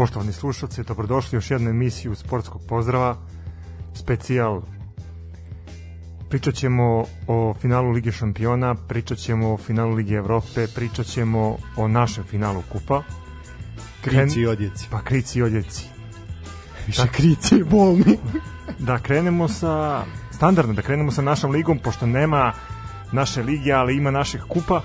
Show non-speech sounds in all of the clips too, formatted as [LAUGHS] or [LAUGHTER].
Poštovani slušalci, dobrodošli u još jednu emisiju Sportskog pozdrava, specijal. Pričat ćemo o finalu Lige šampiona, pričat ćemo o finalu Lige Evrope, pričat ćemo o našem finalu Kupa. Krici i odjeci. Pa krici i odjeci. Više krici i bolni. [LAUGHS] da krenemo sa, standardno da krenemo sa našom ligom, pošto nema naše lige, ali ima naših kupa,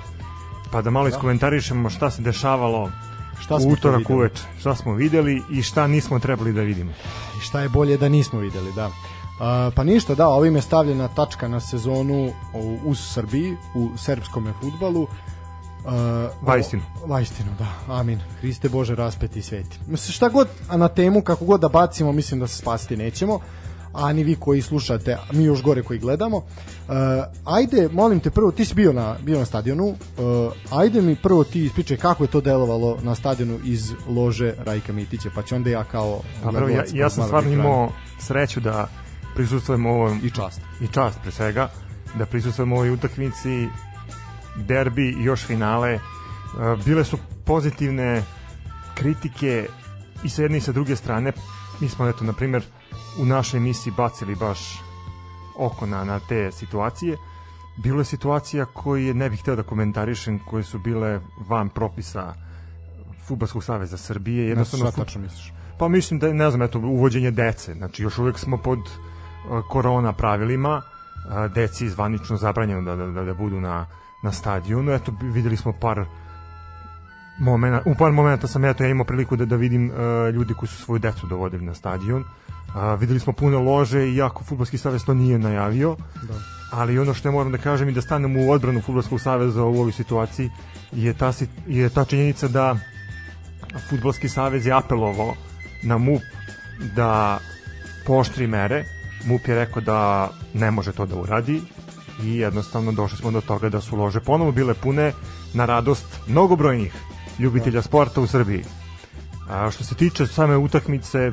pa da malo da. iskomentarišemo šta se dešavalo šta smo utorak uveče, šta smo videli i šta nismo trebali da vidimo. I šta je bolje da nismo videli, da. Uh, pa ništa, da, ovim je stavljena tačka na sezonu u, u Srbiji, u srpskom futbalu. Uh, Vajstinu. Vajstinu, da. Amin. Hriste Bože raspeti i sveti. Šta god na temu, kako god da bacimo, mislim da se spasti nećemo a ni vi koji slušate, mi još gore koji gledamo. Uh, ajde, molim te, prvo, ti si bio na, bio na stadionu, uh, ajde mi prvo ti ispričaj kako je to delovalo na stadionu iz lože Rajka Mitića, pa će onda ja kao... Pa prvo, ja, ja sam stvarno imao sreću da prisustvujem ovom... I čast. I čast, pre svega, da prisustvujem ovoj utakmici derbi i još finale. Uh, bile su pozitivne kritike i sa jedne i sa druge strane. Mi smo, eto, na primjer, u našoj emisiji bacili baš oko na, na te situacije. Bilo je situacija koje ne bih hteo da komentarišem, koje su bile van propisa Futbolskog saveza Srbije. Jednostavno, šta tačno misliš? Pa mislim da, ne znam, eto, uvođenje dece. Znači, još uvek smo pod uh, korona pravilima, uh, deci zvanično zabranjeno da, da, da, da budu na, na stadionu. Eto, videli smo par momena, u par momenta sam eto ja imao priliku da da vidim uh, ljudi koji su svoju decu dovodili na stadion. A, videli smo puno lože, iako Futbolski savez to nije najavio. Da. Ali ono što ja moram da kažem i da stanem u odbranu Futbolskog saveza u ovoj situaciji je ta, je ta činjenica da Futbolski savez je apelovao na MUP da poštri mere. MUP je rekao da ne može to da uradi i jednostavno došli smo do toga da su lože ponovo bile pune na radost mnogobrojnih ljubitelja sporta u Srbiji. A što se tiče same utakmice,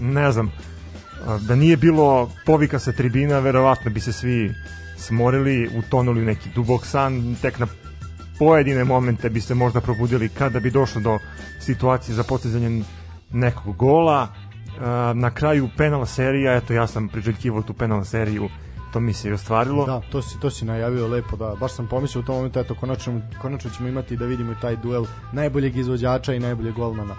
ne znam, da nije bilo povika sa tribina, verovatno bi se svi smorili, utonuli u neki dubok san, tek na pojedine momente bi se možda probudili kada bi došlo do situacije za postizanje nekog gola. Na kraju penal serija, eto ja sam priželjkivao tu penal seriju, to mi se i ostvarilo. Da, to si, to si najavio lepo, da. Baš sam pomislio u tom momentu, eto, konačno, konačno ćemo imati da vidimo i taj duel najboljeg izvođača i najboljeg golmana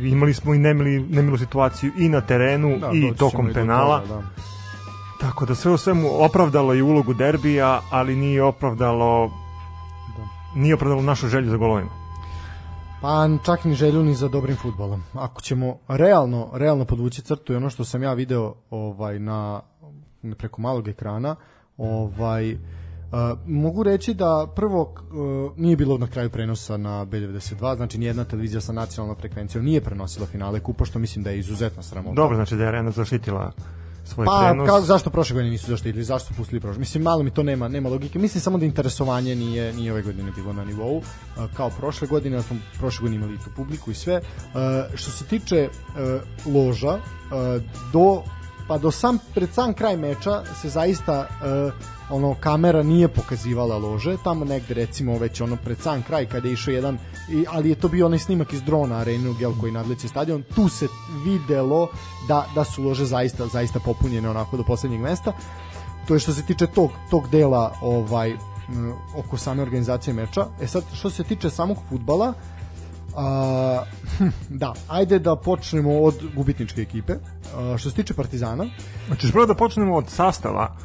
imali smo i nemili, nemilu situaciju i na terenu da, i tokom penala. I toga, da. Tako da sve u svemu opravdalo i ulogu derbija, ali nije opravdalo da. nije opravdalo našu želju za golovima. Pa čak ni želju ni za dobrim futbolom. Ako ćemo realno, realno podvući crtu i ono što sam ja video ovaj na preko malog ekrana, ovaj Uh, mogu reći da prvo uh, nije bilo na kraju prenosa na B92, znači nijedna televizija sa nacionalnom frekvencijom nije prenosila finale kupa, što mislim da je izuzetno sramotno. Dobro, znači da je Arena zaštitila svoj pa, prenos. Pa zašto prošle godine nisu zaštitili, zašto su pustili prošle? Mislim malo mi to nema nema logike. Mislim samo da interesovanje nije nije ove godine bilo na nivou uh, kao prošle godine, smo prošle godine imali tu publiku i sve. Uh, što se tiče uh, loža, uh, do pa do sam pred sam kraj meča se zaista uh, ono kamera nije pokazivala lože. Tamo negde recimo već ono pred sam kraj kada je išao jedan i, ali je to bio onaj snimak iz drona arenu gel koji nadleće stadion. Tu se videlo da, da su lože zaista zaista popunjene onako do poslednjeg mesta. To je što se tiče tog, tog dela ovaj oko same organizacije meča. E sad što se tiče samog futbala a, da, ajde da počnemo od gubitničke ekipe. A, što se tiče Partizana... Znači, prvo da počnemo od sastava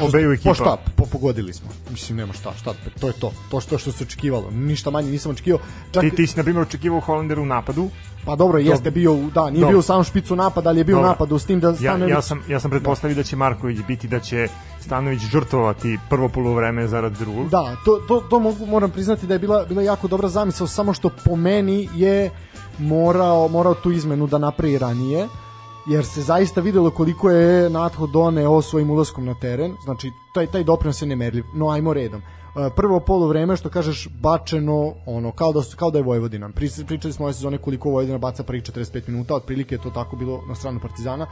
obeju ekipa. Pa šta, po, pogodili smo. Mislim, nema šta, šta, to je to. To što, što se očekivalo. Ništa manje nisam očekivao. Čak... Ti, ti si, na primjer, očekivao Holanderu u napadu. Pa dobro, jeste bio, da, nije dobro. bio sam špicu napad, ali je bio dobro. napad s tim da Stanović... Ja, ja sam, ja sam pretpostavio da. da će Marković biti, da će Stanović žrtvovati prvo polovreme zarad drugog. Da, to, to, to mogu, moram priznati da je bila, bila jako dobra zamisao, samo što po meni je morao, morao tu izmenu da napravi ranije jer se zaista videlo koliko je Natho doneo svojim ulaskom na teren, znači taj, taj doprinos je nemerljiv, no ajmo redom. prvo polu vreme što kažeš bačeno ono kao da kao da je Vojvodina. Pričali smo ove sezone koliko Vojvodina baca prvih 45 minuta, otprilike je to tako bilo na stranu Partizana.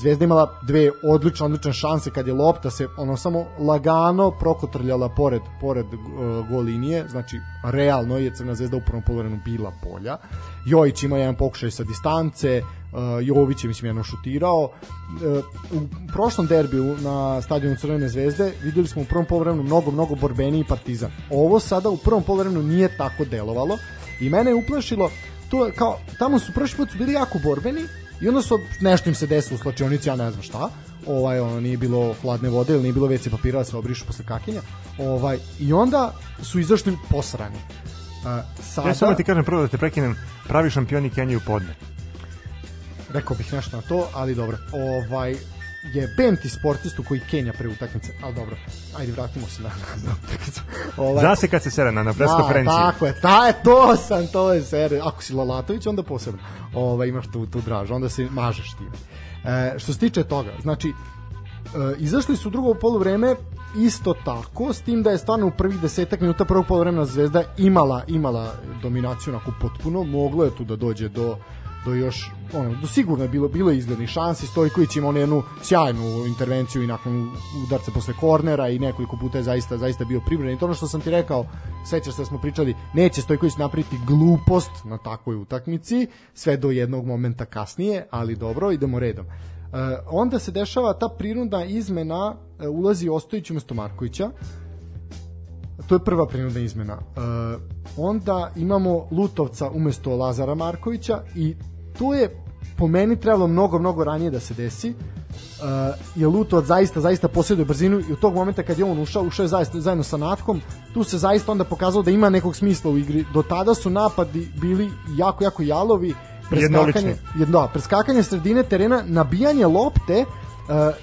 Zvezda imala dve odlične odlične šanse kad je lopta se ono samo lagano prokotrljala pored pored uh, gol linije, znači realno je Crna Zvezda u prvom poluvremenu bila bolja. Jojić ima jedan pokušaj sa distance, uh, Jović je mislim jedno šutirao. Uh, u prošlom derbiju na stadionu Crvene zvezde videli smo u prvom poluvremenu mnogo mnogo borbeniji Partizan. Ovo sada u prvom poluvremenu nije tako delovalo i mene je uplašilo to kao tamo su prošli put su bili jako borbeni i onda su nešto im se desilo u slačionici, ja ne znam šta. Ovaj ono nije bilo hladne vode ili nije bilo WC papira da se obrišu posle kakinja. Ovaj i onda su izašli posrani. Uh, sada... Ja samo ti kažem prvo da te prekinem, pravi šampioni Kenije u podne. Rekao bih nešto na to, ali dobro. Ovaj, je benti sportistu koji Kenja pre utakmice, ali dobro, ajde vratimo se na, na utakmicu. Ovaj, Zna se kad se sere na, na pres konferenciji. Da, tako je, ta je, to sam, to je sere. Ako si Lalatović, onda posebno. Ovaj, imaš tu, tu draž, onda se mažeš ti. E, što se tiče toga, znači, izašli su u drugo poluvreme isto tako, s tim da je stvarno u prvih desetak minuta prvog poluvremena Zvezda imala imala dominaciju onako potpuno, moglo je tu da dođe do do još ono do sigurno je bilo bilo izglednih šansi. Stojković ima jednu sjajnu intervenciju i nakon udarca posle kornera i nekoliko puta je zaista zaista bio pribran i to ono što sam ti rekao sećaš se da smo pričali neće Stojković napraviti glupost na takvoj utakmici sve do jednog momenta kasnije ali dobro idemo redom onda se dešava ta prinudna izmena uh, ulazi Ostojić umesto Markovića to je prva prinudna izmena. Uh, onda imamo Lutovca umesto Lazara Markovića i tu je po meni trebalo mnogo, mnogo ranije da se desi. Uh, je Lutovac zaista, zaista posjeduje brzinu i u tog momenta kad je on ušao, ušao je zaista, zajedno sa Natkom, tu se zaista onda pokazalo da ima nekog smisla u igri. Do tada su napadi bili jako, jako jalovi, preskakanje, jedno, da, preskakanje sredine terena, nabijanje lopte, uh,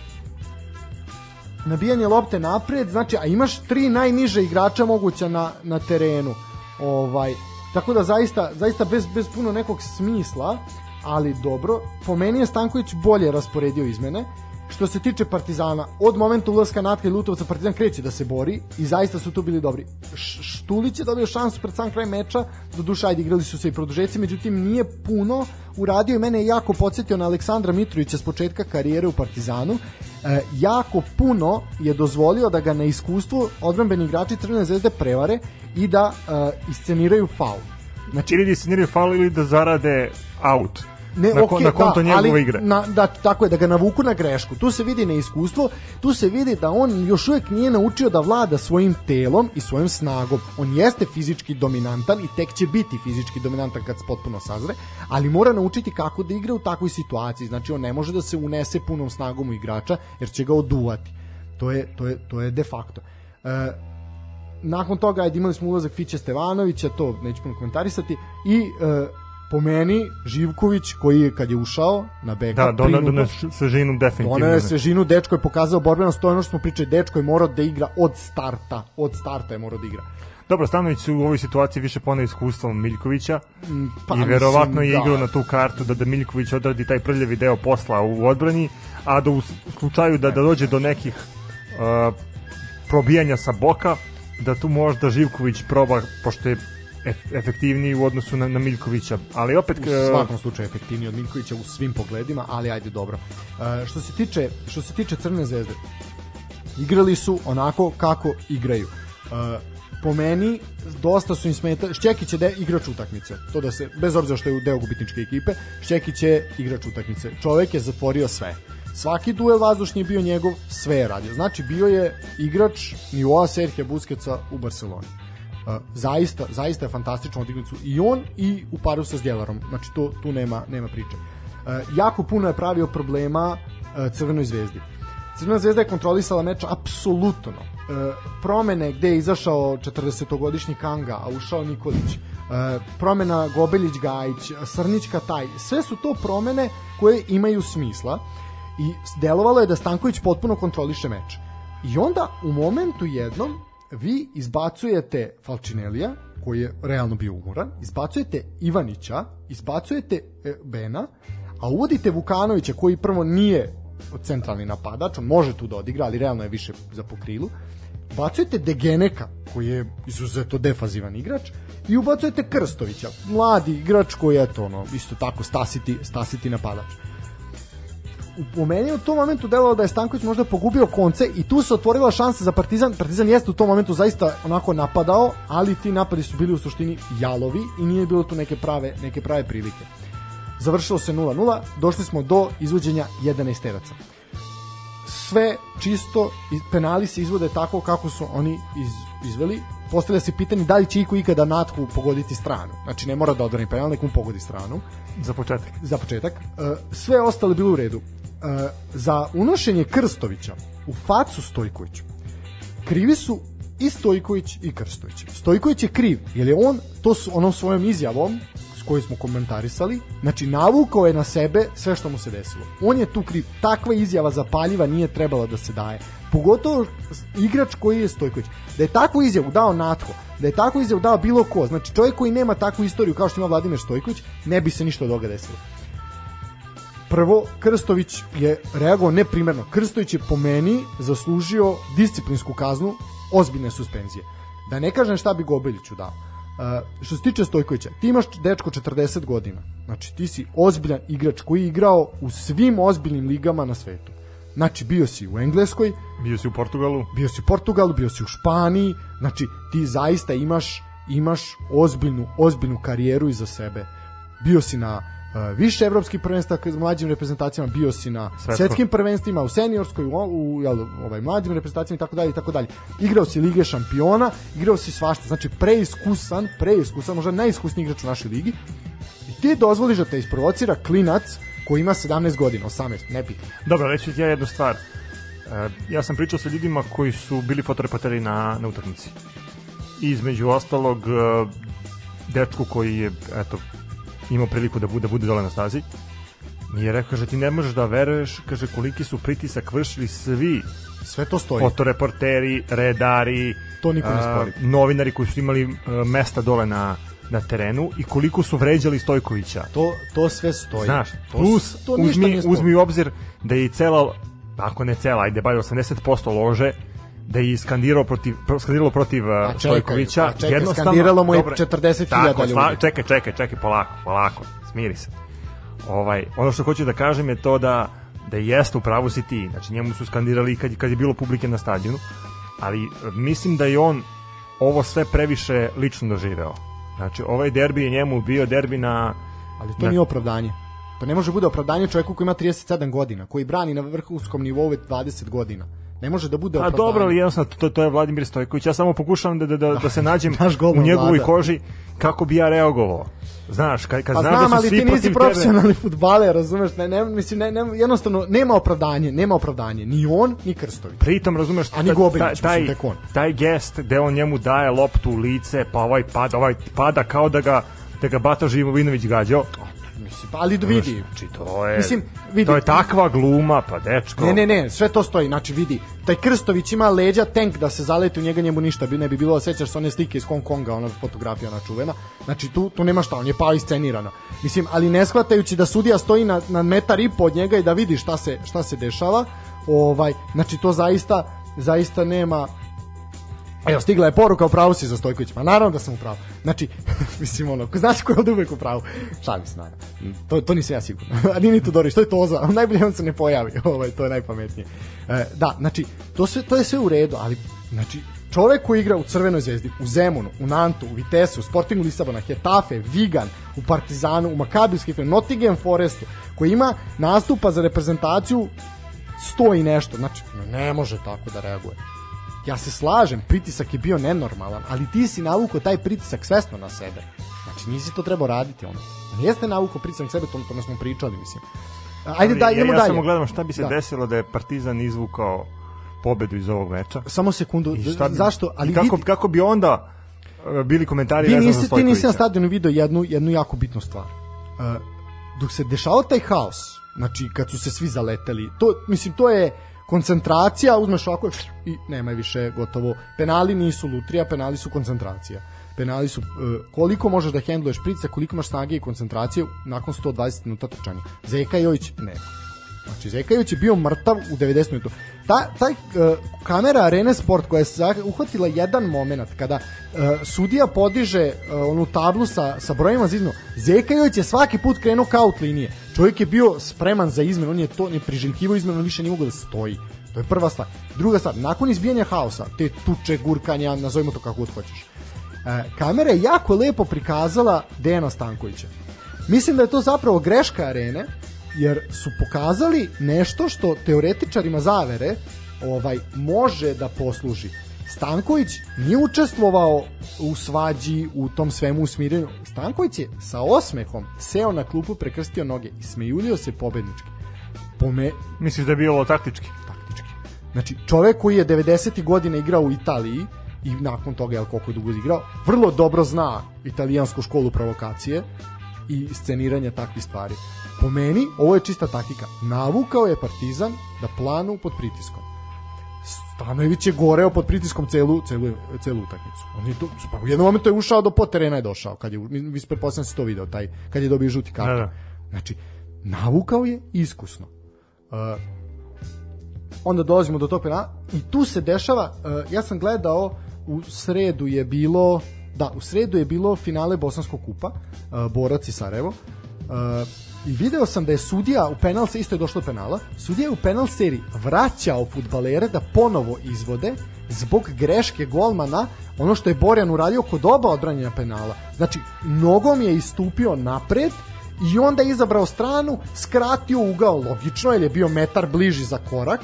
nabijanje lopte napred, znači, a imaš tri najniže igrača moguća na, na terenu. Ovaj, tako da zaista, zaista bez, bez puno nekog smisla, ali dobro, po meni je Stanković bolje rasporedio izmene, što se tiče Partizana, od momenta ulaska Natka i Lutovca Partizan kreće da se bori i zaista su tu bili dobri. Štulić je dobio šansu pred sam kraj meča, do duša ajde igrali su se i produžeci, međutim nije puno uradio i mene je jako podsjetio na Aleksandra Mitrovića s početka karijere u Partizanu. E, jako puno je dozvolio da ga na iskustvu odbrambeni igrači Crvene zvezde prevare i da e, isceniraju faul. Znači, ili da isceniraju faul ili da zarade out ne, na, okay, na konto da, njegove ali, igre. Na, da, tako je, da ga navuku na grešku. Tu se vidi neiskustvo, tu se vidi da on još uvijek nije naučio da vlada svojim telom i svojom snagom. On jeste fizički dominantan i tek će biti fizički dominantan kad se potpuno sazre, ali mora naučiti kako da igra u takvoj situaciji. Znači, on ne može da se unese punom snagom u igrača, jer će ga oduvati. To je, to je, to je de facto. E, nakon toga ajde, imali smo ulazak Fiće Stevanovića, to neću puno komentarisati, i e, po meni Živković koji je kad je ušao na beka da, dona, dona svežinu definitivno dona je svežinu, dečko je pokazao borbenost to je ono što smo pričali, dečko je morao da igra od starta, od starta je morao da igra Dobro, Stanović su u ovoj situaciji više poneo iskustvom Miljkovića mm, pa, i verovatno je da. igrao na tu kartu da da Miljković odradi taj prljavi deo posla u odbrani, a da u slučaju da, da dođe do nekih uh, probijanja sa boka, da tu možda Živković proba, pošto je efektivniji u odnosu na, na Miljkovića, ali opet u svakom slučaju efektivniji od Miljkovića u svim pogledima, ali ajde dobro. Uh, što se tiče što se tiče Crne zvezde, igrali su onako kako igraju. Uh, po meni dosta su im smeta Šćekić je de, igrač utakmice to da se bez obzira što je u deo gubitničke ekipe Šćekić je igrač utakmice. Čovek je zatvorio sve. Svaki duel vazdušni je bio njegov sve je radio. Znači bio je igrač nivoa Serhija Buskeca u Barceloni Zaista, zaista je fantastično odignicu i on i u paru sa Zdjelarom. Znači to tu nema nema priče. Uh, jako puno je pravio problema uh, Crvenoj zvezdi. Crvena zvezda je kontrolisala meč apsolutno. Uh, promene gde je izašao 40-godišnji Kanga, a ušao Nikolić, uh, promena Gobeljić Gajić, Srnićka Taj, sve su to promene koje imaju smisla i delovalo je da Stanković potpuno kontroliše meč. I onda u momentu jednom vi izbacujete Falčinelija, koji je realno bio umoran, izbacujete Ivanića, izbacujete e, Bena, a uvodite Vukanovića koji prvo nije centralni napadač, on može tu da odigra, ali realno je više za pokrilu. Bacujete Degeneka, koji je izuzeto defazivan igrač i ubacujete Krstovića, mladi igrač koji je to ono, isto tako stasiti, stasiti napadač u, meni u tom momentu delovalo da je Stanković možda pogubio konce i tu se otvorila šansa za Partizan. Partizan jeste u tom momentu zaista onako napadao, ali ti napadi su bili u suštini jalovi i nije bilo tu neke prave, neke prave prilike. Završilo se 0-0, došli smo do izvođenja 11 teraca. Sve čisto, penali se izvode tako kako su oni iz, izveli. Postavlja se pitanje da li će iko ikada natku pogoditi stranu. Znači ne mora da odbrani penal, nekom pogodi stranu. Za početak. Za početak. E, sve ostalo je bilo u redu. E, za unošenje Krstovića u facu Stojkoviću krivi su i Stojković i Krstović. Stojković je kriv, jer je on to su onom svojom izjavom s kojoj smo komentarisali, znači navukao je na sebe sve što mu se desilo. On je tu kriv. Takva izjava zapaljiva nije trebala da se daje. Pogotovo igrač koji je Stojković. Da je takvu izjavu dao Natko, da je takvu izjavu dao bilo ko, znači čovjek koji nema takvu istoriju kao što ima Vladimir Stojković, ne bi se ništa od toga desilo. Prvo, Krstović je reagovao neprimerno. Krstović je po meni zaslužio disciplinsku kaznu ozbiljne suspenzije. Da ne kažem šta bi Gobeljiću dao. Uh, što se tiče Stojkovića, ti imaš dečko 40 godina. Znači ti si ozbiljan igrač koji je igrao u svim ozbiljnim ligama na svetu. Znači bio si u Engleskoj, bio si u Portugalu, bio si u Portugalu, bio si u Španiji, znači ti zaista imaš imaš ozbiljnu ozbiljnu karijeru iza sebe. Bio si na više evropskih prvenstva s mlađim reprezentacijama, bio si na Svetsko. svetskim prvenstvima, u seniorskoj, u, u jel, ovaj, mlađim reprezentacijama i tako dalje i tako dalje. Igrao si Lige šampiona, igrao si svašta, znači preiskusan, preiskusan, možda najiskusniji igrač u našoj ligi. I ti dozvoliš da te isprovocira klinac koji ima 17 godina, 18, ne bi. Dobro, reći ti ja jednu stvar. E, ja sam pričao sa ljudima koji su bili fotoreporteri na, na utakmici. Između ostalog, e, dečku koji je, eto, imao priliku da bude, da bude dole na stazi, mi je rekao, kaže, ti ne možeš da veruješ, kaže, koliki su pritisak vršili svi sve to stoji. Fotoreporteri, redari, to niko ne spori. novinari koji su imali uh, mesta dole na na terenu i koliko su vređali Stojkovića. To to sve stoji. Znaš, to, plus to uzmi, uzmi u obzir da je i cela, ako ne cela, ajde, bar 80% lože da je iskandirao protiv skandiralo protiv uh, Stojkovića. Čekaj, jednostavno skandiralo mu je 40.000 ljudi. Čekaj, čekaj, čekaj, polako, polako, smiri se. Ovaj, ono što hoću da kažem je to da da jeste u pravu si ti, znači njemu su skandirali kad, kad je bilo publike na stadionu, ali mislim da je on ovo sve previše lično doživeo. Znači, ovaj derbi je njemu bio derbi na... Ali to na... nije opravdanje. To ne može bude opravdanje čovjeku koji ima 37 godina, koji brani na vrhunskom nivou 20 godina ne može da bude opravdanje. A dobro, ali jednostavno to, to je Vladimir Stojković. Ja samo pokušavam da, da, da, da se [LAUGHS] nađem u njegovoj vlada. koži kako bi ja reagovao. Znaš, kad, kad pa znam, znam da su ali svi ti nisi profesionalni fudbaler, razumeš? Ne, ne, mislim, ne, ne, jednostavno, nema opravdanje, nema opravdanje. Ni on, ni Krstović. Pritom, razumeš, A ni Gobelić, taj, taj, taj gest gde on njemu daje loptu u lice, pa ovaj pada, ovaj pada kao da ga da ga Bata Živovinović gađao Mislim, pa ali da vidi. Znači, to je, Mislim, vidi. To je takva gluma, pa dečko. Ne, ne, ne, sve to stoji. Znači, vidi, taj Krstović ima leđa tank da se zaleti u njega, njemu ništa bi ne bi bilo, sećaš se one slike iz Hong Konga, ona fotografija na čuvena. Znači, tu, tu nema šta, on je pao iscenirano. Mislim, ali ne shvatajući da sudija stoji na, na metar i pod njega i da vidi šta se, šta se dešava, ovaj, znači, to zaista, zaista nema, Evo, stigla je poruka, u pravu si za Stojković. Pa naravno da sam u pravu. Znači, [LAUGHS] mislim, ono, znaš ko je od uvek u pravu? Šalim se, naravno. To, to nisam ja sigurno. [LAUGHS] A nije ni Dorić, to [LAUGHS] je Toza. Najbolje on se ne pojavi. Ovaj, to je najpametnije. E, da, znači, to, sve, to je sve u redu, ali, znači, čovek koji igra u Crvenoj zvezdi, u Zemunu, u Nantu, u Vitesu, u Sportingu Lisabona, Hetafe, Vigan, u Partizanu, u Makabijski Nottingham Forestu, koji ima nastupa za reprezentaciju sto i nešto, znači ne može tako da reaguje ja se slažem, pritisak je bio nenormalan, ali ti si navukao taj pritisak svesno na sebe. Znači, nisi to trebao raditi ono. Jeste navukao pritisak na sebe, to, to smo pričali, mislim. Ajde, da, idemo ja, ja dalje. Ja samo gledam šta bi se da. desilo da je Partizan izvukao pobedu iz ovog meča. Samo sekundu, bi, zašto? Ali kako, vidi, kako bi onda uh, bili komentari vezano nisi, Ti nisi na stadionu video jednu, jednu jako bitnu stvar. Uh, dok se dešao taj haos, znači kad su se svi zaleteli, to, mislim, to je koncentracija, uzmeš ovako i nema više gotovo. Penali nisu lutrija, penali su koncentracija. Penali su uh, koliko možeš da hendluješ prica, koliko imaš snage i koncentracije nakon 120 minuta trčanja. Zeka Jojić nema. Znači, Zekajović je bio mrtav u 90 minuta. Ta, taj uh, kamera Arena Sport koja je uhvatila jedan moment kada uh, sudija podiže uh, onu tablu sa, sa brojima za izmenu, Zekajović je svaki put krenuo kao out linije. Čovjek je bio spreman za izmenu, on je to ne priželjkivo izmenu, on više nije mogao da stoji. To je prva stvar. Druga stvar, nakon izbijanja haosa, te tuče, gurkanja, nazovimo to kako god hoćeš, kamera je jako lepo prikazala Dejana Stankovića. Mislim da je to zapravo greška arene, jer su pokazali nešto što teoretičarima zavere ovaj može da posluži. Stanković nije učestvovao u svađi, u tom svemu usmirenju. Stanković je sa osmehom seo na klupu, prekrstio noge i smejuljio se pobednički. Pome... Misliš da je bilo taktički? Taktički. Znači, čovek koji je 90. godina igrao u Italiji, i nakon toga je koliko je dugo igrao, vrlo dobro zna italijansku školu provokacije i sceniranja takvih stvari. Po meni, ovo je čista taktika. Navukao je Partizan da planu pod pritiskom. Stanojević je goreo pod pritiskom celu, celu, celu utakmicu. On je to, pa u jednom momentu je ušao do pod terena je došao, kad je, mi pretpostavljam da se to video, taj, kad je dobio žuti karton. Da, da. Znači, navukao je iskusno. Uh, onda dolazimo do tog penala i tu se dešava, uh, ja sam gledao u sredu je bilo da, u sredu je bilo finale Bosanskog kupa, uh, Borac i Sarajevo. Uh, I video sam da je sudija u penal se isto je došlo do penala. Sudija je u penal seriji vraćao fudbalere da ponovo izvode zbog greške golmana ono što je Borjan uradio kod oba odbranjena penala. Znači, nogom je istupio napred i onda izabrao stranu, skratio ugao logično, jer je bio metar bliži za korak,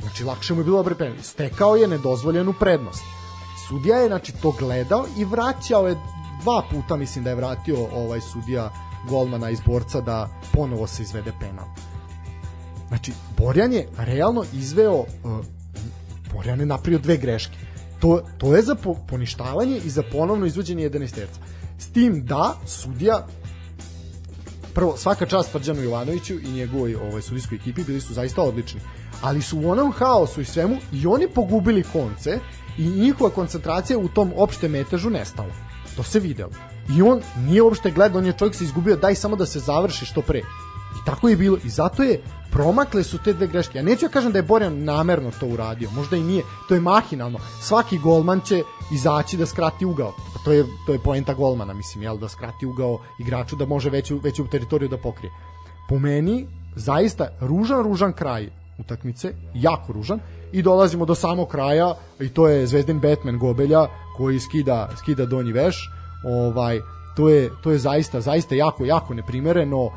znači lakše mu je bilo dobro penal. Stekao je nedozvoljenu prednost. Sudija je znači to gledao i vraćao je dva puta mislim da je vratio ovaj sudija golmana iz borca da ponovo se izvede penal. Znači, Borjan je realno izveo uh, Borjan je napravio dve greške. To, to je za po, poništavanje i za ponovno izvođenje 11 terca. S tim da sudija prvo, svaka čast Tvrđanu Jovanoviću i njegovoj ovaj, sudijskoj ekipi bili su zaista odlični. Ali su u onom haosu i svemu i oni pogubili konce i njihova koncentracija u tom opštem metežu nestala. To se videlo. I on nije uopšte gledao, on je čovjek se izgubio, daj samo da se završi što pre. I tako je bilo. I zato je promakle su te dve greške. Ja neću ja kažem da je Borjan namerno to uradio, možda i nije. To je mahinalno. Svaki golman će izaći da skrati ugao. Pa to je to je poenta golmana, mislim, jel da skrati ugao igraču da može veću veću teritoriju da pokrije. Po meni zaista ružan ružan kraj utakmice, jako ružan i dolazimo do samog kraja i to je Zvezdin Batman Gobelja koji skida skida donji veš ovaj to je to je zaista zaista jako jako neprimereno uh,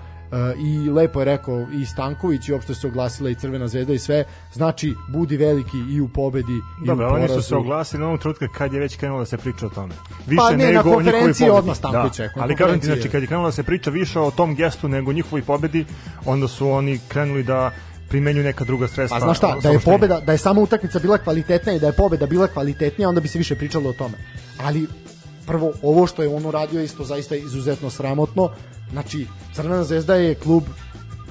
i lepo je rekao i Stanković i uopšte se oglasila i Crvena zvezda i sve znači budi veliki i u pobedi i Dobre, u porazu. oni su se oglasili na onom trenutku kad je već krenulo da se priča o tome. Više pa ne, nego na konferenciji odmah Stanković da. Ali kažem ti, znači, kad je krenulo da se priča više o tom gestu nego njihovoj pobedi, onda su oni krenuli da primenjuju neka druga sredstva. Pa znaš šta, da je pobeda, da je sama utakmica bila kvalitetna i da je pobeda bila kvalitetnija, onda bi se više pričalo o tome. Ali prvo ovo što je on uradio isto zaista izuzetno sramotno. Znači, Crvena zvezda je klub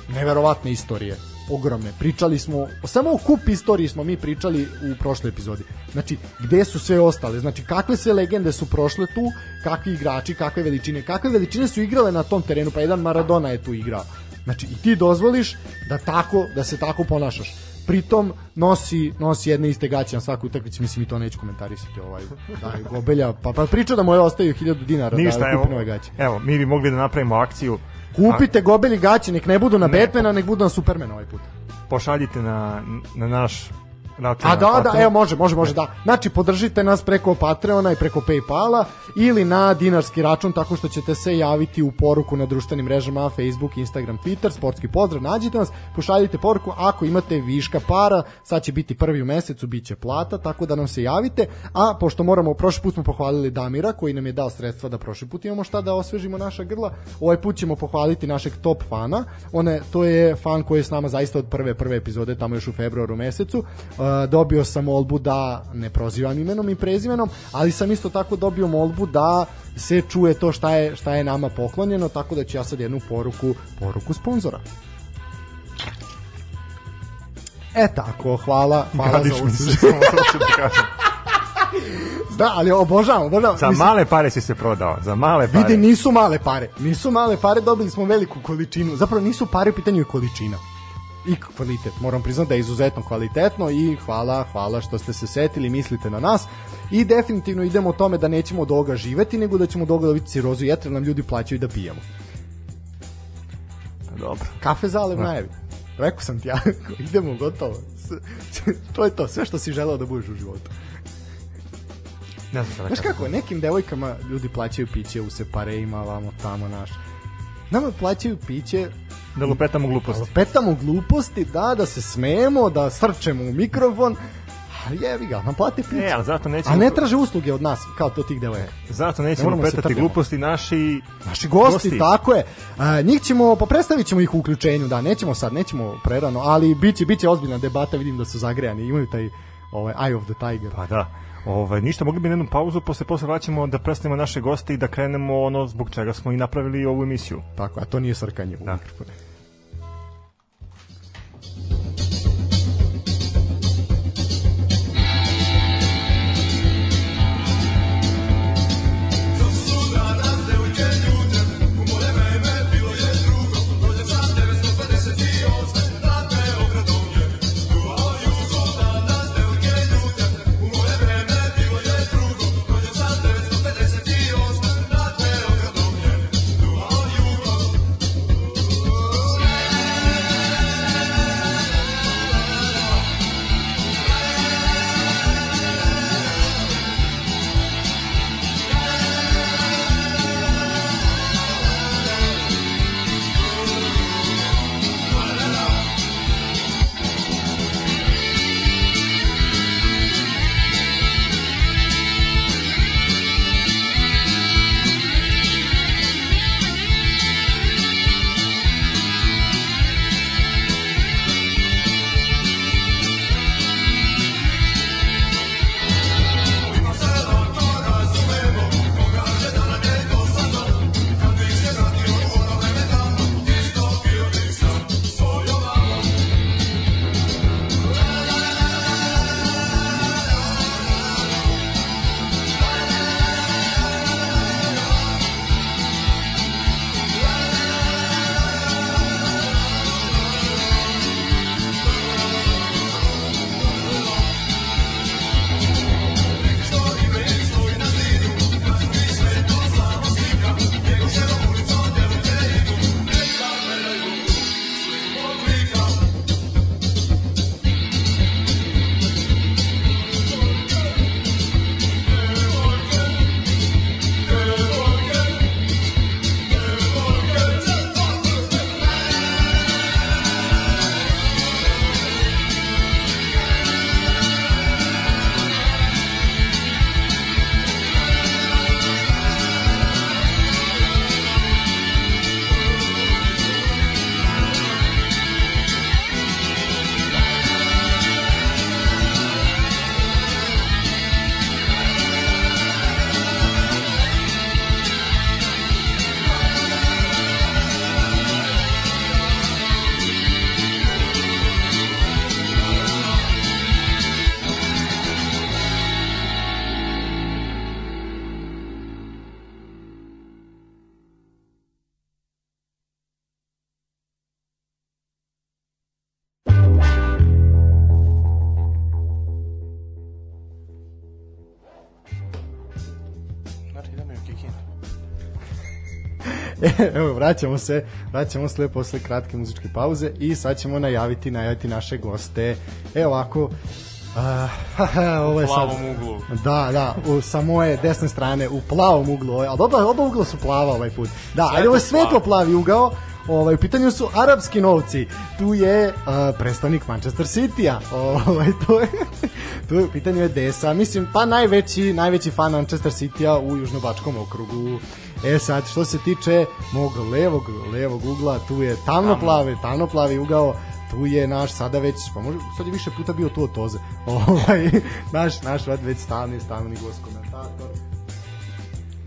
neverovatne istorije ogromne. Pričali smo, samo o kup istoriji smo mi pričali u prošloj epizodi. Znači, gde su sve ostale? Znači, kakve sve legende su prošle tu, kakvi igrači, kakve veličine, kakve veličine su igrale na tom terenu, pa jedan Maradona je tu igrao. Znači, i ti dozvoliš da tako, da se tako ponašaš pritom nosi nosi jedne iste gaće na svaku utakmicu, mislim i to neću komentarisati ovaj da Gobelja, pa pa priča da mu je ostaju 1000 dinara Ništa, da evo, nove gaće. Evo, mi bi mogli da napravimo akciju. Kupite A... Gobeli gaće, nek ne budu na ne. Batmana, nek budu na Supermana ovaj put. Pošaljite na, na naš račun. A da, da, evo može, može, može, da. Znači podržite nas preko Patreona i preko Paypala ili na dinarski račun tako što ćete se javiti u poruku na društvenim mrežama Facebook, Instagram, Twitter, sportski pozdrav, nađite nas, pošaljite poruku ako imate viška para, sad će biti prvi u mesecu, bit će plata, tako da nam se javite, a pošto moramo, prošli put smo pohvalili Damira koji nam je dao sredstva da prošli put imamo šta da osvežimo naša grla, ovaj put ćemo pohvaliti našeg top fana, one, to je fan koji je s nama zaista od prve prve epizode, tamo još u februaru mesecu, dobio sam molbu da ne prozivam imenom i prezimenom, ali sam isto tako dobio molbu da se čuje to šta je, šta je nama poklonjeno, tako da ću ja sad jednu poruku, poruku sponzora. E tako, hvala, hvala Gadiš za uzor. [LAUGHS] Da, ali obožavam, obožavam. Za Mislim, male pare si se prodao, za male pare. Vidi, nisu male pare. Nisu male pare, dobili smo veliku količinu. Zapravo nisu pare u pitanju i količina. I kvalitet. Moram priznati da je izuzetno kvalitetno i hvala, hvala što ste se setili, mislite na nas. I definitivno idemo o tome da nećemo od ovoga živeti, nego da ćemo od ovoga dobiti cirozu jetra, nam ljudi plaćaju da pijemo. Dobro. Kafe zalev da. najavi. Rekao sam ti ja, [LAUGHS] idemo gotovo. [LAUGHS] to je to, sve što si želeo da budeš u životu. Ne znam Znaš kako, nekim devojkama ljudi plaćaju piće u separejima, vamo tamo naš. Nama plaćaju piće da lupetamo gluposti. Da lupetamo gluposti, da, da se smejemo, da srčemo u mikrofon, jevi ga, nam plate piće. E, ali zato nećemo... A ne traže usluge od nas, kao to tih devojaka. Zato nećemo ne petati gluposti naši... Naši gosti, gosti. tako je. A, njih ćemo, pa predstavit ćemo ih u uključenju, da, nećemo sad, nećemo prerano, ali biće, biće ozbiljna debata, vidim da su zagrejani, imaju taj ovaj, Eye of the Tiger. Pa da. Ovaj ništa, mogli bi na jednu pauzu, posle posle vraćamo da predstavimo naše goste i da krenemo ono zbog čega smo i napravili ovu emisiju. Tako, a to nije srkanje u da. mikrofone. [LAUGHS] Evo, vraćamo se, vraćamo se posle kratke muzičke pauze i sad ćemo najaviti, najaviti naše goste. Evo ovako, [LAUGHS] Uh, ovo je u plavom sad, uglu. Da, da, u, sa moje desne strane u plavom uglu. Ovaj, ali oba, oba ugla su plava ovaj put. Da, ali ovo je svetlo plavi ugao. Ovaj, u pitanju su arapski novci. Tu je uh, predstavnik Manchester City-a. Ovaj, [LAUGHS] to je, tu je u pitanju je Desa. Mislim, pa najveći, najveći fan Manchester City-a u Južnobačkom okrugu. E sad, što se tiče mog levog, levog ugla, tu je tamno plave, tamno plavi ugao, tu je naš sada već, pa može, sad je više puta bio tu od toze, [LAUGHS] ovaj, naš, naš već stalni, stalni gost komentator,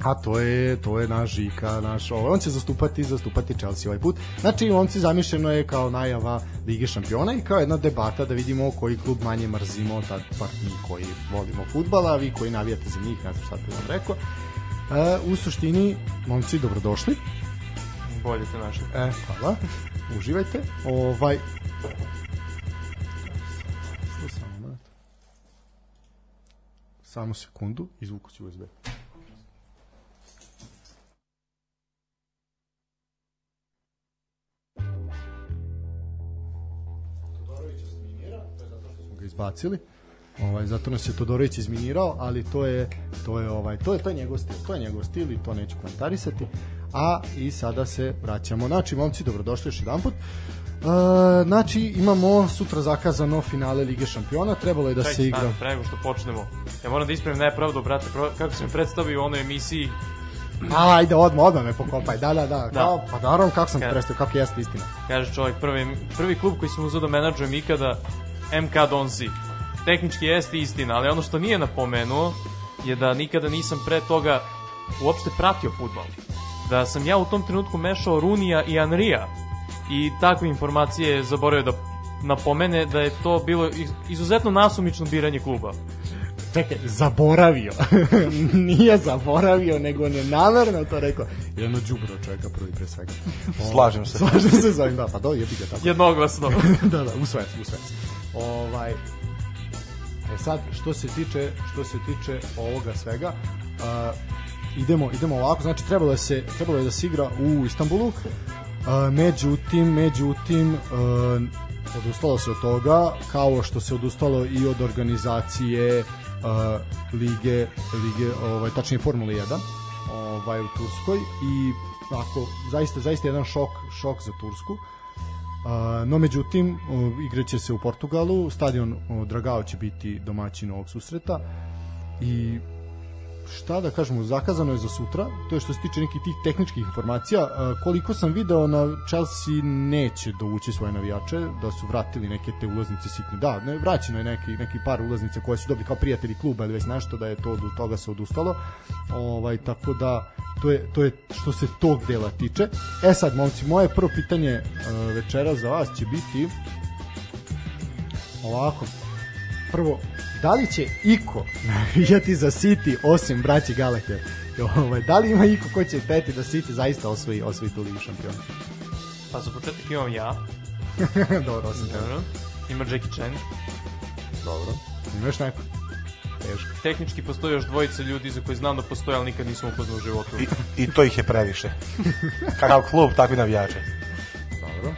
a to je to je naš Žika, naš ovaj, on će zastupati zastupati Chelsea ovaj put. Znači on se zamišljeno je kao najava Lige šampiona i kao jedna debata da vidimo koji klub manje mrzimo, tad pa mi koji volimo fudbala, vi koji navijate za njih, ne znam šta te vam rekao. E, u suštini, momci, dobrodošli. Bolje te našli. E, hvala. Uživajte. Ovaj, Samo. Samo sekundu, izvuku ću USB. ga izbacili. Ovaj zato nas je Todorović izminirao, ali to je to je ovaj to je to je njegov stil, to je njegov stil i to neću komentarisati. A i sada se vraćamo. Znači, momci, dobrodošli još jedanput. E, znači, imamo sutra zakazano finale Lige šampiona, trebalo je da Čekaj, se igra... stani, pre nego što počnemo. Ja moram da ispravim nepravdu, brate, kako se mi predstavio u onoj emisiji, A, ajde, odmah, odmah me pokopaj. Da, da, da. Da. Kao, pa naravno, kako sam Kad- predstavio, kako jeste istina. kaže čovjek, prvi, prvi klub koji sam uzao da menadžujem ikada, MK Donzi. Tehnički jeste istina, ali ono što nije napomenuo je da nikada nisam pre toga uopšte pratio futbol. Da sam ja u tom trenutku mešao Runija i Anrija i takve informacije je zaboravio da napomene da je to bilo iz- izuzetno nasumično biranje kluba. Čekaj, zaboravio. [LAUGHS] Nije zaboravio, nego ne namerno to rekao. Jedno đubro čovjeka prvi pre svega. O, [LAUGHS] Slažem se. [LAUGHS] Slažem se s ovim, da, pa do, jebi ga tako. Jednoglasno. da, da, usvaja se, usvaja se. Ovaj, e sad, što se tiče, što se tiče ovoga svega, a, idemo, idemo ovako, znači trebalo je, se, trebalo je da se igra u Istanbulu, a, međutim, međutim, a, odustalo se od toga, kao što se odustalo i od organizacije a, lige, lige ovaj, tačnije Formule 1 ovaj, u Turskoj i ako, zaista, zaista jedan šok, šok za Tursku. A, no međutim, igraće se u Portugalu, stadion Dragao će biti domaćin ovog susreta i šta da kažemo, zakazano je za sutra, to je što se tiče nekih tih tehničkih informacija, koliko sam video na Chelsea neće dovući svoje navijače, da su vratili neke te ulaznice sitne, da, ne, vraćeno je neki, neki par ulaznica koje su dobili kao prijatelji kluba ili već nešto da je to od toga se odustalo, ovaj, tako da to je, to je što se tog dela tiče. E sad, momci, moje prvo pitanje uh, večera za vas će biti ovako. Prvo, da li će iko navijati za City osim braći Gallagher? Ovaj, da li ima iko ko će teti da City zaista osvoji, osvoji tu ligu šampiona? Pa za početak imam ja, [LAUGHS] Dobro, osim dobro. Ima Jackie Chan. Dobro. Ima još neko? Teško. Tehnički postoji još dvojica ljudi za koji znam da postoje, ali nikad nisam upoznao u životu. I, I to ih je previše. Kakav klub, takvi navijači. Dobro,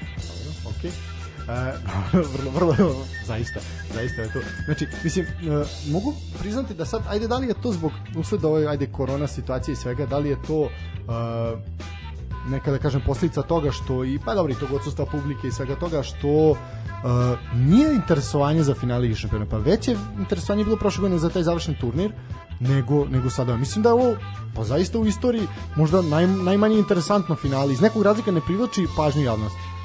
[LAUGHS] vrlo, vrlo, zaista, zaista je to. Znači, mislim, e, mogu priznati da sad, ajde, da li je to zbog usled ove, ajde, korona situacije i svega, da li je to e, neka da kažem posljedica toga što i pa dobro i tog odsustva publike i svega toga što uh, nije interesovanje za finale Lige šampiona pa već je interesovanje bilo prošle godine za taj završni turnir nego, nego sada. Mislim da je ovo pa zaista u istoriji možda naj, najmanje interesantno finale. Iz nekog razlika ne privlači pažnju javnosti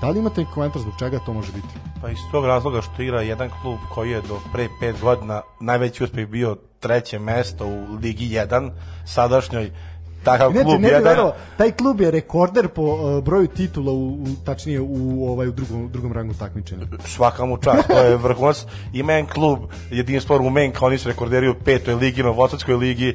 da li imate komentar zbog čega to može biti Pa iz tog razloga što igra jedan klub koji je do pre pet godina najveći uspeh bio treće mesto u Ligi 1, sadašnjoj takav Inače, klub ne jedan, verovao, taj klub je rekorder po uh, broju titula u, u tačnije u ovaj u drugom drugom rangu takmičenja. svaka mu čast, to je vrhunac. Ima jedan klub, jedinstvo Rumenka, oni su rekorderi u petoj ligi, na Vosadskoj ligi,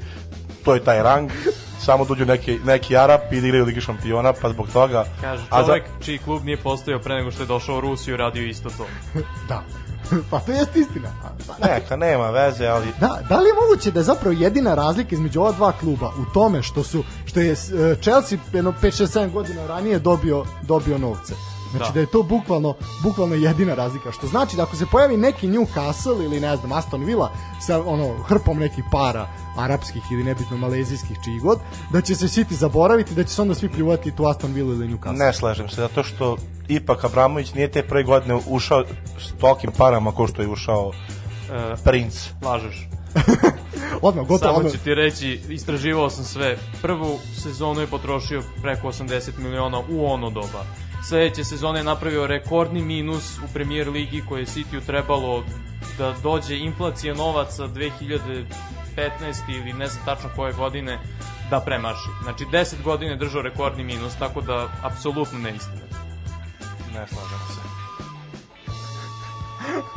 to je taj rang. Samo dođu neki, neki Arap i da igraju Ligi šampiona, pa zbog toga... Kaže a za- čiji klub nije postojao pre nego što je došao u Rusiju radio isto to. [LAUGHS] Da. [LAUGHS] pa to jeste istina. Pa, Neka, nema veze, ali Da, da li je moguće da je zapravo jedina razlika između ova dva kluba u tome što su što je e, Chelsea jedno 5 6 7 godina ranije dobio dobio novce. Znači da. Da. je to bukvalno bukvalno jedina razlika. Što znači da ako se pojavi neki Newcastle ili ne znam Aston Villa sa ono hrpom nekih para arapskih ili nebitno malezijskih čiji god, da će se City zaboraviti, da će se onda svi pljuvati tu Aston Villa ili Newcastle. ne slažem se, zato što ipak Abramović nije te prve godine ušao s tokim parama kao što je ušao E, princ. lažeš. [LAUGHS] Odmah, gotovo. Samo Odmah. ću ti reći, istraživao sam sve. Prvu sezonu je potrošio preko 80 miliona u ono doba. Sledeće sezone je napravio rekordni minus u premier ligi koje je City-u trebalo da dođe inflacija novaca 2015. ili ne znam tačno koje godine da premaši. Znači 10 godina je držao rekordni minus, tako da apsolutno neistina. Ne slažem se. [LAUGHS]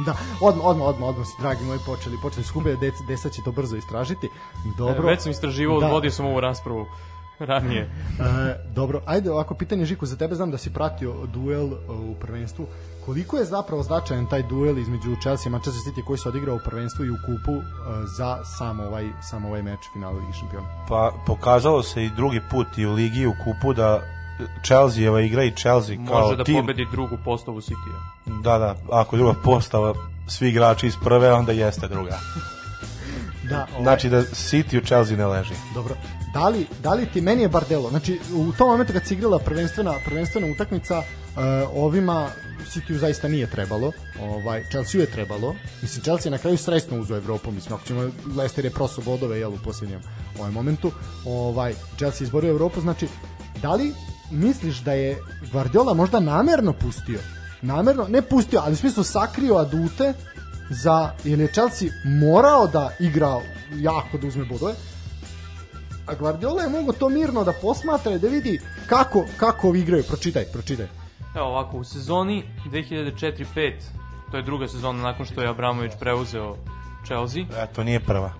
Da, odmah, odmah, odmah, odmah, dragi moji, počeli, počeli skube, deca, deca će to brzo istražiti. Dobro. E, već sam istraživao, Da. vodio sam ovu raspravu. [LAUGHS] ranije. E, dobro, ajde ovako pitanje Žiku za tebe, znam da si pratio duel e, u prvenstvu. Koliko je zapravo značajan taj duel između Chelsea i Manchester City koji se odigrao u prvenstvu i u kupu e, za sam ovaj, sam ovaj meč finala Ligi šampiona? Pa pokazalo se i drugi put i u ligi i u kupu da Chelsea igra i Chelsea kao Može da tim. pobedi drugu postavu City-a. Da, da, ako druga postava svi igrači iz prve, onda jeste druga. Da, ovaj, Znači da City u Chelsea ne leži. Dobro. Da li, da li ti, meni je bar delo, znači u tom momentu kad se igrala prvenstvena, prvenstvena utakmica, uh, ovima City zaista nije trebalo, ovaj, Chelsea je trebalo, mislim Chelsea je na kraju srećno uzeo Evropu, mislim ako ćemo, Leicester je proso bodove jel, u posljednjem ovaj momentu, ovaj, Chelsea izborio Evropu, znači da li misliš da je Guardiola možda namerno pustio, namerno, ne pustio, ali u smislu sakrio adute za, jer je Chelsea morao da igra jako da uzme bodove, a Guardiola je mogo to mirno da posmatra i da vidi kako, kako ovi igraju. Pročitaj, pročitaj. Evo ovako, u sezoni 2004-5, to je druga sezona nakon što je Abramović preuzeo Chelsea, E, to nije prva.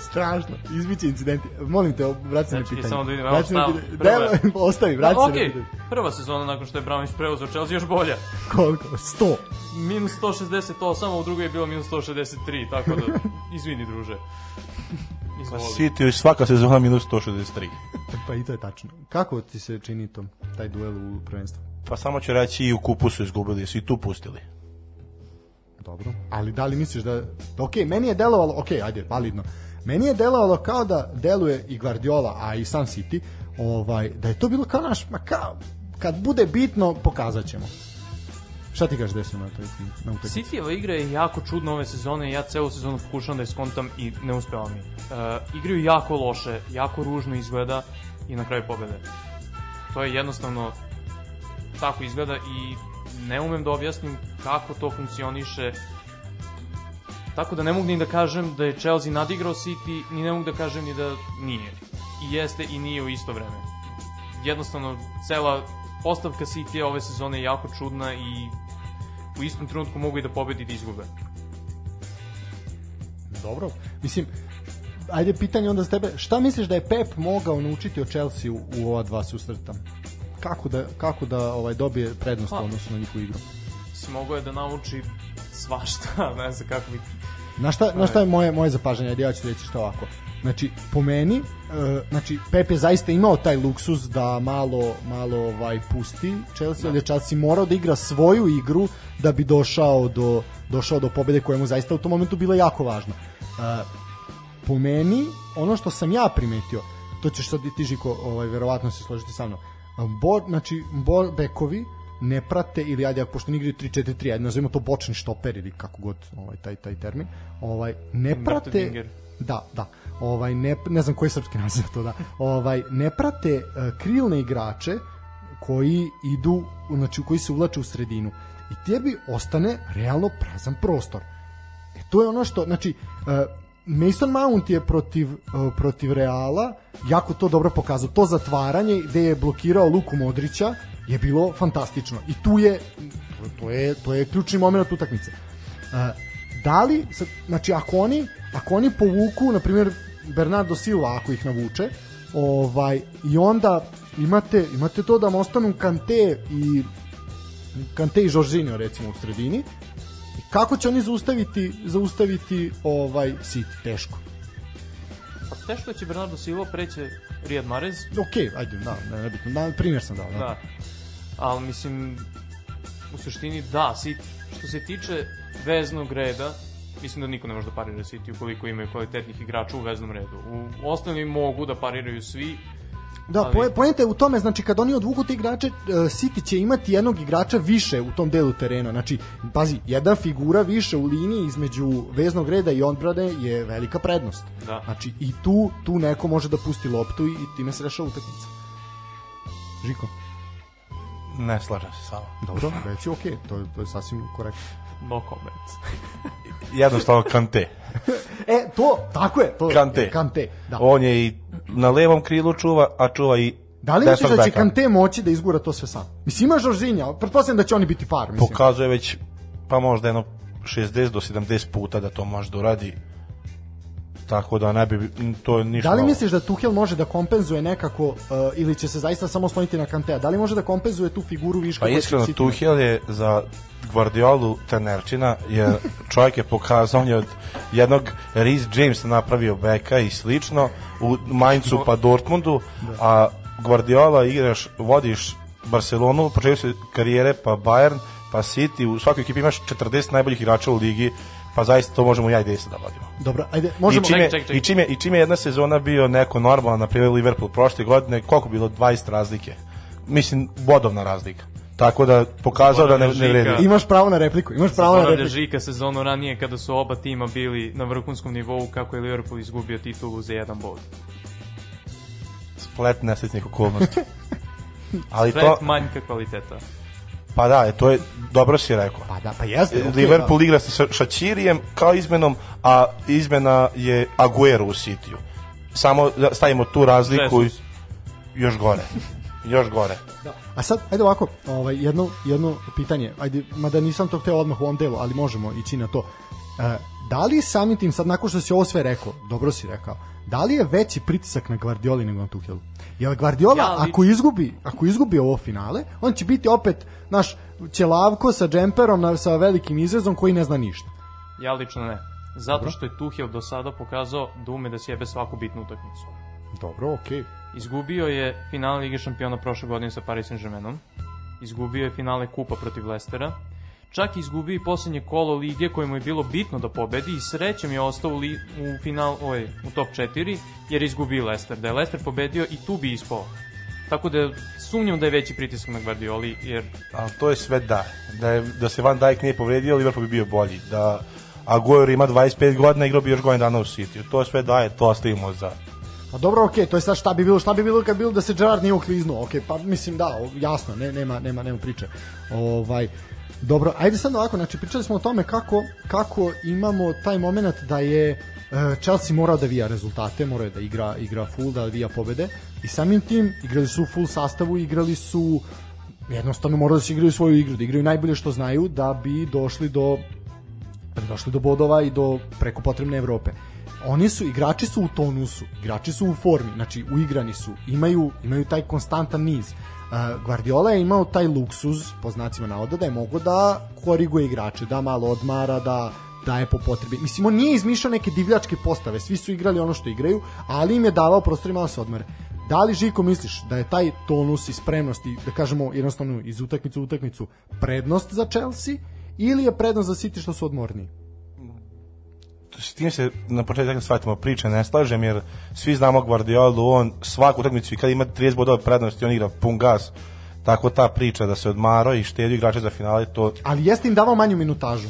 Strašno. Izbiće incidenti. Molim te, vrati se na Znači, pitanje. samo da vidim, na evo, pitanje. prva ostavi, vrati se na okej, pitanje. prva sezona nakon što je Abramović preuzeo Chelsea još bolja. Koliko? 100. Minus 168, a u drugoj je bilo minus 163, tako da, [LAUGHS] izvini druže. [LAUGHS] Pa Izvoli. City je svaka sezona minus 163. [LAUGHS] Pa i to je tačno. Kako ti se čini to, taj duel u prvenstvu? Pa samo ću reći i u kupu su izgubili, su i tu pustili. Dobro. Ali da li misliš da... Ok, meni je delovalo, ok, ajde, validno. Meni je delovalo kao da deluje i Guardiola, a i sam City, ovaj, da je to bilo kao naš, ma kao, kad bude bitno, pokazat ćemo. Šta ti kažeš desio na toj na utakmici? Cityjeva igra je jako čudna ove sezone ja celu sezonu pokušavam da je skontam i ne uspeva mi. Uh, igraju jako loše, jako ružno izgleda i na kraju pobede. To je jednostavno tako izgleda i ne umem da objasnim kako to funkcioniše tako da ne mogu ni da kažem da je Chelsea nadigrao City, ni ne mogu da kažem ni da nije. I jeste i nije u isto vreme. Jednostavno, cela postavka City ove sezone je jako čudna i u istom trenutku mogu i da pobedi i da izgube. Dobro. Mislim, ajde pitanje onda za tebe, šta misliš da je Pep mogao naučiti o Chelsea u, u ova dva susreta? Kako da, kako da ovaj dobije prednost Pa. odnosu na njihovu igru? Smogao je da nauči svašta, [LAUGHS] ne znam kako bi... Na šta, na šta je moje, moje zapažanje? Ajde, ja ću reći što ovako. Znači, po meni, e, znači, Pep je zaista imao taj luksus da malo, malo ovaj, pusti Chelsea, ali je Chelsea morao da igra svoju igru da bi došao do, došao do pobede koja mu zaista u tom momentu bila jako važna. E, po meni, ono što sam ja primetio, to ćeš sad i ti Žiko, ovaj, verovatno se složiti sa mnom, bo, znači, bo, bekovi ne prate ili ajde pošto ne igraju 3-4-3 ajde nazovimo to bočni štoper ili kako god ovaj taj taj termin ovaj ne prate da da ovaj ne ne znam koji je srpski naziv to da ovaj ne prate uh, krilne igrače koji idu znači koji se uvlače u sredinu i tebi ostane realno prazan prostor E to je ono što, znači, uh, Mason Mount je protiv, uh, protiv Reala jako to dobro pokazao. To zatvaranje gde je blokirao Luku Modrića je bilo fantastično. I tu je, to je, to je ključni moment utakmice. Uh, da li, znači ako oni, ako oni povuku, na primjer, Bernardo Silva ako ih navuče, ovaj, i onda imate, imate to da vam ostanu Kante i Kante i Jorginho recimo u sredini i kako će oni zaustaviti zaustaviti ovaj City teško. Teško će Bernardo Silva preće Riyad Mahrez, Ok, ajde, da, ne, nebitno. Da, primjer sam dao, da. da. Ali mislim, u suštini da, City, što se tiče veznog reda, mislim da niko ne može da parira City ukoliko imaju kvalitetnih igrača u veznom redu. U ostalim mogu da pariraju svi, Da, Ali- poenta je u tome, znači kad oni odvuku te igrače, e, City će imati jednog igrača više u tom delu terena. Znači, pazi, jedna figura više u liniji između veznog reda i odbrane je velika prednost. Da. Znači, i tu, tu neko može da pusti loptu i, i time se rešava utakmica. Žiko, Ne slažem se samo. dobro, reci ok, to, je- to je sasvim korektno. No comment. [LAUGHS] Jednostavno Kante. E, to, tako je, to Kante. Kante, da. On je i na levom krilu čuva, a čuva i Da li misliš da će. Kante moći da izgura to sve sam? Mislim, ima Žoržinja, pretpostavljam da će oni biti par, mislim. Pokazuje već, pa možda jedno 60 do 70 puta da to može da uradi. Tako da ne bi to ništa Da li misliš da Tuchel može da kompenzuje nekako uh, ili će se zaista samo sloniti na Kantea? Da li može da kompenzuje tu figuru viška? Pa iskreno, Tuhel je za Guardiolu trenerčina, jer [LAUGHS] čovjek je pokazao, on je od jednog Reece Jamesa napravio beka i slično, u Mainzu pa Dortmundu, a Guardiola igraš, vodiš Barcelonu, počeo se karijere, pa Bayern, pa City, u svakoj ekipi imaš 40 najboljih igrača u ligi, pa zaista to možemo ja i Desa da vodimo. Dobro, ajde, možemo... I čime, Čekaj, čekaj, čekaj. I, čime, I čime je jedna sezona bio neko normalan, na primjer Liverpool prošle godine, koliko bilo 20 razlike? Mislim, bodovna razlika. Tako da pokazao da ne, ne vredi. Imaš pravo na repliku, imaš pravo na Zaboravlja repliku. Žika sezonu ranije kada su oba tima bili na vrhunskom nivou kako je Liverpool izgubio titulu za jedan bod. Splet nesretnih okolnosti. [LAUGHS] Ali Pred to, manjka kvaliteta. Pa da, to je, dobro si rekao. Pa da, pa jeste. okej, Liverpool igra sa Šačirijem kao izmenom, a izmena je Aguero u Sitiju. Samo da stavimo tu razliku i još gore. Još gore. Da. A sad, ajde ovako, ovaj, jedno, jedno pitanje, ajde, mada nisam to hteo odmah u ovom delu, ali možemo ići na to. E, da li samim tim, sad nakon što si ovo sve rekao, dobro si rekao, da li je veći pritisak na Guardioli nego na Tuhelu? Jer Guardiola, Ja li- ako izgubi, ako izgubi ovo finale, on će biti opet, naš, ćelavko sa džemperom, na, sa velikim izrezom koji ne zna ništa. Ja lično ne. Zato što je Tuchel do sada pokazao da ume da sjebe svaku bitnu utakmicu. Dobro, okej. Izgubio je finale Lige šampiona prošle godine sa Paris Saint-Germainom. Izgubio je finale Kupa protiv Lestera. Čak je izgubio i poslednje kolo lige koje mu je bilo bitno da pobedi i srećem je ostao u, li, u final, oj, u top 4 jer je izgubio Lester. Da je Lester pobedio i tu bi ispao. Tako da sumnjam da je veći pritisak na Guardioli jer Ali to je sve da. Da, je, da se Van Dijk nije povredio, Liverpool bi bio bolji. Da Aguero ima 25 godina, igrao bi još godin dana u City. To sve daje, to ostavimo za... Pa dobro, okej, to je sad šta bi bilo, šta bi bilo kad bilo da se Gerard nije ukliznuo. Okej, pa mislim da, jasno, ne, nema nema nema priče. Ovaj Dobro, ajde sad ovako, znači pričali smo o tome kako kako imamo taj moment da je e, Chelsea morao da vija rezultate, morao da igra igra full, da vija pobede i samim tim igrali su u full sastavu, igrali su jednostavno morali da se igraju svoju igru, da igraju najbolje što znaju da bi došli do da bi došli do bodova i do preko potrebne Evrope. Oni su, igrači su u tonusu, igrači su u formi, znači uigrani su, imaju, imaju taj konstantan niz. Guardiola je imao taj luksuz, po znacima navoda, da je mogo da koriguje igrače, da malo odmara, da daje po potrebi. Mislim, on nije izmišljao neke divljačke postave, svi su igrali ono što igraju, ali im je davao prostor i malo se odmare. Da li Žiko misliš da je taj tonus i spremnost i da kažemo jednostavno iz utakmice u utakmicu prednost za Chelsea ili je prednost za City što su odmorniji? S tim se na početku da shvatimo priče ne slažem, jer svi znamo Guardiolu, on svaku utakmicu i kad ima 30 bodova prednosti, on igra pun gas. Tako ta priča da se odmarao i štedi igrače za finale, to, Ali jeste im davao manju minutažu.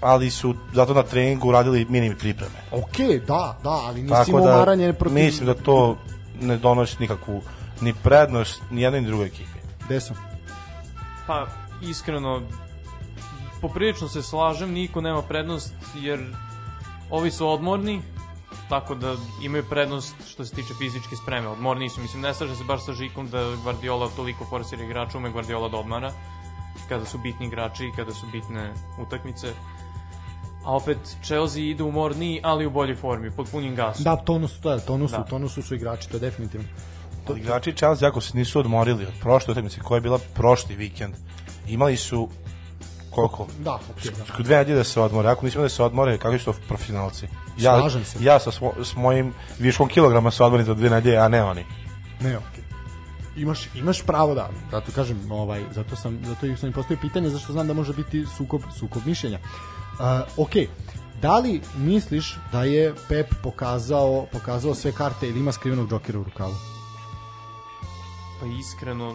ali su zato na treningu radili minimi pripreme. Ok, da, da, ali nisi Tako imao da umaranje protiv... mislim da to ne donosi nikakvu ni prednost ni jednoj ni drugoj ekipi. Deso. Pa, iskreno, poprilično se slažem, niko nema prednost, jer ovi su odmorni, tako da imaju prednost što se tiče fizičke spreme. Odmorni su, mislim, ne slažem se baš sa Žikom da Guardiola toliko forsira igrača, ume Guardiola da odmara, kada su bitni igrači i kada su bitne utakmice. A opet, Chelsea ide umorniji, ali u boljoj formi, pod punim gasom. Da, tonus, to je, tonusu, Da. tonusu su igrači, to je definitivno. To... Igrači Chelsea jako se nisu odmorili od prošle utakmice koja je bila prošli vikend. Imali su koliko? Da, ok, da. Dve nedelje da se odmore. Ako nismo da se odmore, kakvi su to profesionalci? Ja, Slažem se. Ja sa, svo, s mojim viškom kilograma se odmorim za dve nedelje, a ne oni. Ne, ok. Imaš, imaš pravo da, zato kažem, ovaj, zato sam, zato sam i postavio pitanje, zašto znam da može biti sukob, sukob mišljenja. Uh, ok, da li misliš da je Pep pokazao, pokazao sve karte ili ima skrivenog džokera u rukavu? Pa iskreno,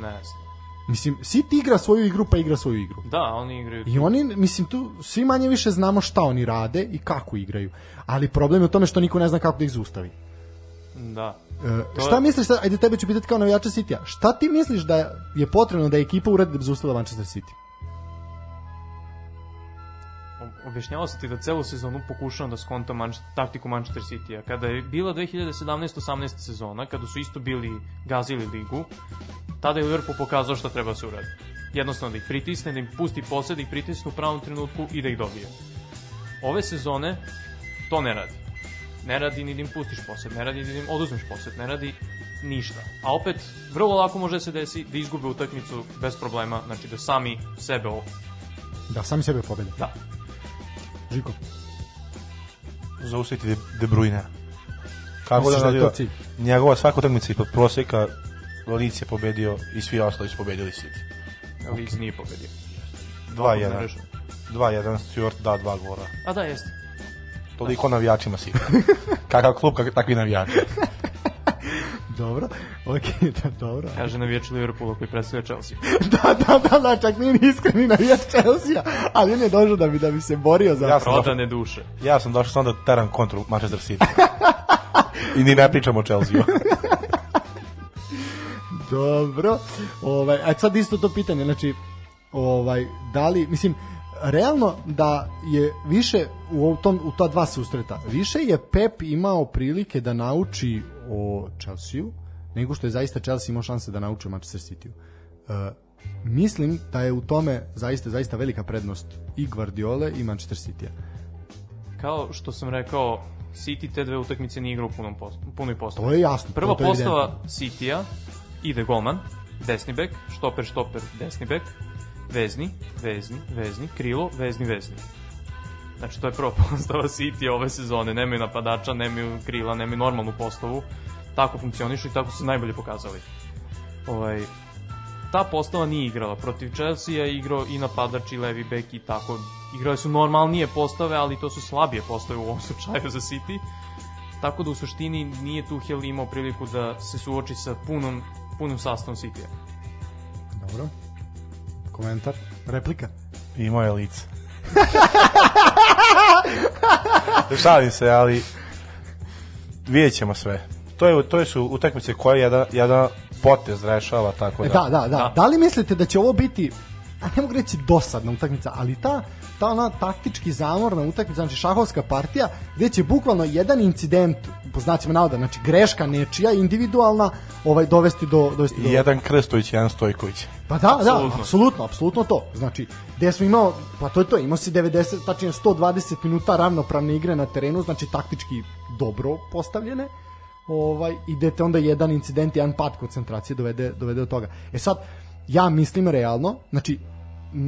ne znam. Mislim, City igra svoju igru, pa igra svoju igru. Da, oni igraju I oni, mislim, tu svi manje više znamo šta oni rade i kako igraju. Ali problem je u tome što niko ne zna kako da ih zaustavi. Da. E, šta misliš, sad, ajde tebe ću pitati kao navijača City-a, šta ti misliš da je potrebno da ekipa uradi da bi zaustavila Manchester City? Objašnjavao sam ti da celu sezonu pokušavam da skontam Manch taktiku Manchester City-a. Kada je bila 2017-18 sezona, kada su isto bili gazili ligu, tada je Liverpool pokazao šta treba da se uradi. Jednostavno da ih pritisne, da im pusti posed, da ih pritisne u pravom trenutku i da ih dobije. Ove sezone to ne radi. Ne radi ni da im pustiš posed, ne radi ni da im oduzmeš posed, ne radi ništa. A opet, vrlo lako može da se desi da izgube utakmicu bez problema, znači da sami sebe ovo... Da, sami sebe pobede. Da. Žiko, Zaustaviti De, De Bruyne. Kako Misliš da da je to cilj? Njegova svaka utakmica ispod proseka Leeds je pobedio i svi ostali su pobedili City. Leeds nije pobedio. 2-1. Mreža. 2-1, Stuart da dva gola. A da, jeste. Toliko navijačima City. [LAUGHS] Kakav klub, kak, takvi navijači. [LAUGHS] dobro. Ok, da, dobro. Kaže navijač Liverpoola koji predstavlja Chelsea. [LAUGHS] da, da, da, da, čak nije ni iskreni navijač Chelsea, ali on je došao da bi, da bi se borio za... Ja došao, Prodane duše. ja sam došao sam da teram kontru Manchester City. I ni ne pričam o Chelsea. Dobro. Ovaj, a sad isto to pitanje, znači, ovaj, da li, mislim, realno da je više u, tom, u ta dva susreta, više je Pep imao prilike da nauči o Chelsea-u, nego što je zaista Chelsea imao šanse da nauči o Manchester City-u. Uh, mislim da je u tome zaista zaista velika prednost i Guardiole i Manchester City-a. Kao što sam rekao, City te dve utakmice nije igrao u punom post, punoj postavi. To je jasno. Prva to je postava City-a ide golman, desni bek, štoper, štoper, desni bek, vezni, vezni, vezni, krilo, vezni, vezni. Znači, to je prva [LAUGHS] postava City ove sezone. Nemaju napadača, nemaju krila, nemaju normalnu postavu. Tako funkcionišu i tako su najbolje pokazali. Ovaj, ta postava nije igrala. Protiv Chelsea je igrao i napadač i levi bek i tako. Igrale su normalnije postave, ali to su slabije postave u ovom [LAUGHS] slučaju za City. Tako da u suštini nije Tuchel imao priliku da se suoči sa punom, punom sastavom City-a. Dobro. Komentar? Replika? Imao je lice. [LAUGHS] Šalim se, ali vidjet ćemo sve. To, je, to su utakmice koje jedan, jedan potez rešava, tako E, da. da, da, da. Da li mislite da će ovo biti a ne mogu reći dosadna utakmica, ali ta ta ona taktički zamorna utakmica, znači šahovska partija, gde će bukvalno jedan incident, po znacima navoda, znači greška nečija, individualna, ovaj dovesti do dovesti do jedan Krstović, jedan Stojković. Pa da, da, Apsolutno. apsolutno, apsolutno to. Znači, gde smo imao, pa to je to, imao si 90, tačnije 120 minuta ravnopravne igre na terenu, znači taktički dobro postavljene, ovaj, i gde te onda jedan incident, jedan pad koncentracije dovede, dovede do toga. E sad, ja mislim realno, znači,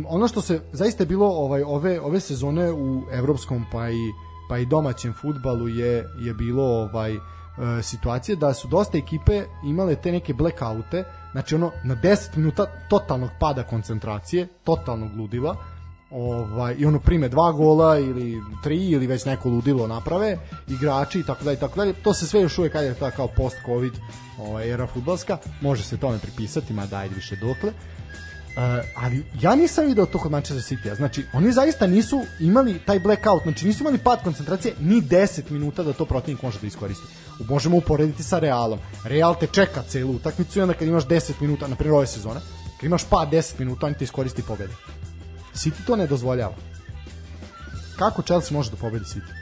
ono što se zaista bilo ovaj ove ove sezone u evropskom pa i pa i domaćem fudbalu je je bilo ovaj e, situacije da su dosta ekipe imale te neke blackoute, znači ono na 10 minuta totalnog pada koncentracije, totalnog ludila. Ovaj i ono prime dva gola ili tri ili već neko ludilo naprave igrači i tako dalje i tako dalje to se sve još uvek kaže ta kao post covid ovaj era fudbalska može se tome pripisati mada ajde više dokle ali ja nisam video to kod Manchester City-a. Znači, oni zaista nisu imali taj blackout, znači nisu imali pad koncentracije ni 10 minuta da to protivnik može da iskoristi. Možemo uporediti sa Realom. Real te čeka celu utakmicu i onda kad imaš 10 minuta, na primjer ove sezone, kad imaš pad 10 minuta, on ti iskoristi pobede. City to ne dozvoljava. Kako Chelsea može da pobedi City?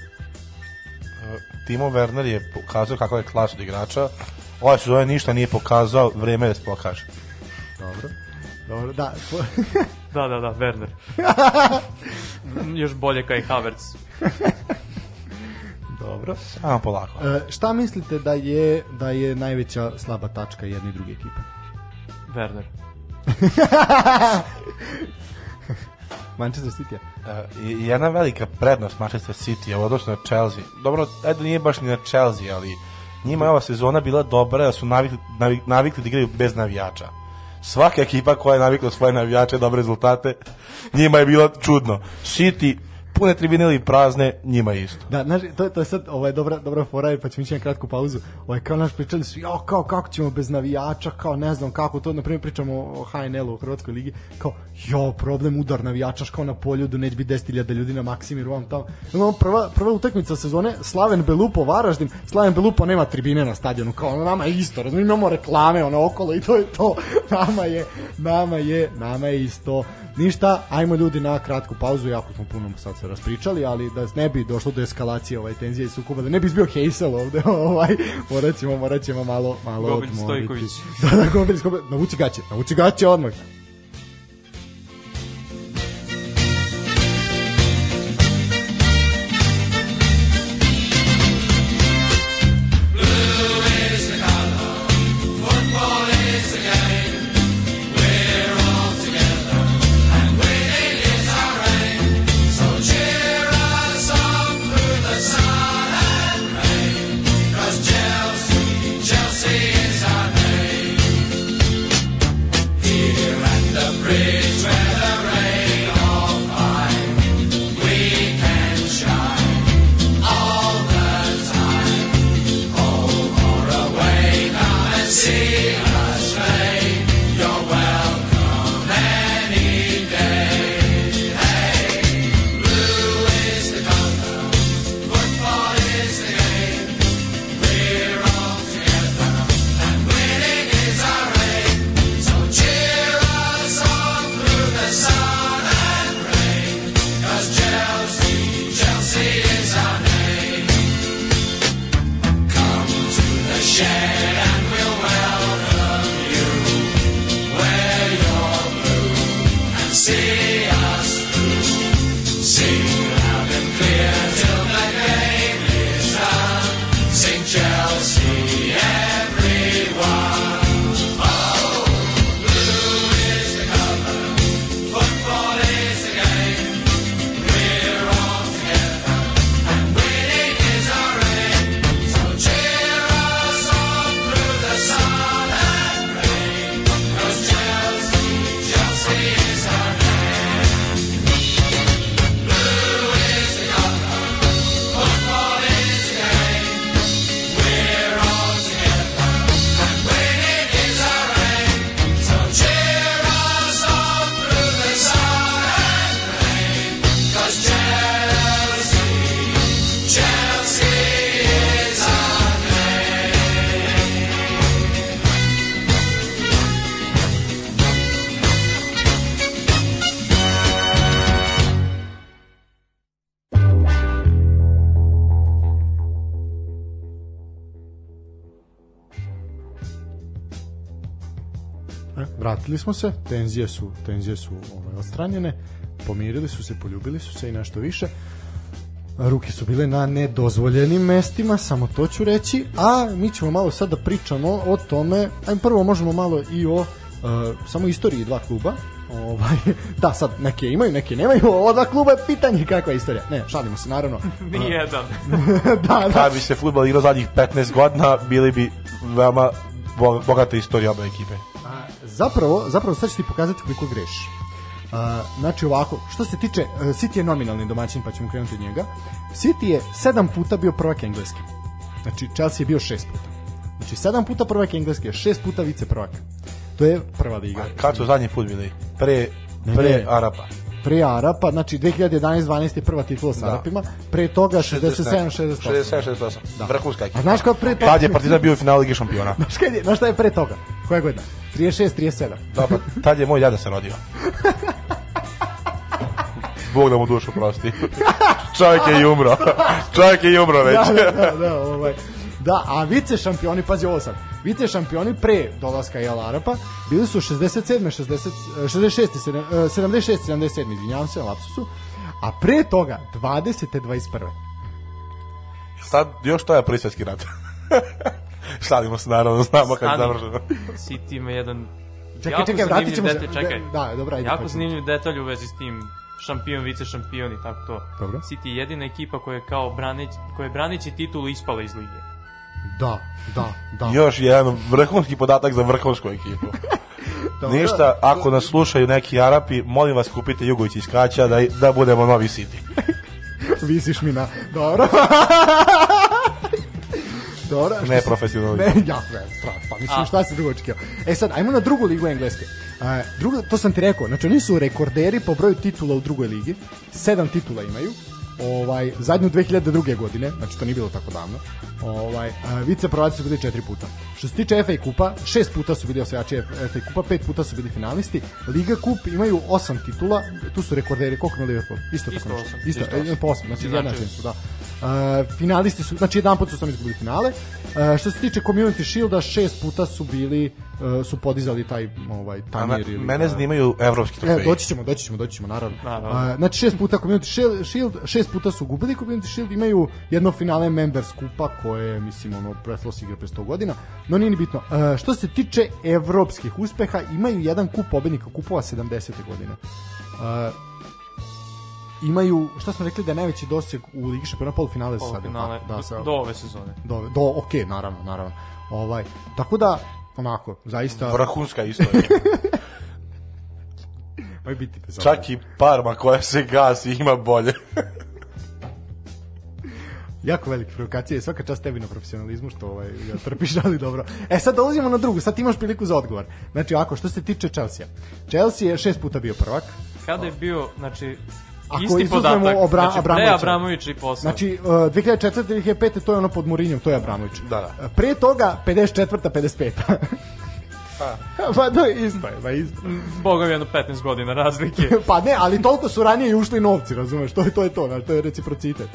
Timo Werner je pokazao kako je klas od igrača. Ove sezone ništa nije pokazao, vreme je da se pokaže. Dobro. Dobro, da. [LAUGHS] Da, da, da, Werner. [LAUGHS] Još bolje kaj Havertz. [LAUGHS] Dobro. Samo polako. E, šta mislite da je da je najveća slaba tačka jedne i druge ekipe? Werner. Manchester City. Uh, i- jedna velika prednost Manchester City je u odnosu na Chelsea. Dobro, ajde nije baš ni na Chelsea, ali njima je ova sezona bila dobra da su navikli, navikli da igraju bez navijača. Svaka ekipa koja je navikla svoje navijače dobre rezultate, njima je bilo čudno. City, pune tribine ili prazne, njima isto. Da, znaš, to, to je sad ovaj, dobra, dobra fora, pa ćemo ići na kratku pauzu. Ovaj, kao naš pričali su, jo, kao, kako ćemo bez navijača, kao, ne znam kako to, na primjer pričamo o HNL-u u Hrvatskoj ligi, kao, jo, problem udar navijača, kao na poljudu, neće biti 10.000 ljudi na Maksimiru, vam tamo. Imamo prva, prva utakmica sezone, Slaven Belupo, Varaždin, Slaven Belupo nema tribine na stadionu, kao, ono, nama je isto, razumijemo, imamo reklame, ono, okolo i to je to, [LAUGHS] nama je, nama je, nama je isto. Ništa, ajmo ljudi na kratku pauzu, jako smo puno sad se raspričali, ali da ne bi došlo do eskalacije ovaj tenzije i sukoba, da ne bi izbio Hejsel ovde, [LAUGHS] ovaj, morat ćemo, morat ćemo malo, malo Gobelj odmoriti. Stojković. [LAUGHS] Da, da, Gobelj, Gobelj, navuci gaće, navuci gaće odmah. Vratili smo se, tenzije su, tenzije su ovaj, odstranjene, pomirili su se, poljubili su se i nešto više. Ruke su bile na nedozvoljenim mestima, samo to ću reći, a mi ćemo malo sad da pričamo o tome, ajmo prvo možemo malo i o uh, samo istoriji dva kluba, ovaj, [LAUGHS] da sad neke imaju, neke nemaju, ova dva kluba je pitanje kakva je istorija. Ne, šalimo se naravno. [LAUGHS] Nijedan. [LAUGHS] da, da, Kad bi se futbol igrao zadnjih 15 godina, bili bi veoma bo- bogata istorija obe ekipe. Zapravo, zapravo sad ću ti pokazati koliko greši. Uh, znači ovako, što se tiče, uh, City je nominalni domaćin, pa ćemo krenuti od njega. City je sedam puta bio prvak engleski. Znači, Chelsea je bio šest puta. Znači, sedam puta prvak engleski, a šest puta vice prvak. To je prva liga. Kad su zadnji put bili? Pre, Ne, pre ne. Arapa. Pre Arapa, znači 2011-12 je prva titula sa Da. Arapima, pre toga 67-68. 67-68. Da. Vrhunska ekipa. A znaš kao pre toga? Tad je Partizan bio u finalu Lige šampiona. [LAUGHS] Znaš, kad je, znaš šta je pre toga? Koja godina? 36-37. Da, pa tad je moj deda se rodio. Bog da mu dušu prosti. [LAUGHS] Čovjek je i umro. [LAUGHS] Čovjek je i umro već. da, da, da, ovaj. Da, a vice šampioni, pazi ovo sad, vice šampioni pre dolaska Jel Arapa bili su 67. 60, eh, 66. sedam- eh, 76. 77. izvinjavam se lapsusu, a pre toga 20. 21. Sad još to je prvi svjetski rat. [LAUGHS] Šalimo se naravno, znamo kad završeno. City ima jedan Čekaj, jako čekaj, vratit ćemo se. detalj, čekaj. Da, dobra, ajde. jako zanimljiv detalj u vezi s tim šampion, vice šampion i tako to. Dobro. City je jedina ekipa koja je kao braneć, koja je braneći titulu ispala iz lige. Da, da, da. Još jedan vrhunski podatak za vrhunsku ekipu. [LAUGHS] Dobro. Ništa, ako nas slušaju neki Arapi, molim vas kupite Jugović iz Kaća da, da budemo novi City. [LAUGHS] Visiš mi na... Dobro. [LAUGHS] Dobro. Ne profesionalno. Ne, ja, ne, strah, pa mislim šta se drugo očekivao. E sad, ajmo na drugu ligu engleske. E, druga, to sam ti rekao, znači oni su rekorderi po broju titula u drugoj ligi, sedam titula imaju, ovaj, zadnju 2002. godine, znači to nije bilo tako davno, ovaj, vice prvaci su bili četiri puta. Što se tiče FA kupa, šest puta su bili osvajači FA kupa, pet puta su bili finalisti, Liga kup imaju osam titula, tu su rekorderi, koliko ima Liverpool? Isto tako Isto nešto. osam. Isto, Isto e, po osam, znači izjednačeni su, da. Uh, finalisti su, znači jedan put su samo izgubili finale. Uh, što se tiče Community Shielda, šest puta su bili, uh, su podizali taj ovaj, tanjir. ili- mene zanimaju evropski E, trofeji. doći ćemo, doći ćemo, doći ćemo, naravno. Naravno. Uh, znači šest puta Community Shield, šest puta su gubili Community Shield, imaju jedno finale Members kupa koje je, mislim, ono, Breathless igra pre 100 godina, no nije ni bitno. Uh, što se tiče evropskih uspeha, imaju jedan kup pobednika kupova 70. godine. Uh, imaju, šta smo rekli da je najveći doseg u Ligi šampiona polufinale za sad. je li Finale, tako? Da, sa, do ove sezone. do, do, ok, naravno, naravno. Ovaj, tako da, onako, zaista... Vrhunska istorija. [LAUGHS] Pa biti bez Čak i Parma koja se gasi ima bolje. [LAUGHS] jako velike provokacije, svaka čast tebi na profesionalizmu što ovaj, ja trpiš, [LAUGHS] ali dobro. E sad dolazimo na drugu, sad imaš priliku za odgovor. Znači ovako, što se tiče Chelsea. Chelsea je šest puta bio prvak, Kada je bio, znači, Ako isti izuzmemo podatak, Obra- znači pre Abramovića. Abramović i posle. Znači, uh, 2004. 2005. to je ono pod Mourinhom, to je Abramović. Da, da. Uh, Pre toga, 54. 55. pa to [LAUGHS] je isto, je, pa isto. Boga mi jedno 15 godina razlike. [LAUGHS] pa ne, ali toliko su ranije i ušli novci, razumeš, to je to, je to, znači, to je reciprocitet.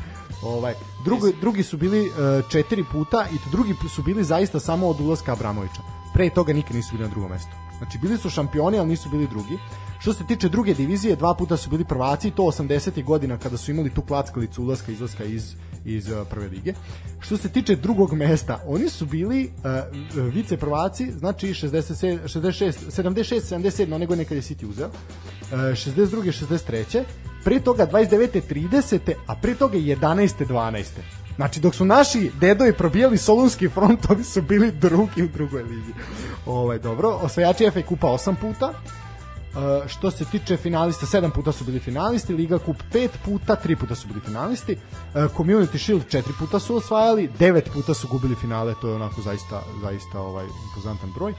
Ovaj, drugi, drugi su bili uh, četiri puta i to drugi su bili zaista samo od ulaska Abramovića. Pre toga nikad nisu bili na drugom mestu. Znači, bili su šampioni, ali nisu bili drugi. Što se tiče druge divizije, dva puta su bili prvaci, to 80. godina kada su imali tu klackalicu ulaska i izlaska iz iz uh, prve lige. Što se tiče drugog mesta, oni su bili uh, vice prvaci, znači 67, 66, 76, 77, one godine kad je City uzeo, uh, 62. 63. Pre toga 29. 30. a pre toga 11. 12. Znači, dok su naši dedovi probijali Solunski front, [LAUGHS] oni su bili drugi u drugoj ligi. Ovaj, dobro, osvajači FA Kupa 8 puta, što se tiče finalista, sedam puta su bili finalisti, Liga Kup pet puta, tri puta su bili finalisti, uh, Community Shield četiri puta su osvajali, devet puta su gubili finale, to je onako zaista, zaista ovaj impozantan broj.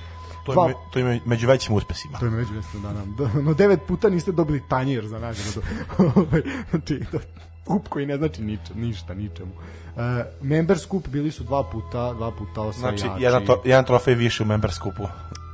To Dva- je, me- to je me- među većim uspesima. to je među mjesto da nam. Da, no devet puta niste dobili tanjir za nagradu. [LAUGHS] Ovaj, znači, to, kup koji ne znači niča, ništa, ničemu. Uh, members kup bili su dva puta, dva puta osvajači. Znači, jedan, to, jedan trofej više u Members kupu.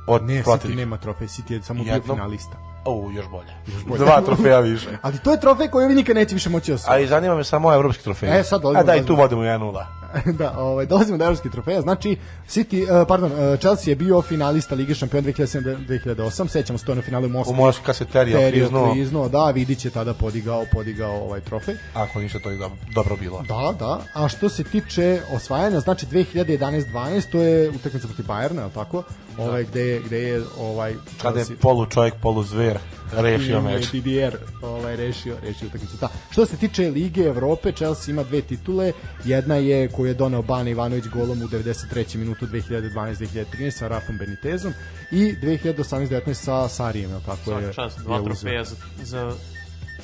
Od Ne, City protiv. nema trofej, City je samo bio Jednom? finalista. O, još bolje. Dva trofeja više. Ali to je trofej koji vi nikad neće više moći osvojiti. A i zanima me samo evropski trofej. E, sad A da, do- tu vodimo 1-0. [LAUGHS] da, ovaj, dolazimo do evropskih trofeja. Znači, City, uh, pardon, uh, Chelsea je bio finalista Lige šampiona 2007-2008. Sećamo se to na finalu u Moskvi. U Moskvi kad se Terio Terio kliznuo, kliznuo, da, Vidić je tada podigao, podigao ovaj trofej. ako ništa to je dobro, bilo. Da, da. A što se tiče osvajanja, znači 2011-12, to je utakmica protiv Bayerna, tako? Ovaj, gde, je, gde je ovaj Kada je Chelsea- polu čovjek, polu zver rešio meč. je Didier ovaj, rešio, rešio utakmicu. Da. Što se tiče Lige Evrope, Chelsea ima dve titule. Jedna je koju je doneo Bane Ivanović golom u 93. minutu 2012-2013 sa Rafom Benitezom i 2018-19 sa Sarijem, je tako je? Svaka čast, dva je trofeja za, za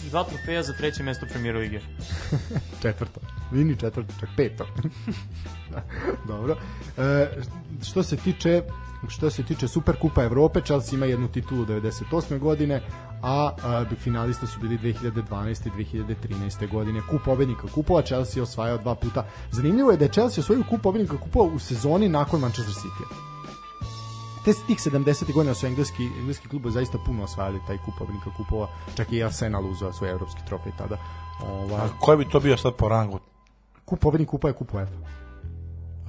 dva trofeja za treće mesto Premier Lige. [LAUGHS] Četvrto. Vini četvrto, čak peto. [LAUGHS] Dobro. E, što se tiče što se tiče Superkupa Evrope, Chelsea ima jednu titulu 98. godine, a, a finalista su bili 2012. i 2013. godine. Kup pobednika kupova Chelsea je osvajao dva puta. Zanimljivo je da je Chelsea osvojio kup pobednika kupova u sezoni nakon Manchester City. Te tih 70. godina su engleski, engleski klubovi zaista puno osvajali taj kup pobednika kupova, čak i Arsenal uzeo svoj evropski trofej tada. Ovaj, A koji bi to bio sad po rangu? kup pobednik kupa je kup UEFA.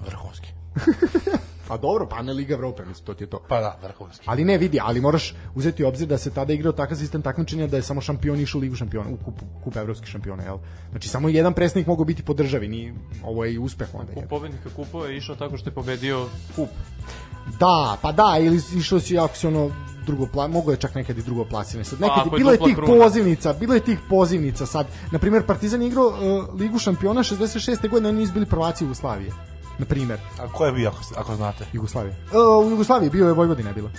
Vrhunski. [LAUGHS] Pa dobro, pa ne Liga Evrope, mislim, to ti je to. Pa da, vrhunski. Ali ne vidi, ali moraš uzeti u obzir da se tada igrao takav sistem takmičenja da je samo šampion išao u Ligu šampiona, u kup, kup evropskih šampiona, jel? Znači samo jedan predstavnik mogao biti po državi, ni ovo je i uspeh onda. Kup pobednika kupova je išao tako što je pobedio kup. Da, pa da, ili išao si ako si ono drugo pla, mogo je čak nekad i drugo plasirane. Sad nekad ako je bilo je tih kruna. pozivnica, bilo je tih pozivnica sad. Na primjer Partizan igrao uh, Ligu šampiona 66. godine, oni nisu bili prvaci Jugoslavije. Na primjer, A ko je bio, ako, ako znate? Jugoslavije. Uh, u Jugoslaviji bio je Vojvodina je bila.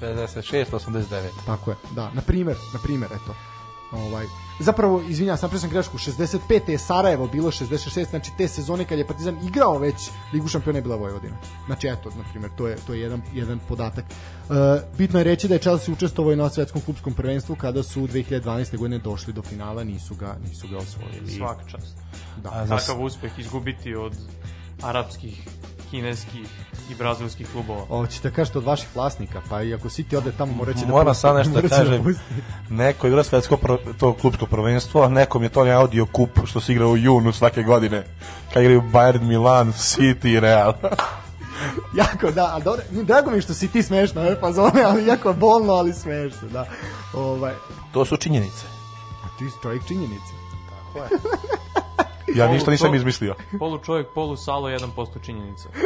66, 89. Tako je, da, na primer, na primer, eto. Ovaj, zapravo, izvinjam, sam sam grešku, 65. je Sarajevo bilo 66, znači te sezone kad je Partizan igrao već Ligu šampiona je bila Vojvodina. Znači eto, na primjer, to je to je jedan jedan podatak. E, bitno je reći da je Chelsea učestvovao i na svetskom klubskom prvenstvu kada su 2012. godine došli do finala, nisu ga nisu ga osvojili. Svaka čast. Da. A Takav uspeh izgubiti od arapskih, kineskih i brazilskih klubova. Hoćete kažete od vaših vlasnika, pa i ako City ode tamo morat će da Moram sad nešto da kažem. Neko igra svetsko pro, to klubsko prvenstvo, a nekom je to ne audio kup što se igra u junu svake godine. Kad igraju Bayern, Milan, City i Real. [LAUGHS] jako da, a dobro, drago mi je što si ti smešna ove fazone, ali jako je bolno, ali smešno, da. Ovaj, to su činjenice. a ti čovjek činjenice. Ja ništa nisam to- izmislio. Polu čovjek, polu salo, 1% činjenica. [LAUGHS]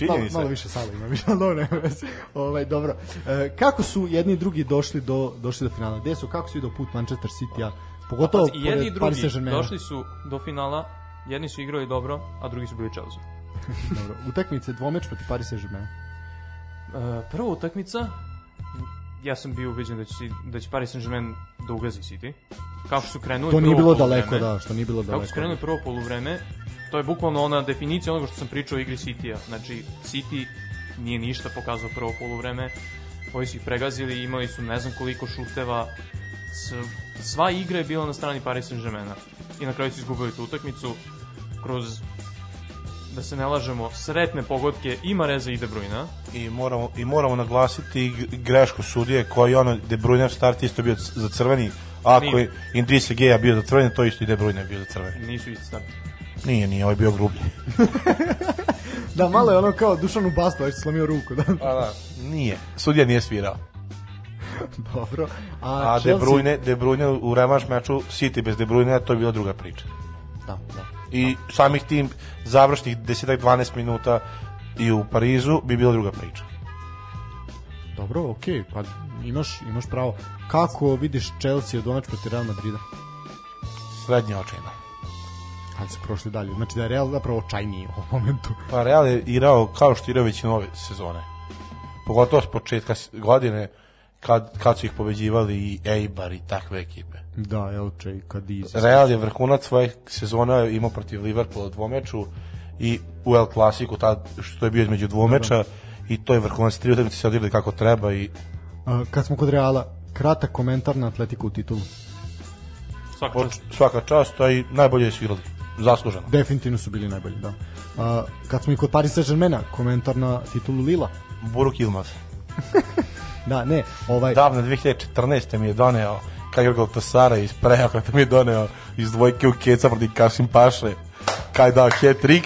Malo, Činjenice. malo više sala ima, više, dobro, nema veze. ovaj, dobro. E, kako su jedni i drugi došli do, došli do finala? Gde su, kako su idu put Manchester City-a? Pogotovo I jedni i drugi došli su do finala, jedni su igrali dobro, a drugi su bili Chelsea. [LAUGHS] Dobro. Utakmice dvomeč protiv Paris Saint-Germaina. E, prva utakmica, ja sam bio ubeđen da će, da će Paris Saint-Germain da ugazi City. kako su krenuli To nije bilo poluvreme. daleko, da, što nije bilo Kako su daleko. krenuli prvo poluvreme, to je bukvalno ona definicija onoga što sam pričao o igri City-a. Znači, City nije ništa pokazao prvo poluvreme, koji su ih pregazili, imali su ne znam koliko šuteva, sva igra je bila na strani Paris Saint-Germaina. I na kraju su izgubili tu utakmicu kroz da se ne lažemo, sretne pogodke i Mareza i De Bruyna. I moramo, I moramo naglasiti grešku sudije koji ono De Bruyne start isto bio za crveni, a ako je Indrise Geja bio za crveni, to isto i De Bruyne bio za crveni. Nisu isti start. Nije, nije, ovaj bio grublji. [LAUGHS] Da, malo je ono kao Dušanu Bastu, već slomio ruku, da. A da, nije. Sudija nije svirao. [LAUGHS] Dobro. A, A De Chelsea- Bruyne, De Bruyne u revanš meču City bez De Bruyne, to je bila druga priča. Da, da. I samih tim završnih 10-12 minuta i u Parizu bi bila druga priča. Dobro, okej, pa imaš, imaš pravo. Kako vidiš Chelsea od domać protiv Real Madrida? Srednje očajno. Kad se prošli dalje. Znači da je Real zapravo očajniji u ovom momentu. Pa Real je igrao kao što je igrao većinu ove sezone. Pogotovo s početka godine kad, kad su ih pobeđivali i Eibar i takve ekipe. Da, Elche i Cadiz. Real je vrhunac svoje sezone imao protiv Liverpoola u dvomeču i u El Clasiku tad što je bio između dvomeča i to je vrhunac tri utakmice se odigrali kako treba i A, kad smo kod Reala, kratak komentar na Atletiku u titulu. Svaka od- čast. svaka čast, a i najbolje su igrali. Zasluženo. Definitivno su bili najbolji, da. A, kad smo i kod Paris Saint-Germaina, komentar na titulu Lila. Buruk Ilmaz. [LAUGHS] Da, ne, ovaj... Davno 2014. mi je doneo Kajor Galtasara iz Preja, kada mi je doneo iz dvojke u Keca protiv Kasim Paše, kaj dao hat-trick,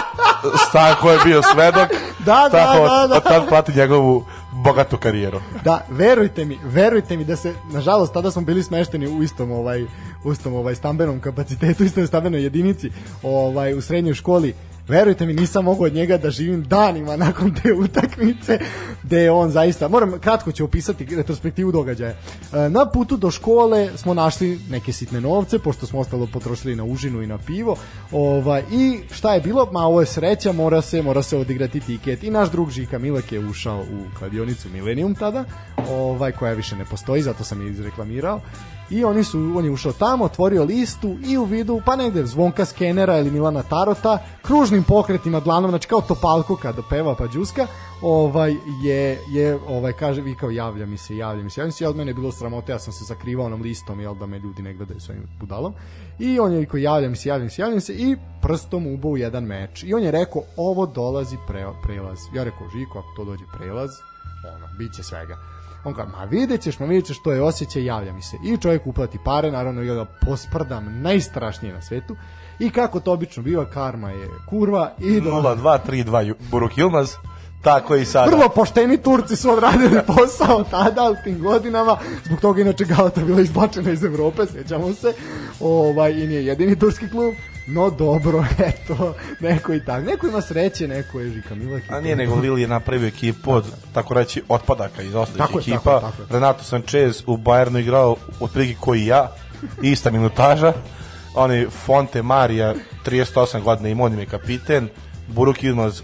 [LAUGHS] Stanko je bio svedok, [LAUGHS] Da, da, tako od- da, da. od tad prati njegovu bogatu karijeru. Da, verujte mi, verujte mi da se, nažalost, tada smo bili smešteni u istom ovaj, u istom ovaj stambenom kapacitetu, u istom stambenoj jedinici, ovaj, u srednjoj školi. Verujte mi, nisam mogao od njega da živim danima nakon te utakmice, gde je on zaista, moram, kratko ću opisati retrospektivu događaja. E, Na putu do škole smo našli neke sitne novce, pošto smo ostalo potrošili na užinu i na pivo, ovaj, i šta je bilo? Ma ovo je sreća, mora se, mora se odigrati tiket. I naš drug Žika Milek je ušao u kladionicu Millennium tada, ovaj, koja više ne postoji, zato sam je izreklamirao. I oni su, on je ušao tamo, otvorio listu i u vidu, pa negde zvonka skenera ili Milana Tarota, kružnim pokretima dlanom, znači kao Topalko kada peva pa džuska, ovaj je je ovaj kaže vikao javlja mi se javlja mi se. Javlja mi se ja od mene je bilo sramote ja sam se sakrivao onom listom jel da me ljudi ne gledaju svojim budalom. I on je vikao javlja mi se javlja mi se javlja mi se i prstom ubao u jedan meč. I on je rekao ovo dolazi pre, prelaz. Ja rekao Žiko ako to dođe prelaz ono biće svega On kaže, ma vidjet ćeš, ma vidjet ćeš, to je osjećaj, javlja mi se. I čovjek uplati pare, naravno ja ga posprdam najstrašnije na svetu. I kako to obično biva, karma je kurva i do... 0-2-3-2 Ju- Buruk Ilmaz, tako i sada. Vrlo pošteni Turci su odradili [LAUGHS] posao tada u tim godinama, zbog toga inače Galata bila izbačena iz Evrope, sjećamo se, ovaj, i nije jedini turski klub, no dobro, [LAUGHS] eto, neko i tak. Neko ima sreće, neko je Žika Milak. i A nije nego Lili je napravio ekipu od, tako reći, otpadaka iz Tako ostalih je, ekipa. tako je, tako je. Renato Sanchez u Bayernu igrao otprilike koji i ja, ista minutaža. Oni Fonte Marija, 38 godina imao on je kapiten. Buruk Ilmaz,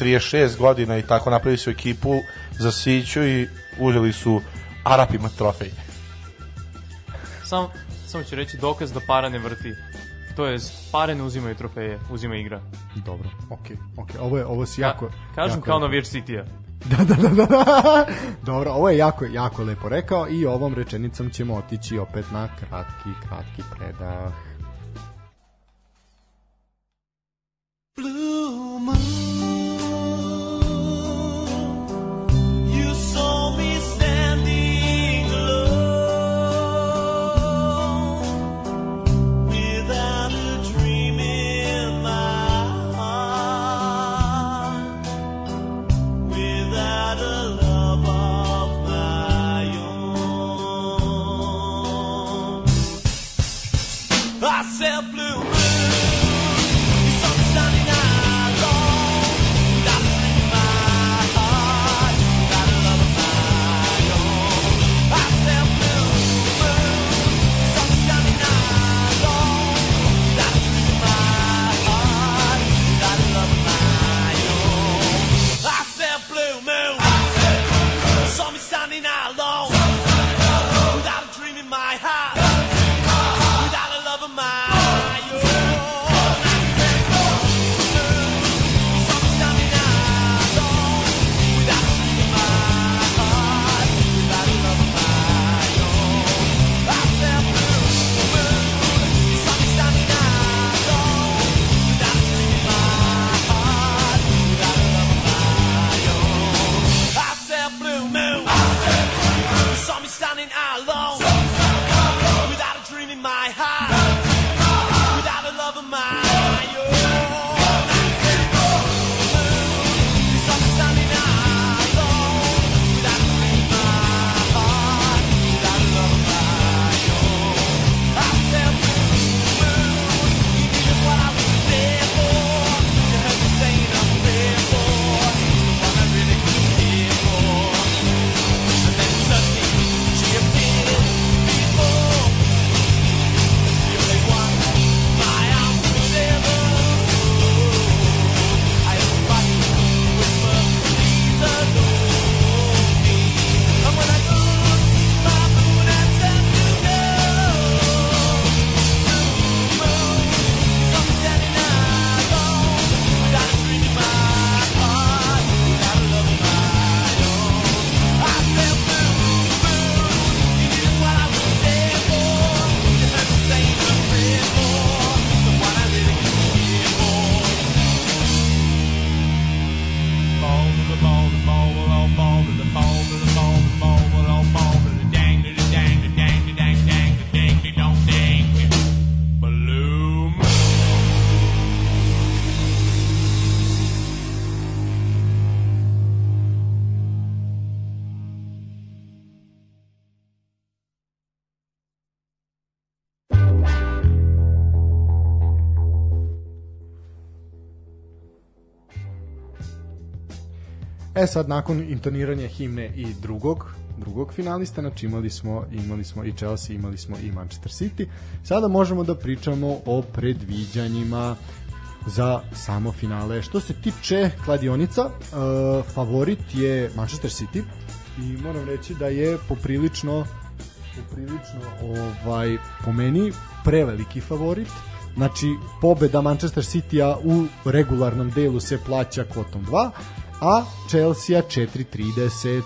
36 godina i tako napravili su ekipu za Siću i uzeli su Arapima trofej. Sam, samo ću reći dokaz da para ne vrti. To je, pare ne uzimaju trofeje, uzima igra. Dobro, okej, okej. Ovo je, ovo si Ja, jako... kažem jako kao lepo. navijač City-a. Da, da, da, da, da. [LAUGHS] Dobro, ovo je jako, jako lepo rekao i ovom rečenicom ćemo otići opet na kratki, kratki predah. Blue moon, E sad nakon intoniranja himne i drugog drugog finalista, znači imali smo imali smo i Chelsea, imali smo i Manchester City. Sada možemo da pričamo o predviđanjima za samo finale. Što se tiče kladionica, uh, favorit je Manchester City i moram reći da je poprilično poprilično ovaj po meni preveliki favorit. Znači pobeda Manchester City-a u regularnom delu se plaća kvotom 2, a Chelsea 4.30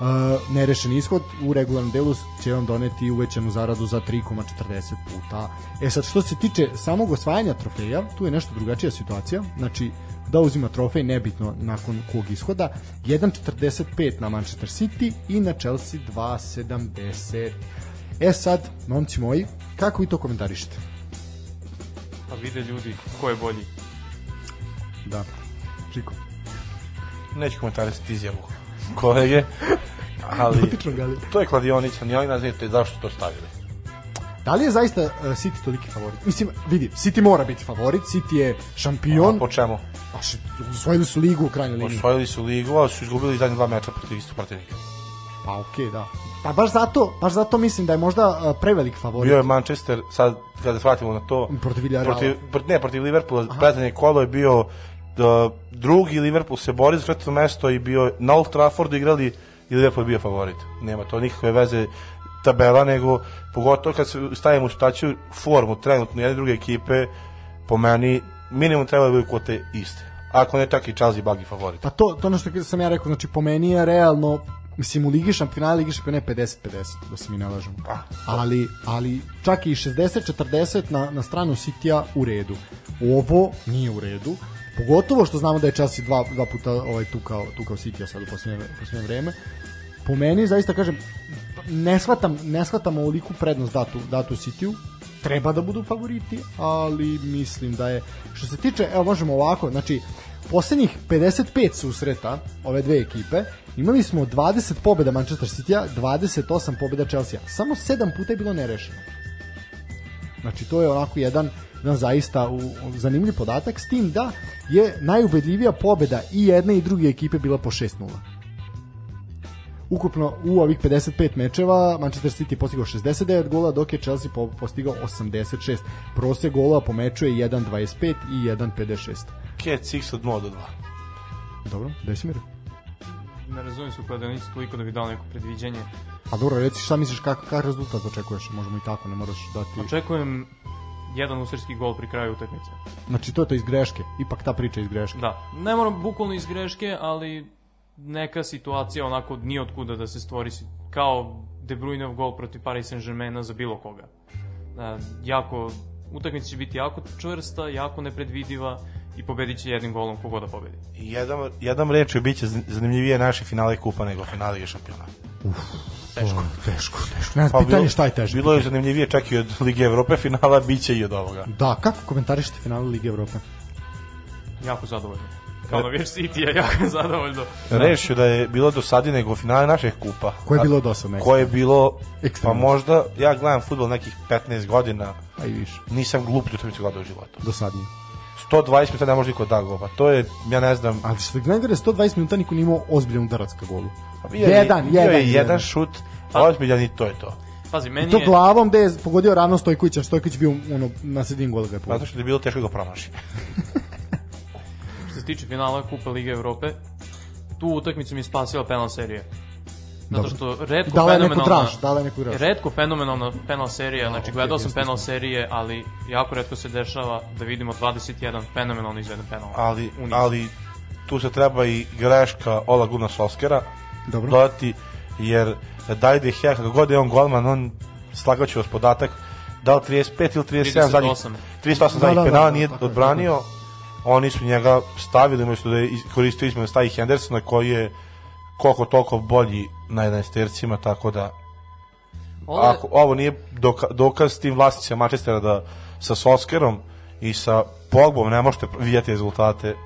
Uh, nerešen ishod u regularnom delu će vam doneti uvećanu zaradu za 3,40 puta. E sad, što se tiče samog osvajanja trofeja, tu je nešto drugačija situacija. Znači, da uzima trofej nebitno nakon kog ishoda 1.45 na Manchester City i na Chelsea 2.70 E sad, momci moji, kako vi to komentarišete? Pa vide ljudi ko je bolji. Da, Čiko. Neću komentarisati izjavu kolege, ali to je kladionica, ni oni ne znaju te zašto to stavili. Da li je zaista uh, City toliki favorit? Mislim, vidi, City mora biti favorit, City je šampion, A po čemu? a š- osvojili su ligu u krajnjoj liniji. Osvojili su ligu, ali su izgubili zadnje dva meča protiv istog protivnika. Pa okej, da. Pa baš zato, baš zato mislim da je možda uh, prevelik favorit. Bio je Manchester, sad kada se vratimo na to, Protiv Villarreala. protiv, pr- ne, protiv Liverpoola, pretanje kolo je bio drugi Liverpool se bori za četvrto mesto i bio na Old Traffordu igrali i Liverpool je bio favorit. Nema to nikakve veze tabela, nego pogotovo kad se stavimo u situaciju formu trenutno jedne druge ekipe, po meni minimum treba da budu kvote iste. Ako ne čak i Chelsea bagi favorit. Pa to, to ono što sam ja rekao, znači po meni je realno mislim u Ligi šampiona, finale Ligi šampiona je 50-50, da se mi ne lažemo. Pa, Ali, ali čak i 60-40 na, na stranu Citya u redu. Ovo nije u redu. Pogotovo što znamo da je Chelsea dva, dva puta ovaj, tukao, tukao City sad u posljednje, posljednje vreme. Po meni, zaista kažem, ne shvatam, ne shvatam ovoliku prednost datu, datu Cityu, treba da budu favoriti, ali mislim da je, što se tiče, evo možemo ovako, znači, poslednjih 55 susreta ove dve ekipe, imali smo 20 pobeda Manchester City-a, 28 pobeda Chelsea. Samo 7 puta je bilo nerešeno. Znači to je onako jedan jedan zaista u, zanimljiv podatak s tim da je najubedljivija pobeda i jedne i druge ekipe bila po 6-0. Ukupno u ovih 55 mečeva Manchester City postigao 69 gola, dok je Chelsea po, postigao 86. Prosek golova po meču je 1.25 i 1.56. Cat 6 od 0 do 2. Dobro, Desimir? Ne razumijem se u kladionici toliko da bi dao neko predviđanje. A dobro, reci šta misliš, kak, kak rezultat očekuješ? Možemo i tako, ne moraš dati... Očekujem jedan usrski gol pri kraju utakmice. Znači, to je to iz greške. Ipak ta priča iz greške. Da, ne moram bukvalno iz greške, ali neka situacija onako nije od kuda da se stvori kao De Bruyneov gol protiv Paris Saint-Germaina za bilo koga. E, jako, utakmica će biti jako čvrsta, jako nepredvidiva i pobedit će jednim golom kogo da pobedi. I jedan, jedan reč je biće zanimljivije naše finale kupa nego finale šampiona. Teško, teško, teško. Ne, pitanje je šta je teže. Bilo je zanimljivije čak i od [LAUGHS] Lige Evrope finala, bit će i od ovoga. Da, kako komentarišete finale Lige Evrope? Jako zadovoljno. Kao navijač City je jako [LAUGHS] zadovoljno. Rešio da je bilo dosadnije nego finale naših kupa. Koje je bilo dosadno? Koje je bilo, pa možda, ja gledam futbol nekih 15 godina, A i više. nisam glup utakmicu gledao u životu. Dosadnije. 120 minuta ne može niko da go, pa to je, ja ne znam, Ali što je najgore, 120 minuta niko nije imao ozbiljan udarac ka golu. Pa bio je, jedan, bio jedan, je jedan jedan. šut, ozbiljan i to je to. Pazi, meni to je... glavom gde je pogodio ravno Stojkovića, Stojković bio ono, na sredini gola ga je pogodio. Zato što je bilo teško da ga promaši. [LAUGHS] Što se tiče finala Kupa Lige Evrope, tu utakmicu mi je spasila penal serija. Zato što redko Dala fenomenalna... dala je neku draž. Redko fenomenalna penal serija, znači okej, gledao sam penal serije, ali jako redko se dešava da vidimo 21 fenomenalno izveden penal. ali, ali tu se treba i greška Ola Guna Solskera Dobro. dodati, jer Dajde Hea, kako god je on golman, on slagaću vas podatak, da li 35 ili 37 zadnjih 38. 38 Da, zadnjih da, da, penala da, nije odbranio, oni su njega stavili, umjesto da je koristio izmenu stavi Hendersona koji je koliko toliko bolji na 11 tercima, tako da Ovo je- ako ovo nije doka, dokaz tim vlasnicima Manchestera da sa Solskerom i sa Pogbom ne možete vidjeti rezultate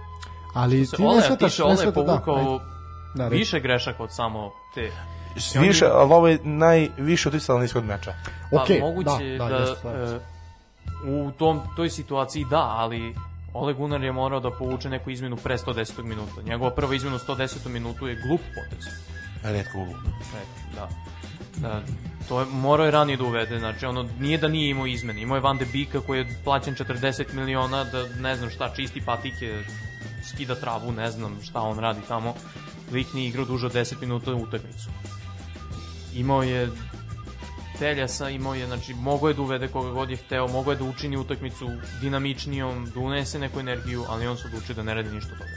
Ali ti ne tiče, ne shvataš, da. povukao. Da, reći. više grešaka od samo te. više, ali ovo je najviše uticalo na ishod meča. Pa Okej, moguće da, da, da, se. e, u tom, toj situaciji da, ali Ole Gunnar je morao da povuče neku izmenu pre 110. minuta. Njegova prva izmena u 110. minutu je glup potez. Redko ugu. E, da. da. To je, morao je ranije da uvede, znači ono, nije da nije imao izmene, imao je Van de Bika koji je plaćen 40 miliona da ne znam šta, čisti patike, skida travu, ne znam šta on radi tamo. Lik nije igrao duže od 10 minuta u utakmicu. Imao je Teljasa, imao je, znači, mogao je da uvede koga god je hteo, mogao je da učini utakmicu dinamičnijom, da unese neku energiju, ali on se odlučio da ne radi ništa od toga.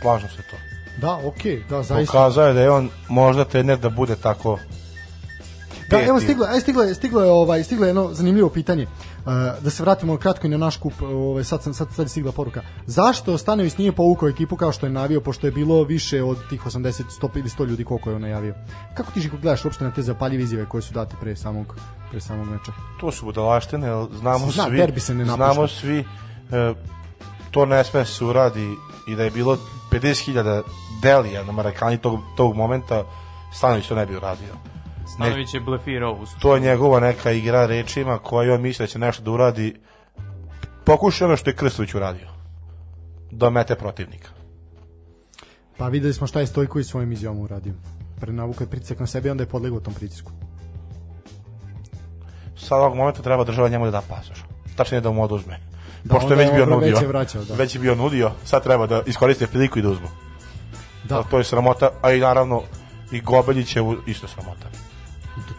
Slažem se to. Da, okej, da, zaista. Pokazao je da je on možda trener da bude tako Da, evo stiglo, aj stiglo je, stiglo je ovaj stiglo je jedno zanimljivo pitanje. Da se vratimo kratko i na naš kup, ovaj sad sam sad sad je stigla poruka. Zašto Stanović nije povukao ekipu kao što je navio pošto je bilo više od tih 80 100 ili 100 ljudi koliko je on najavio? Kako ti Žiko gledaš uopšte na te zapaljive izjave koje su date pre samog pre samog meča? to su budalaštine, znamo Zna, svi, derbi se ne napušta. znamo svi, e, to ne sme se uradi i da je bilo 50.000 delija na Marakani tog, tog momenta, Stanović to ne bi uradio. Stanović je blefirao u To je njegova neka igra rečima koja on misli da će nešto da uradi. Pokušaj ono što je Krstović uradio. Da mete protivnika. Pa videli smo šta je Stojković svojim izjavom uradio. Prenavukao je pritisak na sebe i onda je podlegao tom pritisku. Sad ovog momenta treba država njemu da da pasoš. Tačnije da mu oduzme. Da, Pošto je već bio on već nudio. je vraćao, da. Već je bio nudio, sad treba da iskoriste priliku i da uzmu. Da, Da. To je sramota, a i naravno i Gobeljićevu isto sramota.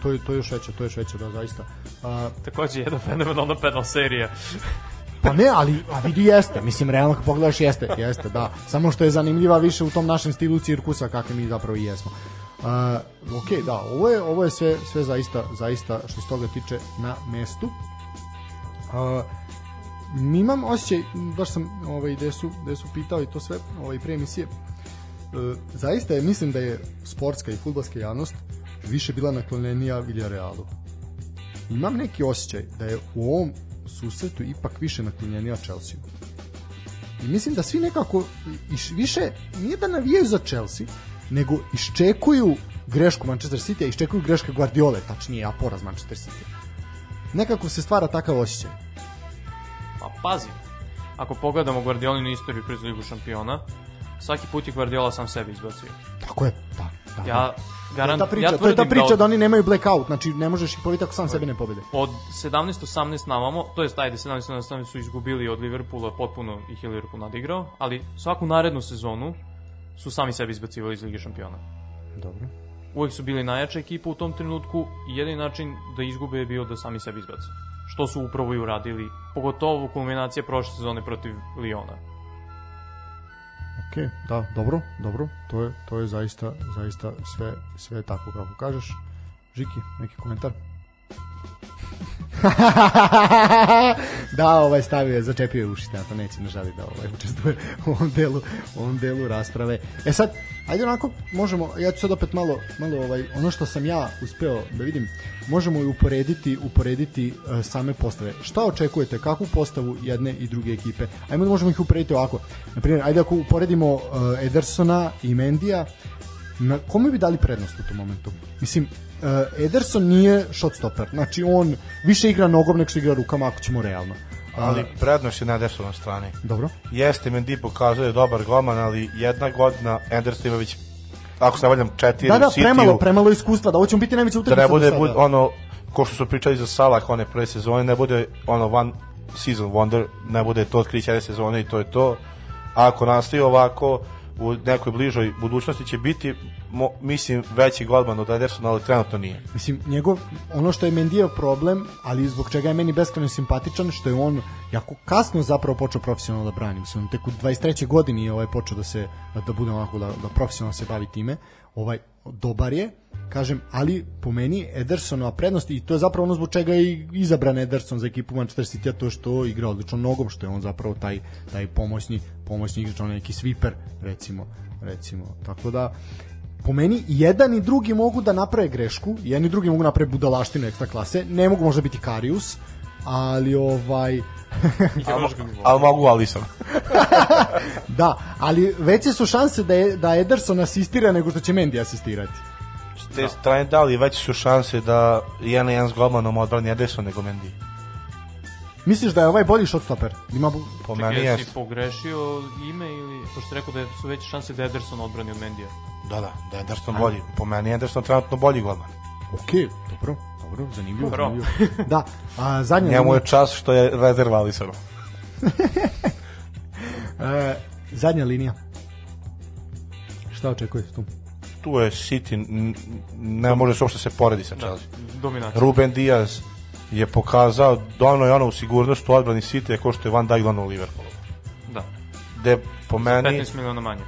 To, je, to je još veće, to je još veće, da, zaista. A, Takođe jedna fenomenalna penal serija. Pa ne, ali a vidi jeste, mislim realno kad pogledaš jeste, jeste, da. Samo što je zanimljiva više u tom našem stilu cirkusa kakvi mi zapravo i jesmo. Uh, ok, da, ovo je, ovo je sve, sve zaista, zaista što se toga tiče na mestu. Uh, mi imam osjećaj, baš sam ovaj, gde, su, gde su pitao i to sve ovaj, pre emisije, uh, zaista je, mislim da je sportska i futbalska javnost više bila naklonjenija Villarrealu imam neki osjećaj da je u ovom susretu ipak više naklonjenija Chelsea. I mislim da svi nekako iš, više nije da navijaju za Chelsea, nego iščekuju grešku Manchester City, a iščekuju greške Guardiole, tačnije, a poraz Manchester City. Nekako se stvara takav osjećaj. Pa pazi, ako pogledamo Guardiolinu istoriju kroz Ligu šampiona, svaki put je Guardiola sam sebi izbacio. Tako je, da. Da Ja to je garant, ta priča, ja to je ta priča od- da oni nemaju blackout, znači ne možeš ih pobediti ako sam sebe ne pobede. od 17-18 navamo, to jest ajde 17-18 su izgubili od Liverpoola, potpuno ih je Liverpool nadigrao, ali svaku narednu sezonu su sami sebi izbacivali iz Lige šampiona. Dobro. Uvek su bili najjača ekipa u tom trenutku i jedini način da izgube je bio da sami sebi izbace. Što su upravo i uradili, pogotovo kulminacija prošle sezone protiv Liona. Da, dobro, dobro. To je, to je zaista, zaista sve, sve tako kako kažeš. Žiki, neki komentar? Da, ovaj stavio je, začepio je uši, to neće ne žali da ovaj učestvuje u ovom delu, u ovom delu rasprave. E sad, ajde onako, možemo, ja ću sad opet malo, malo ovaj, ono što sam ja uspeo da vidim, možemo i uporediti, uporediti uh, same postave. Šta očekujete, kakvu postavu jedne i druge ekipe? Ajmo da možemo ih uporediti ovako. Na primjer, ajde ako uporedimo uh, Edersona i Mendija, na kome bi dali prednost u tom momentu? Mislim, uh, Ederson nije shot stopper, znači on više igra nogom nego što igra rukama ako ćemo realno. Ali prednost je na desnoj strani. Dobro. Jeste, Mendy pokazuje da je dobar golman, ali jedna godina Anderson ima već, ako se valjam, četiri Da, da, u premalo, premalo iskustva, da ovo će mu biti najveća da utakmica ne bude do sada. bud, ono, ko što su pričali za Salah one prve sezone, ne bude ono one season wonder, ne bude to otkriće jedne sezone i to je to. A ako nastavi ovako, u nekoj bližoj budućnosti će biti, mo, mislim, veći golman od Edersona, ali trenutno nije. Mislim, njegov, ono što je Mendijev problem, ali zbog čega je meni beskrajno simpatičan, što je on jako kasno zapravo počeo profesionalno da brani. Mislim, tek u 23. godini je ovaj počeo da se, da bude onako, da, da profesionalno se bavi time. Ovaj, dobar je, kažem, ali po meni Edersonova prednost i to je zapravo ono zbog čega je izabran Ederson za ekipu Manchester City, a to što igra odlično nogom, što je on zapravo taj, taj pomoćni, pomoćni igrač, on je neki sweeper, recimo, recimo. Tako da, po meni jedan i drugi mogu da naprave grešku, jedan i drugi mogu napraviti budalaštinu ekstra klase, ne mogu možda biti Karius, ali ovaj [LAUGHS] Ali mogu Alisson. [LAUGHS] da, ali veće su šanse da je, da Ederson asistira nego što će Mendy asistirati. Te strane da li veće su šanse da jedan na jedan s golmanom odbrani Ederson nego Mendy. Misliš da je ovaj bolji shotstopper? Ima Po Čekaj, meni jesi pogrešio ime ili, pošto rekao da su veće šanse da Ederson odbrani od Mendija. Da, da, da je Ederson bolji. Po meni je Ederson trenutno bolji golman. Okej, dobro, dobro, zanimljivo. Dobro. zanimljivo. Da, a zadnja [LAUGHS] Njemu je čas što je rezerva Alisonu. [LAUGHS] e, zadnja linija. Šta očekujete tu? Tu je City, ne može se uopšte se poredi sa Chelsea. Dominacija. Ruben Diaz je pokazao da ono je ono u sigurnost u odbrani City je ko što je Van Dijk donao u Liverpoolu. Da. Gde po meni, 15 miliona manje.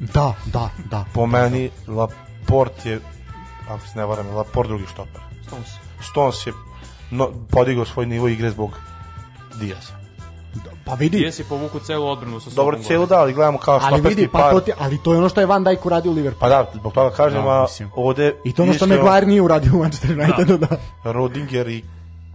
Da, da, da. po meni Laporte je, ako se ne varam, Laporte drugi štoper. Stones. Stones je no, podigao svoj nivo igre zbog Diaza. Pa vidi, Gdje si povuku celu odbranu sa sobom. Dobro, cijelu da, ali gledamo kao ali štoperski vidi, pa par. to ti, ali to je ono što je Van Dijk uradio u Liverpoolu. Pa da, zbog toga kažem, Da, a ovde... I to ono što Maguire nije uradio u Manchester Unitedu, da. Rodinger i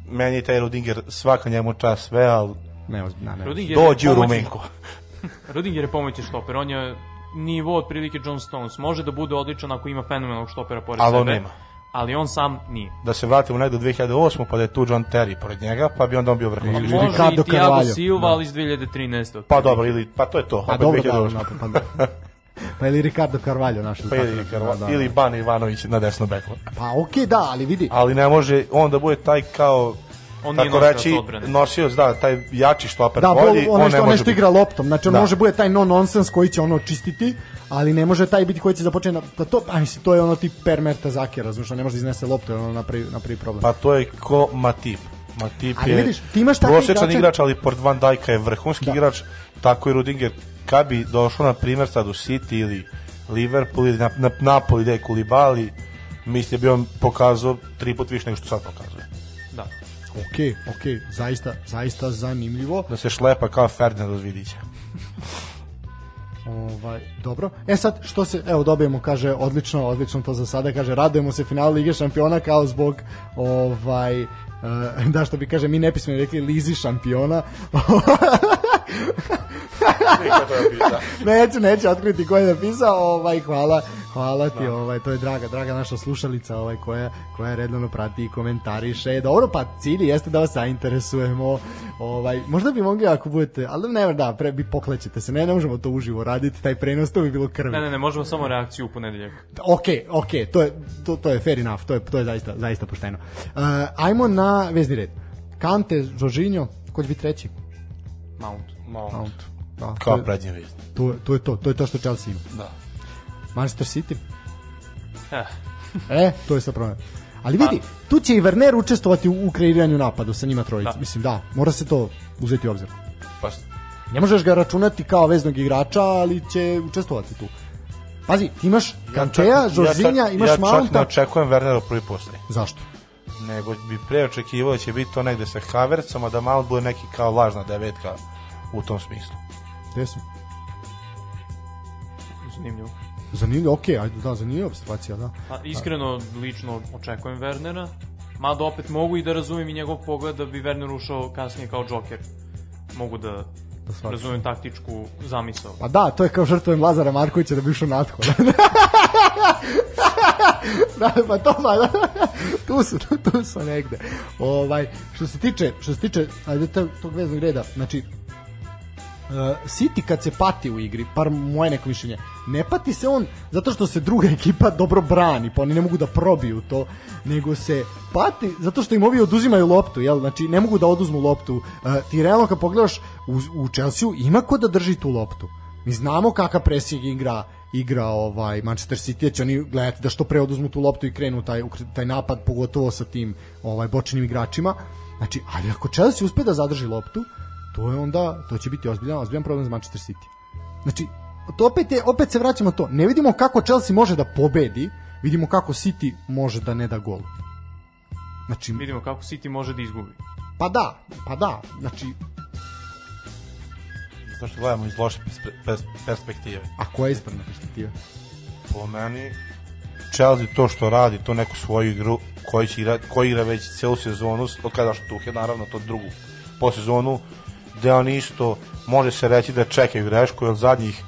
meni je taj Rodinger svaka njemu čas sve, ali Ne, ozbiljno, ne. Rudiger je dođi u Rumenku. [LAUGHS] Rudiger je pomoćni štoper, on je nivo otprilike John Stones. Može da bude odličan ako ima fenomenalnog štopera pored Ali on sebe. nema. Ali on sam nije. Da se vratimo negde u 2008. pa da je tu John Terry pored njega, pa bi onda on bio vrhunski. Ili Može Ricardo i Thiago Carvalho. Silva, Da. ali iz 2013. Pa dobro, ili, pa to je to. Pa opet dobro, da, 2008. da, pa, da. Pa ili Ricardo Carvalho naš. Pa ili, Karva, da, da. ili Ban Ivanović na desno beku. Pa okej, da, ali vidi. Ali ne može on da bude taj kao On nije tako reći, odbrane. nosioc, da, taj jači štoper Da, bolji, on, on, on, ne može nešto biti. igra loptom, znači on Da. može bude taj no nonsense koji će ono čistiti, ali ne može taj biti koji će započeti na, da to, a mislim, to je ono tip Per Mertazaki, razumiješ, on ne može da iznese loptu, ono napravi, napravi problem. Pa to je ko Matip. Matip Ali je vidiš, ti imaš prosječan igrače- igrač, ali pored Van Dijka je vrhunski Da. igrač, tako i Rudinger. Kad bi došao, na primjer, sad u City ili Liverpool ili na, na Napoli gde je Kulibali, mislim da bi on pokazao tri put više nego što sad pokazuje. Da. Okej, okej, zaista, zaista zanimljivo. Da se šlepa kao Ferdinand od Vidića. [LAUGHS] Ovaj, dobro. E sad, što se, evo dobijemo, kaže, odlično, odlično to za sada, kaže, radujemo se finalu Lige šampiona kao zbog, ovaj, e, [LAUGHS] da što bi, kaže, mi nepismeno rekli Lizi šampiona. [LAUGHS] neću, neću otkriti ko je napisao, ovaj, hvala, hvala ti, ovaj, to je draga, draga naša slušalica, ovaj, koja, koja redovno prati i komentariše. Dobro, pa cilj jeste da vas zainteresujemo, ovaj, možda bi mogli ako budete, ali ne, da, pre, bi poklećete se, ne, ne možemo to uživo raditi, taj prenos, to bi bilo krvi. Ne, ne, ne, možemo samo reakciju u ponedeljak. Ok, ok, to je, to, to je fair enough, to je, to je zaista, zaista pošteno. Uh, ajmo na vezni red. Kante, Žožinjo, ko će biti treći? Mount. Mount. Da, to, Kao je, prednje vijest. to, to je to, to je to što Chelsea ima. Da. Manchester City, Eh, [LAUGHS] e, to je sad problem. Ali vidi, tu će i Werner učestvovati u, u kreiranju napada sa njima trojica. Da. Mislim, da, mora se to uzeti u obzir. Pa, Ne možeš ga računati kao veznog igrača, ali će učestvovati tu. Pazi, ti imaš Kantea, Žoržinja, čak- imaš ja čak ne Mounta. očekujem Wernera u prvi postaji. Zašto? Nego bi pre očekivao da će biti to negde sa Havertzom, a da malo bude neki kao lažna devetka u tom smislu. Gde su? zanimljivo. Zanimljivo, okej, ajde, da, zanimljiva observacija, da. Pa, iskreno, lično očekujem Wernera, mada opet mogu i da razumem i njegov pogled da bi Werner ušao kasnije kao Joker. Mogu da, Da shvatim. razumem taktičku zamisao. Pa da, to je kao žrtvujem Lazara Markovića da bi ušao natko. [LAUGHS] da, pa to pa da. tu su, tu, tu su negde. Ovaj, što se tiče, što se tiče, ajde tog, tog veznog reda, znači, City kad se pati u igri, par moje neko mišljenje, ne pati se on zato što se druga [LAUGHS] ekipa dobro brani, pa oni ne mogu da probiju to, nego se pati zato što im ovi oduzimaju loptu, jel? Znači ne mogu da oduzmu loptu. Uh, ti realno kad pogledaš u, u Chelsea ima ko da drži tu loptu. Mi znamo kakav presig igra igra ovaj Manchester City, jer će oni gledati da što pre oduzmu tu loptu i krenu taj, taj napad, pogotovo sa tim ovaj bočnim igračima. Znači, ali ako Chelsea uspe da zadrži loptu, to je onda, to će biti ozbiljan, ozbiljan problem za Manchester City. Znači, to opet, je, opet se vraćamo to. Ne vidimo kako Chelsea može da pobedi, vidimo kako City može da ne da gol. Znači, Vidimo kako City može da izgubi. pa da, pa da, znači, Zato što gledamo iz loše perspe- pers- perspektive. a koja je ispravna perspektiva? Po meni, Chelsea to što radi, to neku svoju igru koji, će igra, koji igra već celu sezonu, od kada što Tuhe, naravno, to drugu po sezonu, gde oni isto, može se reći da čekaju grešku, jer zadnjih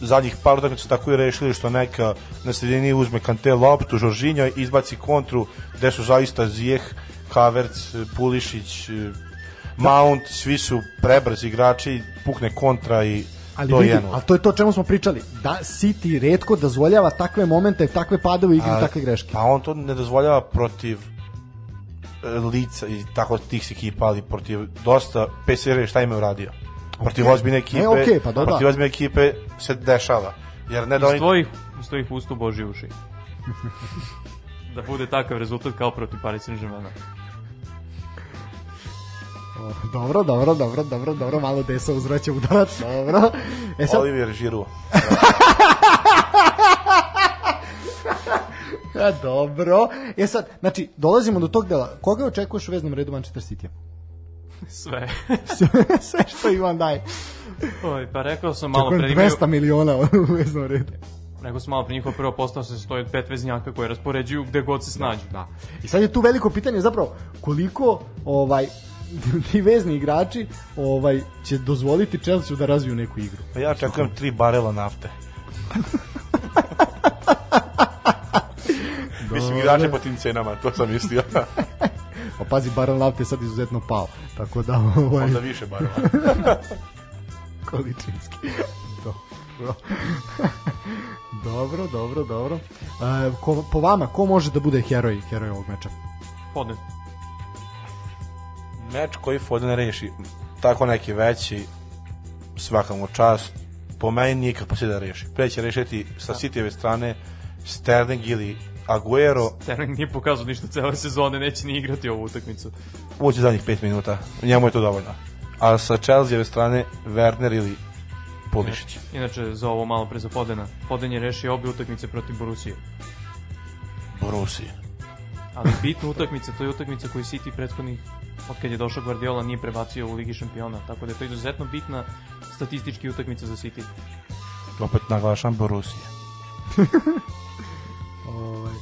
zadnjih par utakmica su tako i rešili što neka na sredini uzme Kante loptu, Žoržinja izbaci kontru gde su zaista Zijeh, Havertz, Pulišić, Mount, svi su prebrzi igrači, pukne kontra i Ali to je vidi, jedno. ali to je to čemu smo pričali. Da City redko dozvoljava takve momente, takve padove A, takve greške. Pa on to ne dozvoljava protiv lica i tako tih ekipa, ali protiv dosta PSR šta im je uradio. Protiv ozbiljne ekipe, E, okej, pa da, da. protiv ozbiljne ekipe se dešava. Jer ne da Iz oni... tvojih, iz tvojih ustu Boži uši. [LAUGHS] da bude takav rezultat kao protiv Paris Saint-Germaina. O, Dobro, dobro, dobro, dobro, dobro, malo desa uzvraća udarac, dobro. E sad, Olivier Giroud. [LAUGHS] e, [LAUGHS] dobro. E sad, znači, dolazimo do tog dela. Koga očekuješ u veznom redu Manchester City? [LAUGHS] Sve. Sve što Ivan daje. Oj, pa rekao sam malo pre imaju, 200 miliona u veznom redu. rekao sam malo pre njihova prva postava se stoji od pet veznjaka koje raspoređuju gde god se snađu. Da. I sad je tu veliko pitanje zapravo koliko ovaj [LAUGHS] ti vezni igrači ovaj će dozvoliti Chelsea da razviju neku igru. Pa ja čekujem tri barela nafte. Mislim, igrače po tim cenama, to sam mislio. [LAUGHS] Pa pazi, barel nafte je sad izuzetno pao. Tako da ovaj Onda više barela. [LAUGHS] količinski. Dobro. [LAUGHS] dobro, dobro, dobro. E, ko, po vama, ko može da bude heroj, heroj ovog meča? Foden. Meč koji Foden reši, tako neki veći, svaka mu čast, po meni nije kapacitet da reši. Pre će rešiti sa Cityjeve strane Sterling ili Aguero Sterling nije pokazao ništa cele sezone, neće ni igrati ovu utakmicu. uđe zadnjih 5 minuta. Njemu je to dovoljno. A sa Chelsea strane Werner ili Pulišić. Inače, za ovo malo pre za Fodena. Foden je rešio obje utakmice protiv Borusije. Borussia. Ali bitna utakmica, to je utakmica koju City prethodnih od kad je došao Guardiola nije prebacio u Ligi šampiona, tako da je to izuzetno bitna statistički utakmica za City. Opet naglašam Borussia. [LAUGHS] Ovaj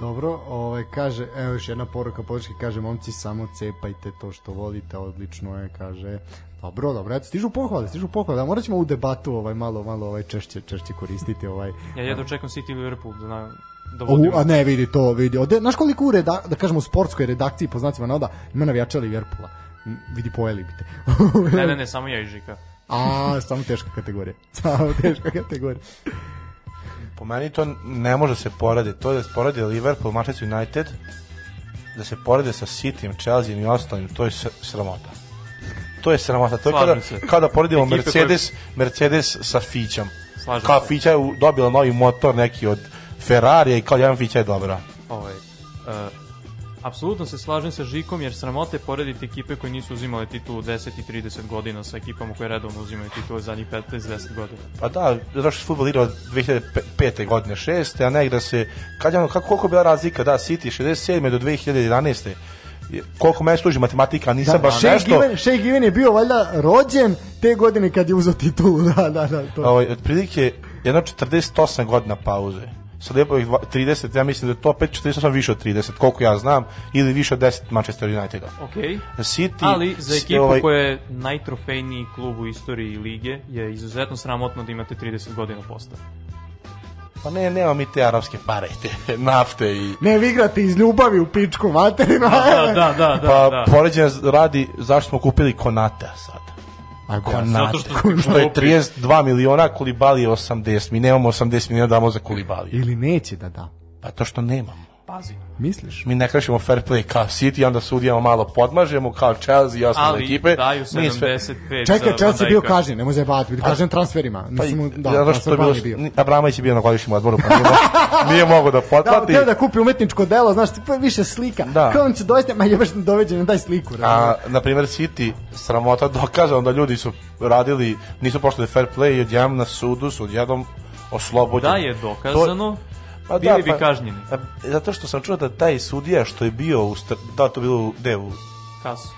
Dobro, ovaj kaže, evo još jedna poruka podrške, kaže momci samo cepajte to što volite, odlično je, kaže. Dobro, dobro, eto stižu pohvale, stižu pohvale. Da morat ćemo u debatu ovaj malo malo ovaj češće češće koristiti ovaj. Ja jedno čekam City Liverpool da, na, da U, vodimo. a ne vidi to, vidi. Ode, znaš koliko u reda, da kažemo u sportskoj redakciji po znacima navoda ima navijača Liverpoola. Vidi pojeli bi te. Ne, ne, ne, samo ja i Žika. A, samo teška kategorija. [LAUGHS] Samo teška kategorija. Po meni to ne može se porediti. To je da se poredi Liverpool, Manchester United, da se porede sa Cityjem, Chelsea i ostalim, to je sramota. To je sramota. To je kada, kada poredimo Ekipe Mercedes, Mercedes sa Fićom. Slažem Kao se. Fića je dobila novi motor neki od Ferrarija i kao jedan Fića je dobra. Ovaj, uh, apsolutno se slažem sa Žikom jer sramote porediti ekipe koje nisu uzimale titulu 10 i 30 godina sa ekipama koje redovno uzimaju titulu zadnjih 15-10 godina. Pa da, zato što se futbol igra od 2005. godine 6. a ne igra se, kad je ono, kako, koliko je bila razlika, da, City 67. do 2011. Je- Koliko meni služi matematika, nisam Da, baš Shea nešto... Given, Shea Given je bio valjda rođen te godine kad je uzeo titulu. [LAUGHS] Da, da, da. To. Ovaj, otprilike jedno 48 godina pauze. Sad je ovih dva- 30, ja mislim da je to opet 48 više od 30, koliko ja znam, ili više od 10 Manchester Uniteda. Ok, City, ali za ekipu ovaj, koja je najtrofejniji klub u istoriji lige je izuzetno sramotno da imate 30 godina posta. Pa ne, nema mi te arapske pare, te [LAUGHS] nafte i... Ne, vi igrate iz ljubavi u pičku materinu. Da, da, da, da. Pa da. poređenje radi zašto smo kupili Konata sad. A go- Konate. zato što ste [LAUGHS] što je glupi. 32 miliona, Kulibali je 80. Mi nemamo 80 miliona da damo za Kulibali. Ili neće da da. Pa to što nemamo. Pazi. Misliš? Mi ne krešimo fair play kao City, onda sudijamo malo podmažemo kao Chelsea i ostale Ali ekipe. daju Mi sve- 75 Čekaj, za Chelsea je bio kažnjen, nemoj zajebavati, bio kažnjen transferima. Pa, Nisu mu, da, zato što je bilo, bio. Abramović je bio na godišnjem odboru, pa nije, [LAUGHS] nije mogo da Da, potplati. teo da kupi umetničko delo, znaš, pa više slika. Da. Kao on će dovesti, ma jebeš doveđen, daj sliku. A, na primjer, City, sramota dokazano da ljudi su radili, nisu poštili fair play i odjednom na sudu su odjednom oslobođeni. Da je dokazano, Pa bili bi pa- kažnjeni. Zato što sam čuo da taj sudija što je bio u, Str- da to bilo u, gde, u, Kas.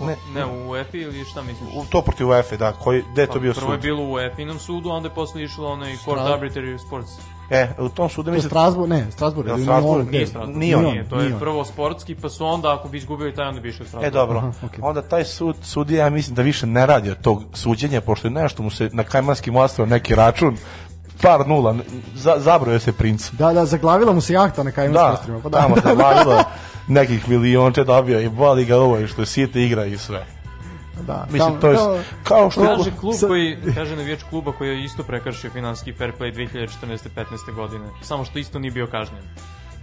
ne, Ne, u UEFA ili šta misliš? u to protiv UEFA, da, koji, gde je to bio Pa, Prvo je sud? bilo u UEFA-inom sudu, a onda je posle išlo onaj Court Arbitrary Sports. E, u tom sudu To je mislim, Strasbourg, ne, Strasbourg. Ili Strasbourg? Nije Strasbourg. Nije on. Nije, to je prvo sportski, pa su onda, ako bi izgubili taj, onda bi išli u Strasbourg. E, dobro. Aha, okej. Onda taj sud, sudija, ja mislim da više ne radi od tog suđenja, pošto je nešto mu se na Kajmanskim ostrovima neki račun, par nula, za, zabroje se princ. Da, da, zaglavila mu se jahta na Kajmanskim Da. Pa da, tamo da, [LAUGHS] se glavilo. nekih milionče dobio i boli ga ovo što site igra i sve. Da, Mislim, kao- to je kao- kao što... Kaže klub Sa- koji, kaže navijač kluba koji je isto prekršio finanski fair play 2014-15. godine. Samo što isto nije bio kažnjen.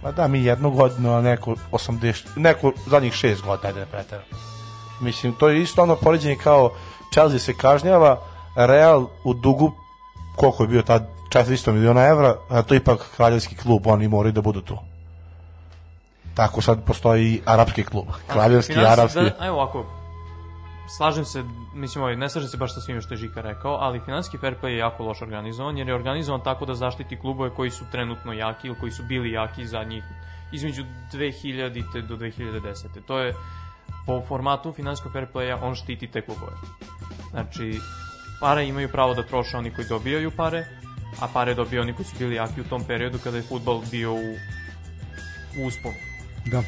Pa da, mi jednu godinu, a neko 80, neko zadnjih šest godina, ajde da pretera. Mislim, to je isto ono poređenje kao Chelsea se kažnjava, Real u dugu, koliko je bio tad, 400 miliona evra, a to je ipak kraljevski klub, oni moraju da budu tu. Tako sad postoji arapski klub, kraljevski i arapski. Da, evo ovako, slažem se, mislim, ovaj, ne slažem se baš sa svime što je Žika rekao, ali finanski fair play je jako loš organizovan, jer je organizovan tako da zaštiti klubove koji su trenutno jaki ili koji su bili jaki zadnjih između 2000. do 2010. To je po formatu finansijskog fair playa on štiti te klubove. Znači, pare imaju pravo da troše oni koji dobijaju pare, a pare dobiju oni koji su bili jaki u tom periodu kada je futbal bio u, u usponu. Da.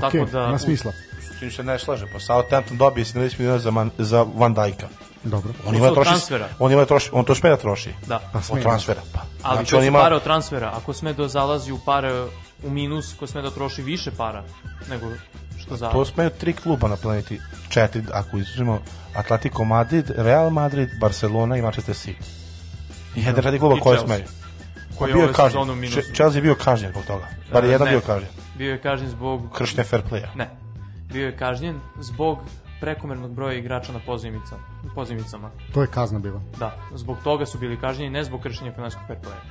Tako Ok, da- ima smisla. S čim se ne slaže, pa Southampton dobije 70 miliona za, man, za Van Dijka. Dobro. On ima troši, transfera. on ima troši, on to sme da troši. Da. Pa Od sme. transfera, pa. Ali znači, to on su ima, pare od transfera. Ako sme da zalazi u pare u minus, ko sme da troši više para nego što za... To smeju tri kluba na planeti, četiri, ako izuzimo Atletico Madrid, Real Madrid, Barcelona i Manchester City. I jedan četiri kluba koje smeju. koji je bio kažnjen. Chelsea je bio kažnjen zbog toga. Bar je E, jedan ne. bio kažnjen. Bio je kažnjen zbog... Kršenje fair playa. Ne. Bio je kažnjen zbog prekomernog broja igrača na pozivnica, pozivnicama. To je kazna bila. Da, zbog toga su bili kažnjeni, ne zbog kršenja finansijskog fair playa.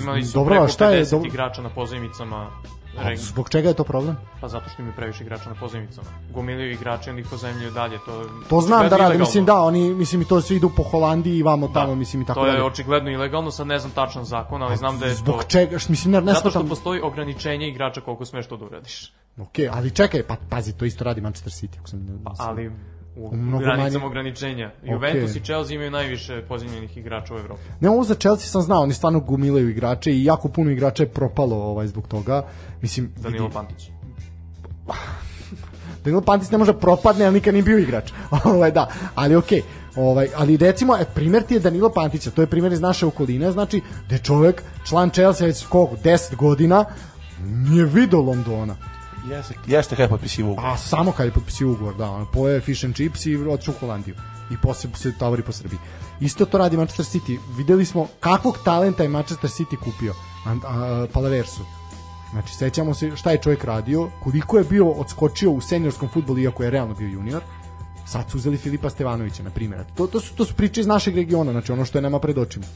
Imali su Dobro, preko šta je 50 dobro- igrača na pozivnicama. A. Zbog čega je to problem? Pa zato što imaju previše igrača na pozivnicama. Gomiliju igrače, onda ih pozemljuju dalje. To, je To znam da rade, mislim da, oni, mislim i to svi idu po Holandiji i vamo tamo, mislim i tako to je dalje. očigledno ilegalno, sad ne znam tačan zakon, ali znam da je Zbog to... čega, š- mislim, ne, ne Zato što shvatam- postoji ograničenje igrača koliko smeš to da uradiš. Ok, ali čekaj, pa pazi, to isto radi Manchester City. Ako sam, mislim. Ali u Mnogo granicama manje- ograničenja. Juventus i Chelsea imaju najviše pozivljenih igrača u Evropi. Ne, ovo za Chelsea sam znao, oni stvarno gumilaju igrače i jako puno igrača je propalo ovaj, zbog toga. Mislim, Danilo vidi, Pantić. [LAUGHS] Danilo Pantic ne može da propadne, ali nikad nije bio igrač. [LAUGHS] ovaj, da, ali okej. Ovaj, ali recimo, e, primjer ti je Danilo Pantića, to je primjer iz naše okoline, znači da je čovek, član Chelsea već koliko, 10 godina, nije video Londona. Jeste, jeste kada je potpisivo ugovor. A samo kad je potpisio ugovor, da, on poje fish and chips i otišao u Holandiju. I posle se tovori po Srbiji. Isto to radi Manchester City. Videli smo kakvog talenta je Manchester City kupio. A, a, Palaversu. Znači, sećamo se šta je čovjek radio, koliko je bio odskočio u seniorskom futbolu, iako je realno bio junior. Sad su uzeli Filipa Stevanovića, na primjer. To, to, su, to su priče iz našeg regiona, znači ono što je nama pred očima.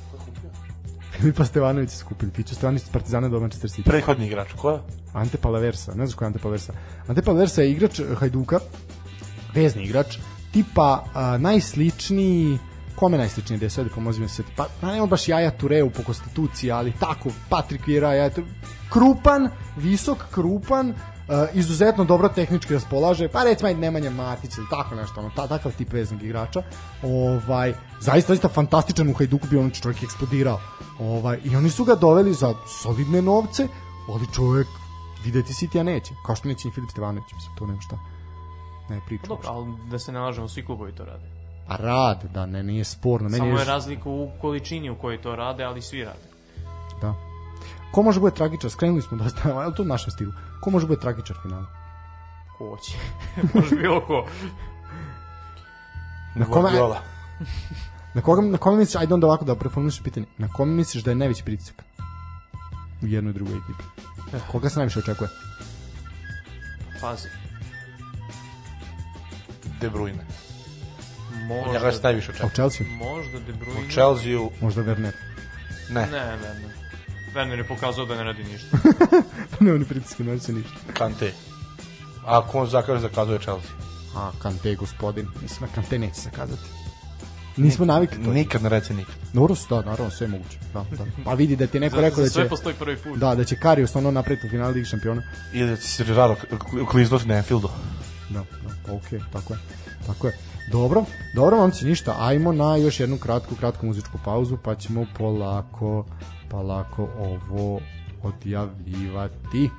Filipa Stevanovića su kupili. Fiću Stevanović iz Partizana do Manchester City. Prethodni igrač, ko je? Ante Palaversa, ne znaš ko je Ante Palaversa. Ante Palaversa je igrač eh, Hajduka, vezni igrač, tipa a, najsličniji kome najsličniji da je sve da pomozi mi se pa, pa nema baš Jaja Tureu po konstituciji ali tako Patrik Vira Jaja Ture- krupan visok krupan izuzetno dobro tehnički raspolaže pa recimo ajde Nemanja Matić ili tako nešto ono, ta, takav tip veznog igrača ovaj, zaista, zaista fantastičan u Hajduku bio on čovjek je eksplodirao ovaj, i oni su ga doveli za solidne novce ali čovjek videti City a neće kao što neće ni Filip Stevanović mislim to nema šta ne pričam Dobro, ali da se ne lažemo, svi klubovi to rade. A rad, da, ne, nije sporno. Meni Samo je, je razlika u količini u kojoj to rade, ali svi rade. Ko može bude tragičar? Skrenuli smo dosta, [LAUGHS] ali to u našem stilu. Ko može bude tragičar finala? Ko hoće. [LAUGHS] Može bilo ko. Na kome, Guardiola. [LAUGHS] na, koga, na kome misliš, ajde onda ovako da preformuliš pitanje, na kome misliš da je najveći pritisak? U jednoj i drugoj ekipi. Koga se najviše očekuje? Pazi. De Bruyne. Možda, Njega se najviše A u očekuje. Chelsea? možda De Bruyne. U Chelsea-u, Možda Werner. ne, Ne, ne, ne. Werner je pokazao da ne radi ništa. [LAUGHS] ne, oni pritiske, ne se ništa. Kante. Ako on zakaže, zakazuje Chelsea. A, Kante, gospodin. Mislim, na Kante neće se kazati. Nismo navikli to. Nikad ne reci nikad. Su, da, naravno, sve je moguće. Da, da. Pa vidi da ti je neko Za, rekao za da sve će... postoji prvi put. Da, da će Karius ono napraviti u finalu Ligi šampiona. Ili da ti se rado kliznuti na Anfieldu. Da, da, ok, tako je. Tako je. Dobro, dobro momci, ništa. Ajmo na još jednu kratku, kratku muzičku pauzu, pa ćemo polako, polako ovo odjavljivati.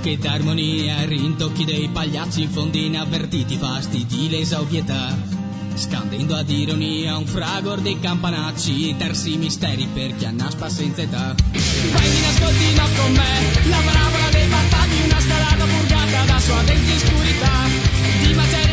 Che d'armonia, rintocchi dei pagliacci in fondi inavvertiti, fastidi l'esauvietà. Scandendo ad ironia un fragor dei campanacci, terzi misteri per chi annaspa senza età. Prendi in ascoltino con me, la parabola dei battagli, una scalata purgata da sua denti oscurità. Di materie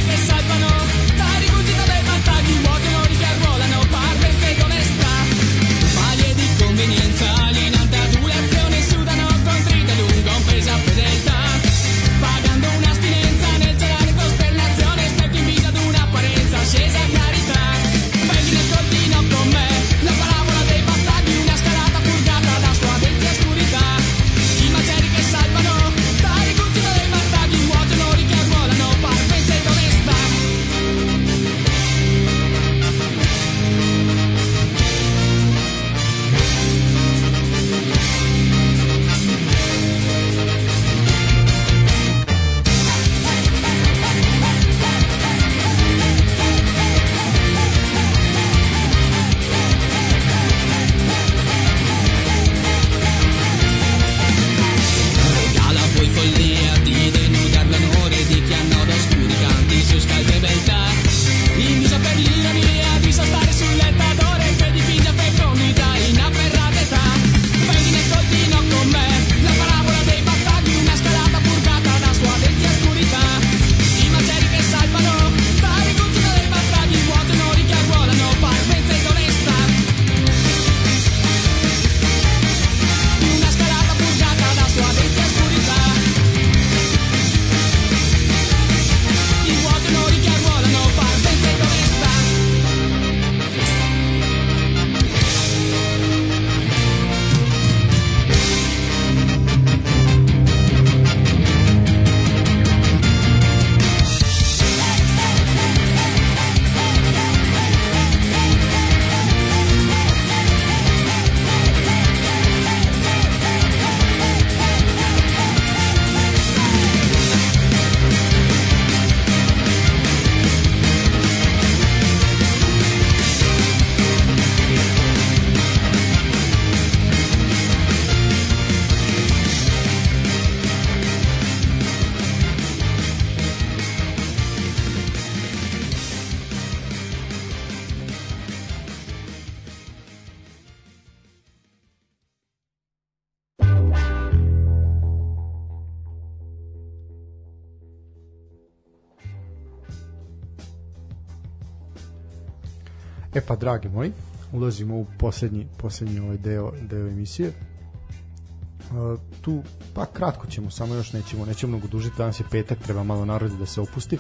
dragi moji, ulazimo u poslednji, poslednji ovaj deo, deo emisije. Uh, tu, pa kratko ćemo, samo još nećemo, nećemo mnogo dužiti, danas je petak, treba malo naroda da se opusti.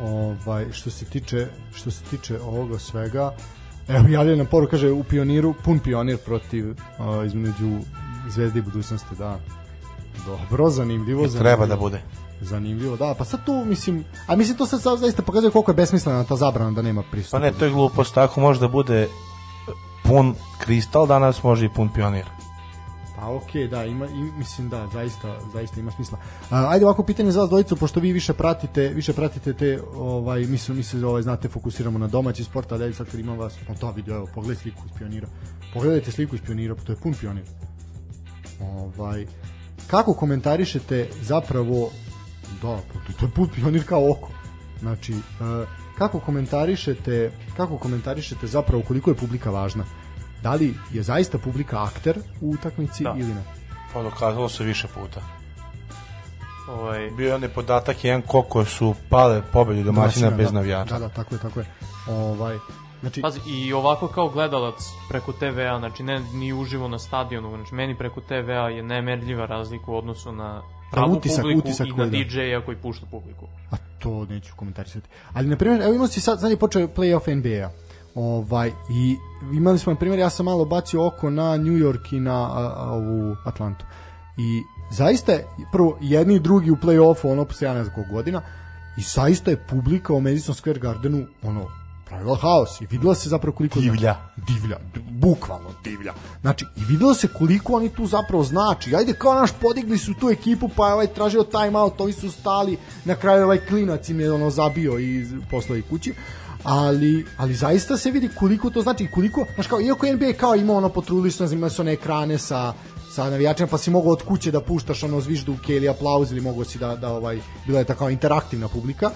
Ovaj, što se tiče, što se tiče ovoga svega, evo javljaju nam poru, kaže u pioniru, pun pionir protiv uh, između zvezde i budućnosti, da. Dobro, zanimljivo, zanimljivo. Treba da bude. Zanimljivo, da, pa sad tu mislim, a mislim to sad, sad zaista pokazuje koliko je besmislena ta zabrana da nema pristupa. Pa ne, to je glupost, tako može da bude pun kristal, danas može i pun pionir. Pa okej, da, ima, i, mislim da, zaista, zaista ima smisla. A, ajde ovako pitanje za vas dvojicu, pošto vi više pratite, više pratite te, ovaj, mi se, mi se ovaj, znate, fokusiramo na domaći sport, ali sad kad imam vas, pa da vidio, evo, pogledaj sliku iz pionira. Pogledajte sliku iz pionira, pa to je pun pionir. Ovaj, kako komentarišete zapravo, da, pa to, je pun pionir kao oko. Znači, e, kako komentarišete, kako komentarišete zapravo koliko je publika važna? Da li je zaista publika akter u utakmici Da. ili ne? Pa dokazalo se više puta. Ovaj, Bio je onaj podatak jedan koliko su pale pobedi domaćina bez da. navijača. Da, da, tako je, tako je. Ovaj, znači, Pazi, i ovako kao gledalac preko TV-a, znači ne ni uživo na stadionu, znači meni preko TV-a je nemerljiva razlika u odnosu na pravu utisak- publiku utisak i na koji da. DJ-a koji pušta publiku. a to neću komentarisati. Ali, na primjer, evo imamo si sad, je počeo playoff NBA-a. Ovaj, I imali smo, na primjer, ja sam malo bacio oko na New York i na a, a, ovu Atlantu. I zaista je, prvo, jedni i drugi u play-offu, ono, posle ja ne znam godina, i zaista je publika u Madison Square Gardenu, ono, pravila haos i videla se zapravo koliko Divlja. divlja, bukvalno divlja. Znači, i videlo se koliko oni tu zapravo znači. Ajde, kao naš, podigli su tu ekipu, pa je ovaj tražio time out, ovi su stali, na kraju ovaj klinac im je ono zabio i poslao ih kući. Ali, ali zaista se vidi koliko to znači i koliko, znaš kao, iako NBA kao ima ono potrudili su, imali su one ekrane sa sa navijačima, pa si mogao od kuće da puštaš ono zvižduke ili aplauz ili mogao si da, da ovaj, bila je takva interaktivna publika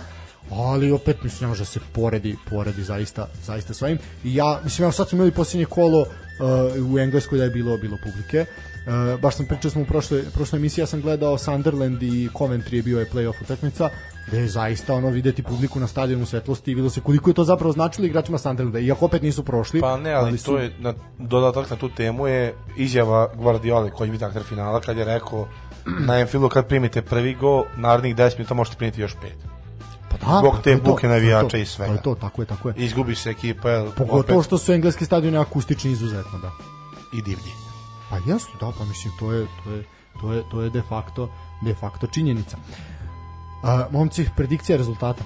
ali opet mislim ne može da se poredi poredi zaista zaista s ovim i ja mislim evo sad smo imali posljednje kolo uh, u Engleskoj da je bilo bilo publike Uh, baš sam pričao smo u prošloj, prošloj emisiji ja sam gledao Sunderland i Coventry je bio je playoff utakmica gde je zaista ono videti publiku na stadionu svetlosti i bilo se koliko je to zapravo značilo igračima Sunderlanda iako opet nisu prošli Pa ne, ali, su- to je na, dodatak na tu temu je izjava Guardiola koji je bio akter finala kad je rekao na Anfieldu kad primite prvi gol, narednih 10 minuta možete primiti još pet. Pa da, zbog pa te to buke navijača to, i svega. To je to, tako je, tako je. Izgubi se ekipa, jel, Pogotovo opet što su engleski stadioni akustični izuzetno, da. i divlji. Pa jeste, da, pa mislim to je to je to je to je de facto de facto činjenica. A, momci, predikcija rezultata.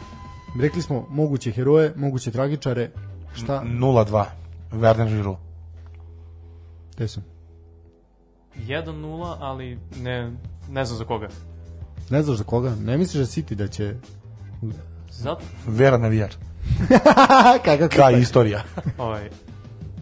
Rekli smo moguće heroje, moguće tragičare. Šta? 0-2. Werner Giroud. Gde sam? 1-0, ali ne, ne znam za koga. Ne znaš za koga? Ne misliš da City da će... Zato, Vera navijač. [LAUGHS] Kakav Ka istorija. [LAUGHS] ovaj,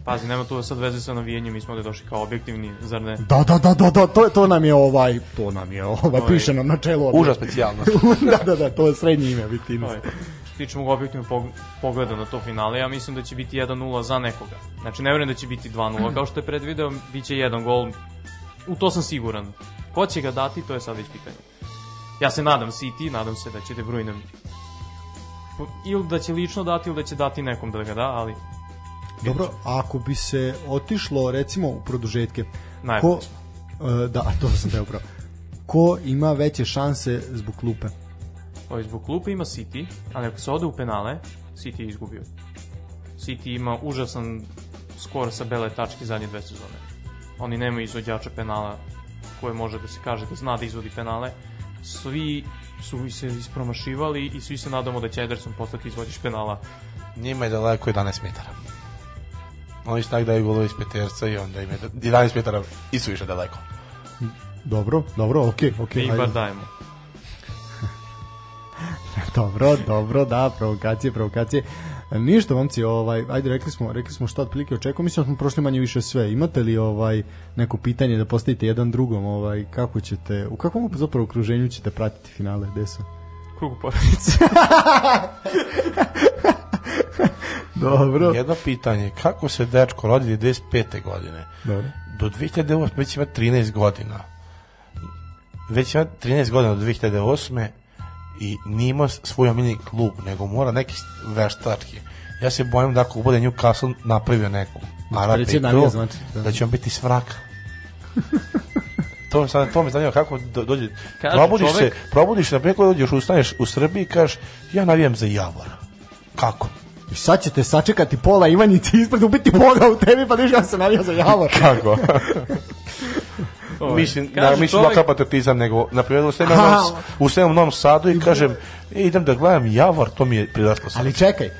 pazi, nema tu sad veze sa navijenjem, mi smo ovde došli kao objektivni, zar ne? Da, da, da, da, da, to, to nam je ovaj, to nam je ovaj, Ovaj. piše nam na čelu. ovde. Užas specijalnost. [LAUGHS] da, da, da, to je srednje ime, Vitinus. Ovaj, što tiče mog objektivnog pog pogleda na to finale, ja mislim da će biti 1-0 za nekoga. Znači, ne vjerujem da će biti 2-0, kao što je predvideo, bit će jedan gol. U to sam siguran. Ko će ga dati, to je sad već pitanje. Ja se nadam City, nadam se da će De Bruyne ili da će lično dati ili da će dati nekom da ga da, ali Dobro, a ako bi se otišlo recimo u produžetke, ko, e, da, [LAUGHS] to sam teo upravo. Ko ima veće šanse zbog klupe? Ovaj, zbog klupe ima City, ali ako se ode u penale, City je izgubio. City ima užasan skor sa bele tačke zadnje dve sezone. Oni nemaju izvođača penala koje može da se kaže da zna da izvodi penale. Svi su se ispromašivali i svi se nadamo da će Ederson postati izvođač penala. Njima je daleko 11 metara. Oni su tak daju golove iz peterca i onda im je 11 metara i su više daleko. Dobro, dobro, okej, okej. Mi ih ajde. bar dajemo. [LAUGHS] Dobro, dobro, da, provokacije, provokacije. E, Ništa, momci, ovaj, ajde, rekli smo, rekli smo šta otprilike očekujemo, mislim da smo prošli manje više sve. Imate li ovaj neko pitanje da postavite jedan drugom, ovaj kako ćete, u kakvom zapravo okruženju ćete pratiti finale, gde su? Krugu porodice. [LAUGHS] Dobro. Jedno pitanje, kako se dečko rodi 95. godine? Dobro. Do 2008. već ima 13 godina. Već ima 13 godina do 2008. i nije imao svoj omiljeni klub, nego mora neki veštački. Ja se bojim da ako bude Newcastle napravio neku navija, to, znači, da. da će on biti svraka. to, sad, to me zanima kako do, dođe. Kaže probudiš čovek- se, probudiš se, preko dođeš, ustaneš u Srbiji i kažeš, ja navijam za Javor. Kako? I sad ćete sačekati pola Ivanjice ispred ubiti Boga u tebi, pa ništa se navija za javor. Kako? [LAUGHS] Mislim, kaže da, mislim čovek- lokal patriotizam, nego, na primjer, u Sremom, Aha. u Sremom Novom Sadu i kažem, idem da gledam Javor, to mi je priraslo sad. Ali čekaj, e,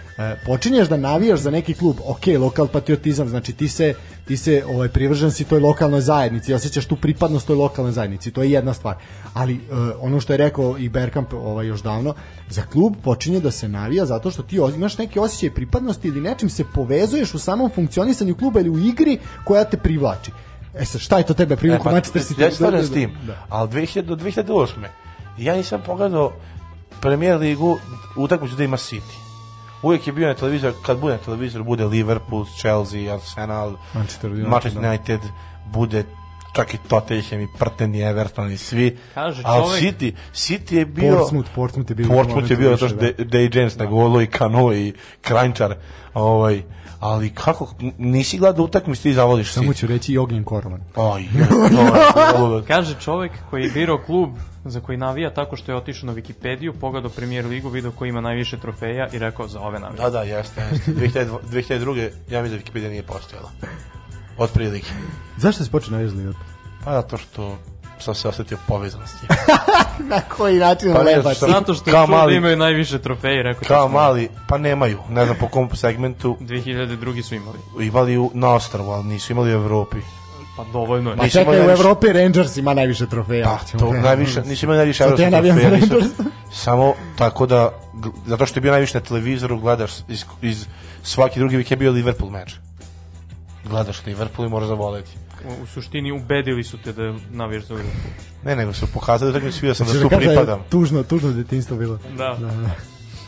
počinješ da navijaš za neki klub, ok, lokal patriotizam, znači ti se, ti se ovaj, privržen si toj lokalnoj zajednici, osjećaš tu pripadnost toj lokalnoj zajednici, to je jedna stvar. Ali e, ono što je rekao i Bergkamp ovaj, još davno, za klub počinje da se navija zato što ti imaš neki osjećaj pripadnosti ili nečim se povezuješ u samom funkcionisanju kluba ili u igri koja te privlači. E sad, šta je to tebe privuklo? pa, Manchester City? Ja se slažem s tim, Da. ali 2000, do 2008. ja nisam pogledao premijer ligu utakmicu da ima City. Uvijek je bio na televizor, kad bude na televizor, bude Liverpool, Chelsea, Arsenal, Manchester United, Manchester da. United, bude čak i Tottenham i Prten i Everton i svi. Kaže Ali čovek- City, City je bio... Portsmouth, Portsmouth je bio Portsmouth je bio zato što da. da. Day James na golu i Kano i Krančar. Ovaj, ali kako, nisi gledao utakmicu, ti zavoliš Samo ću reći i Ognjen Koroman. Aj, je, to je, [LAUGHS] Kaže čovek koji je birao klub za koji navija tako što je otišao na Wikipediju, pogledao premijer ligu, video ko ima najviše trofeja i rekao za ove navija. Da, da, jeste, jeste. 2002 2002. ja mislim da Wikipedia nije postojala. Od prilike. Zašto si počeo navijati Liverpool? Pa zato što sam se osetio povezan s [LAUGHS] njim. Na koji način Pa ne, što- Zato što Kao mali- da imaju najviše trofeja i rekao Kao mali, pa nemaju, ne znam po kom segmentu, 2002. su imali. imali u, na ostrvu, ali nisu imali u Evropi. Pa dovoljno je. Pa Nisu čekaj, u Evropi Rangers ima najviše trofeja. Pa, to najviše, nisu imali najviše evropskih za trofeja, nisu-. Samo tako da, zato što je bio najviše na televizoru, gledaš iz, iz svaki drugi vik je bio Liverpool meč. Gledaš Liverpool i moraš zavoleti. U, u suštini ubedili su te da navijaš za Liverpool. Ne, nego su pokazali da mi svi sam da Što tu pripadam. Tužno, tužno detinjstvo bilo. Da. Da, da.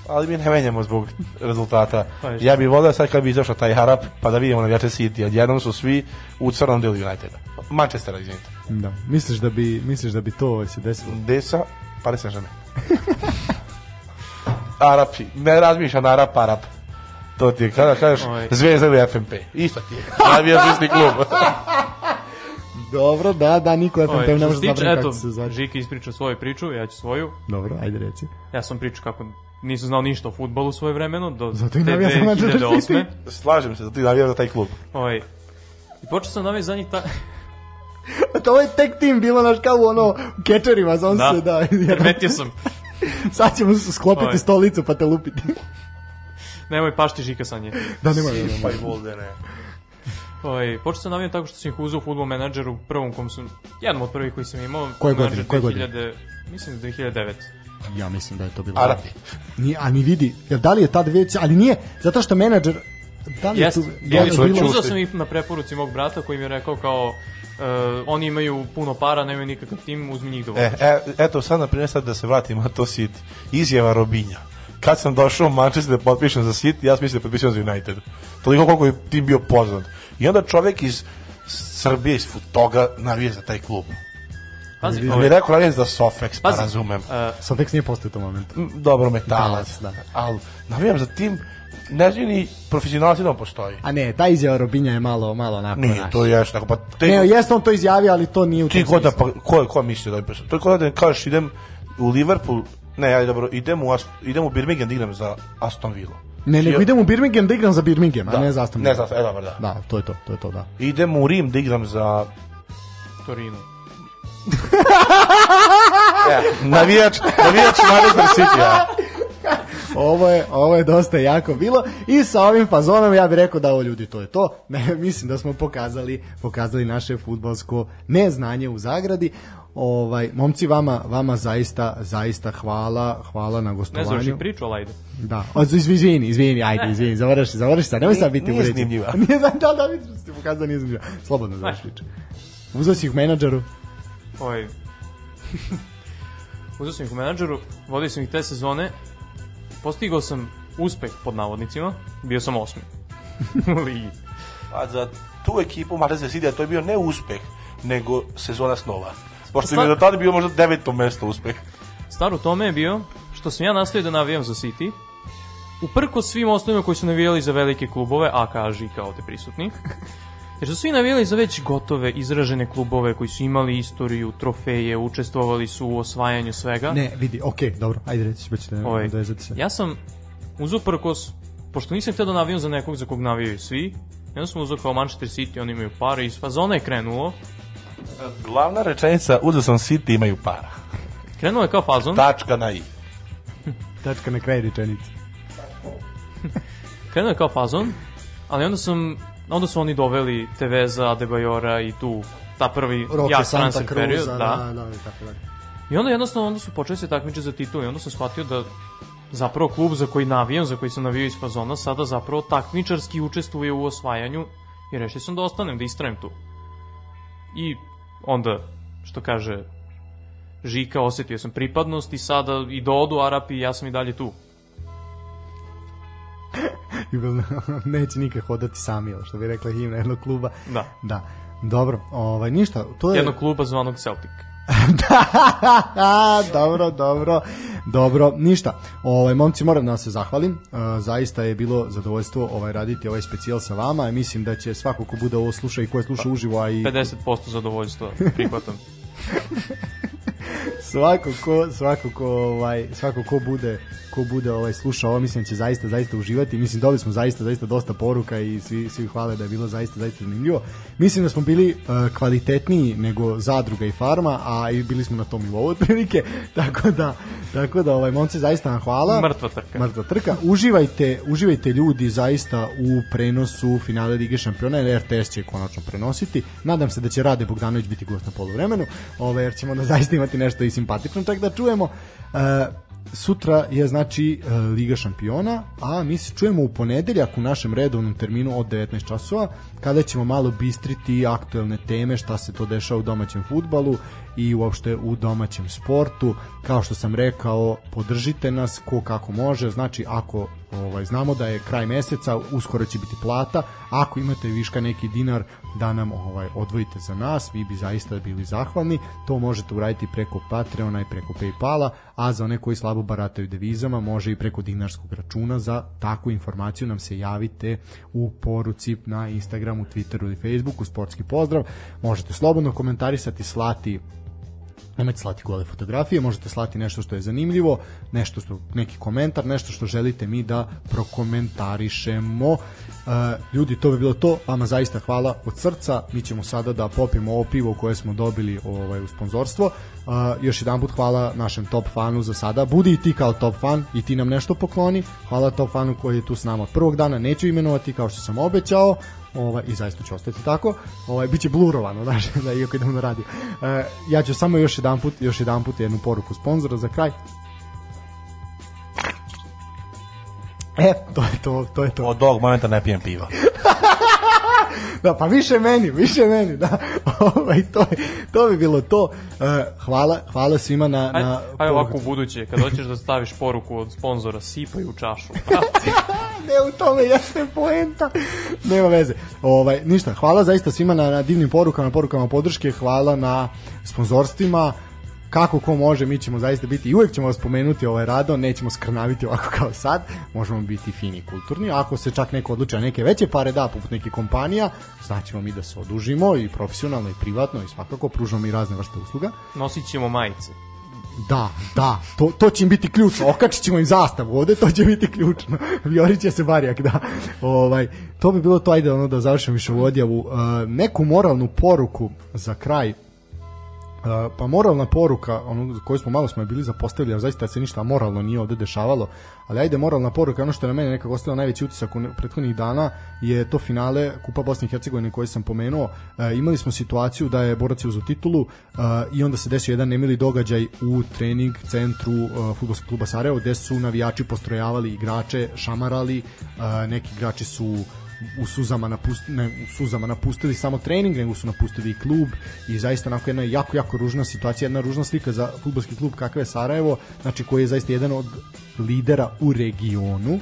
Ali mi ne menjamo zbog rezultata. Pa je Ja bih volio sad kad bi izašao taj harap, pa da vidimo navijače City. Odjednom su svi u crnom delu Uniteda. Manchestera, izvinite. da. Misliš da bi misliš da bi to se desilo? Desa, Paris Saint-Germain. [LAUGHS] Arapi, ne razmišljam Arap, Arap. To ti je, kada kažeš Oj. Zvezda ili FNP. Isto ti je. Navijaš klub. [LAUGHS] Dobro, da, da, niko je Ovaj, FNP ne može tiče, zabrati kako se zove. Žika ispriča svoju priču, ja ću svoju. Dobro, ajde reci. Ja sam pričao kako nisam znao ništa o futbolu svoje vremeno, do Zato i te navija za Manchester 2008. Slažem se da ti navijaš za taj klub. Ovaj, I počeo sam navijati zadnjih ta... [LAUGHS] to je tek tim bilo naš kao u ono u kečerima, znam Da, se da. [LAUGHS] primetio sam. Sad ćemo sklopiti Ovaj. stolicu pa te lupiti. Nemoj pašti Žika sa nje. da. Pa i Volde, ne. Ovaj, počeo sam navijati tako što sam ih uzeo u futbol menadžeru u prvom kom sam, jednom od prvih koji sam imao. Koje godine, menadžer koje godine? 2000 Mislim da 2009. Ja mislim da je to bilo. Arapi. Nije, a ni vidi, jer da li je tad već, ali nije, zato što menadžer, da li je Jeste, tu, ja, da li je čuj, bilo, čuj. uzeo sam ih na preporuci mog brata koji mi je rekao kao Uh, oni imaju puno para, nemaju nikakav tim, uzmi njih da E, e, eto, sad na primjer sad da se vratimo na to City. Izjava Robinja. Kad sam došao u Manchester da potpišem za City, ja sam mislio da potpišem za United. Toliko koliko je tim bio poznat. I onda čovek iz Srbije, iz toga navije za taj klub. Pazi, Mi ovaj, je rekao navije za Sofex, pa Pazi. razumem. uh, Sofex nije postao u tom momentu. Dobro, metalac. Da. Ali navijam za tim, ne znam ni profesionalci da on postoji. A ne, ta izjava Robinja je malo, malo onako. Nije, znaš. to je još tako. Pa te, Ne, jeste on to izjavio, ali to nije u ti tom god da, smislu. pa, ko, ko misli da je To je kao da kažeš idem u Liverpool, ne, ajde dobro, idem u, Ast- idem u Birmingham da igram za Aston Villa. Ne, nego idem u Birmingham da igram za Birmingham, Da. a ne za Aston Ne Villa. za, e, dobro, da. Da, to je to, to je to, da. Idem u Rim da igram za Torino. [LAUGHS] e, navijač, navijač Manchester City, ja. Ovo je, ovo je dosta jako bilo i sa ovim fazonom ja bih rekao da ovo ljudi to je to. Ne, mislim da smo pokazali pokazali naše fudbalsko neznanje u zagradi. Ovaj momci vama vama zaista zaista hvala, hvala na Ne gostovanju. završim priču, ali ajde. Da. O, izvini, izvini, ajde, [LAUGHS] izvini, završi, završi sad. Nemoj sad biti Nije uređen. zanimljiva. [LAUGHS] Nije da, da, vidiš da ste pokazali nije zanimljiva. Slobodno završi priču. Uzeo si ih menadžeru. Ovaj, [LAUGHS] uzeo sam ih u menadžeru, vodio sam ih te sezone, postigao sam uspeh pod navodnicima, bio sam osmi u ligi. A za tu ekipu Manchester City to je bio ne uspeh, nego sezona snova. Pošto Sta- mi je do tada bio možda deveto mesto uspeh. Star u tome je bio što sam ja nastavio da navijam za City, uprko svim osnovima koji su navijali za velike klubove, a kaži kao ovde prisutnih, [LAUGHS] jer su svi navijali za već gotove, izražene klubove koji su imali istoriju, trofeje, učestvovali su u osvajanju svega. Ne, vidi, okej, dobro, ajde reći, pa ćete Ovaj, odvezati se. ja sam uz uprkos, pošto nisam htio da navijam za nekog za kog navijaju svi, onda sam uzao kao Manchester City, oni imaju pare, iz fazona je krenulo, Glavna rečenica, uzeo sam City, imaju para. krenulo je kao fazon, Tačka na i. Tačka na kraju rečenice. [LAUGHS] krenuo je kao fazon, ali onda sam onda su oni doveli Teveza, Adebayora i tu ta prvi Roke jak Santa transfer period, da. da, da, i tako dalje. I onda jednostavno onda su počeli se takmiče za titul i onda sam shvatio da zapravo klub za koji navijam, za koji sam navijao iz fazona, sada zapravo takmičarski učestvuje u osvajanju i rešio sam da ostanem, da istrajem tu. I onda, što kaže Žika, osetio sam pripadnost i sada i do odu Arapi, ja sam i dalje tu. [LAUGHS] Neće nikad hodati sami, što bi rekla himna jednog kluba. Da. Da. Dobro, ovaj, ništa, to je... Jednog kluba zvanog Celtic. [LAUGHS] dobro, dobro, dobro, ništa. Ovaj momci moram da se zahvalim. Uh, zaista je bilo zadovoljstvo ovaj raditi ovaj specijal sa vama. Mislim da će svako ko bude ovo sluša i ko je sluša uživo, a i 50% zadovoljstva prihvatam. [LAUGHS] svako ko svako ko ovaj svako ko bude ko bude ovaj slušao ovo mislim da će zaista zaista uživati mislim dobili smo zaista zaista dosta poruka i svi svi hvale da je bilo zaista zaista zanimljivo mislim da smo bili uh, kvalitetniji nego zadruga i farma a i bili smo na tom nivou otprilike [LAUGHS] tako da tako da ovaj momci zaista vam hvala Mrtva trka. Mrtva trka. Uživajte, uživajte ljudi zaista u prenosu finale Lige šampiona, jer RTS će konačno prenositi. Nadam se da će Rade Bogdanović biti gost na poluvremenu, ovaj, jer ćemo da zaista imati nešto i simpatično čak da čujemo. E, sutra je znači e, Liga šampiona, a mi se čujemo u ponedeljak u našem redovnom terminu od 19 časova, kada ćemo malo bistriti aktuelne teme, šta se to dešava u domaćem futbalu i uopšte u domaćem sportu. Kao što sam rekao, podržite nas ko kako može, znači ako ovaj znamo da je kraj meseca, uskoro će biti plata, ako imate viška neki dinar da nam ovaj odvojite za nas, mi bi zaista bili zahvalni. To možete uraditi preko Patreona i preko Paypala, a za one koji slabo barataju devizama, može i preko dinarskog računa. Za takvu informaciju nam se javite u poruci na Instagramu, Twitteru ili Facebooku, sportski pozdrav. Možete slobodno komentarisati, slati Nemojte slati gole fotografije, možete slati nešto što je zanimljivo, nešto što neki komentar, nešto što želite mi da prokomentarišemo. Uh, ljudi, to bi bilo to. Vama zaista hvala od srca. Mi ćemo sada da popijemo ovo pivo koje smo dobili ovaj u sponzorstvo. Uh, još jedan put hvala našem top fanu za sada. Budi i ti kao top fan i ti nam nešto pokloni. Hvala top fanu koji je tu s nama prvog dana. Neću imenovati kao što sam obećao ovaj, i zaista će ostati tako, ovaj, bit će blurovano, [LAUGHS] znaš, da iako idemo na radio. E, ja ću samo još jedan put, još jedan put jednu poruku sponzora za kraj. E, to je to, to je to. Od ovog momenta ne pijem piva. Da, pa više meni, više meni, da. [LAUGHS] Ovaj, to, je, to bi bilo to. E, hvala, hvala svima na... Ajde, na ajde ovako u buduće, kad hoćeš da staviš poruku od sponzora, sipaj u čašu. [LAUGHS] ne u tome jeste poenta. Nema veze. Ovaj ništa, hvala zaista svima na, na divnim porukama, porukama podrške, hvala na sponzorstvima kako ko može, mi ćemo zaista biti i uvek ćemo vas spomenuti ovaj rado, nećemo skrnaviti ovako kao sad, možemo biti fini i kulturni, ako se čak neko odluči na neke veće pare da, poput nekih kompanija, znaćemo mi da se odužimo i profesionalno i privatno i svakako pružamo i razne vrste usluga. Nosit ćemo majice. Da, da, to, to će im biti ključno. Okačit ćemo im zastavu ovde, to će biti ključno. [LAUGHS] Viorit će se barjak, da. Ovaj, to bi bilo to, ajde ono da završim više u odjavu. Uh, neku moralnu poruku za kraj pa moralna poruka, ono koju smo malo smo bili zapostavili, a zaista se ništa moralno nije ovde dešavalo, ali ajde moralna poruka, ono što je na mene nekako ostavilo najveći utisak u prethodnih dana je to finale Kupa Bosne i Hercegovine koje sam pomenuo. Uh, imali smo situaciju da je borac uzeo titulu uh, i onda se desio jedan nemili događaj u trening centru uh, fudbalskog kluba Sarajevo gde su navijači postrojavali igrače, šamarali, uh, neki igrači su u suzama, napust, ne, u suzama napustili samo trening, nego su napustili i klub i zaista onako jedna jako, jako ružna situacija, jedna ružna slika za futbolski klub kakav je Sarajevo, znači koji je zaista jedan od lidera u regionu uh,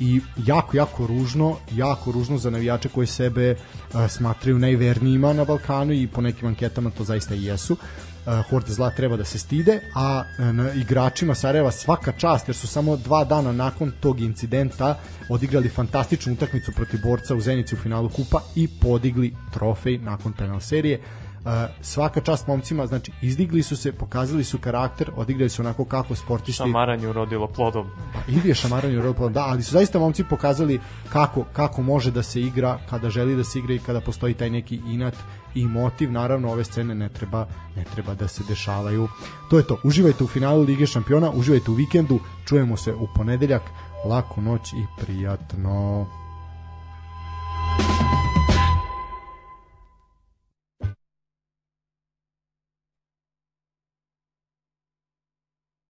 i jako, jako ružno, jako ružno za navijače koji sebe uh, smatraju najvernijima na Balkanu i po nekim anketama to zaista i jesu. uh, Horde zla treba da se stide, a uh, na igračima Sarajeva svaka čast, jer su samo dva dana nakon tog incidenta odigrali fantastičnu utakmicu protiv borca u Zenici u finalu kupa i podigli trofej nakon penal serije. Uh, svaka čast momcima, znači izdigli su se, pokazali su karakter, odigrali su onako kako sportisti Šamaranje urodilo plodom. ili je šamaranje u Europa, da, ali su zaista momci pokazali kako, kako može da se igra, kada želi da se igra i kada postoji taj neki inat i motiv naravno ove scene ne treba ne treba da se dešavaju. To je to. Uživajte u finalu Lige šampiona, uživajte u vikendu. Čujemo se u ponedeljak. Laku noć i prijatno.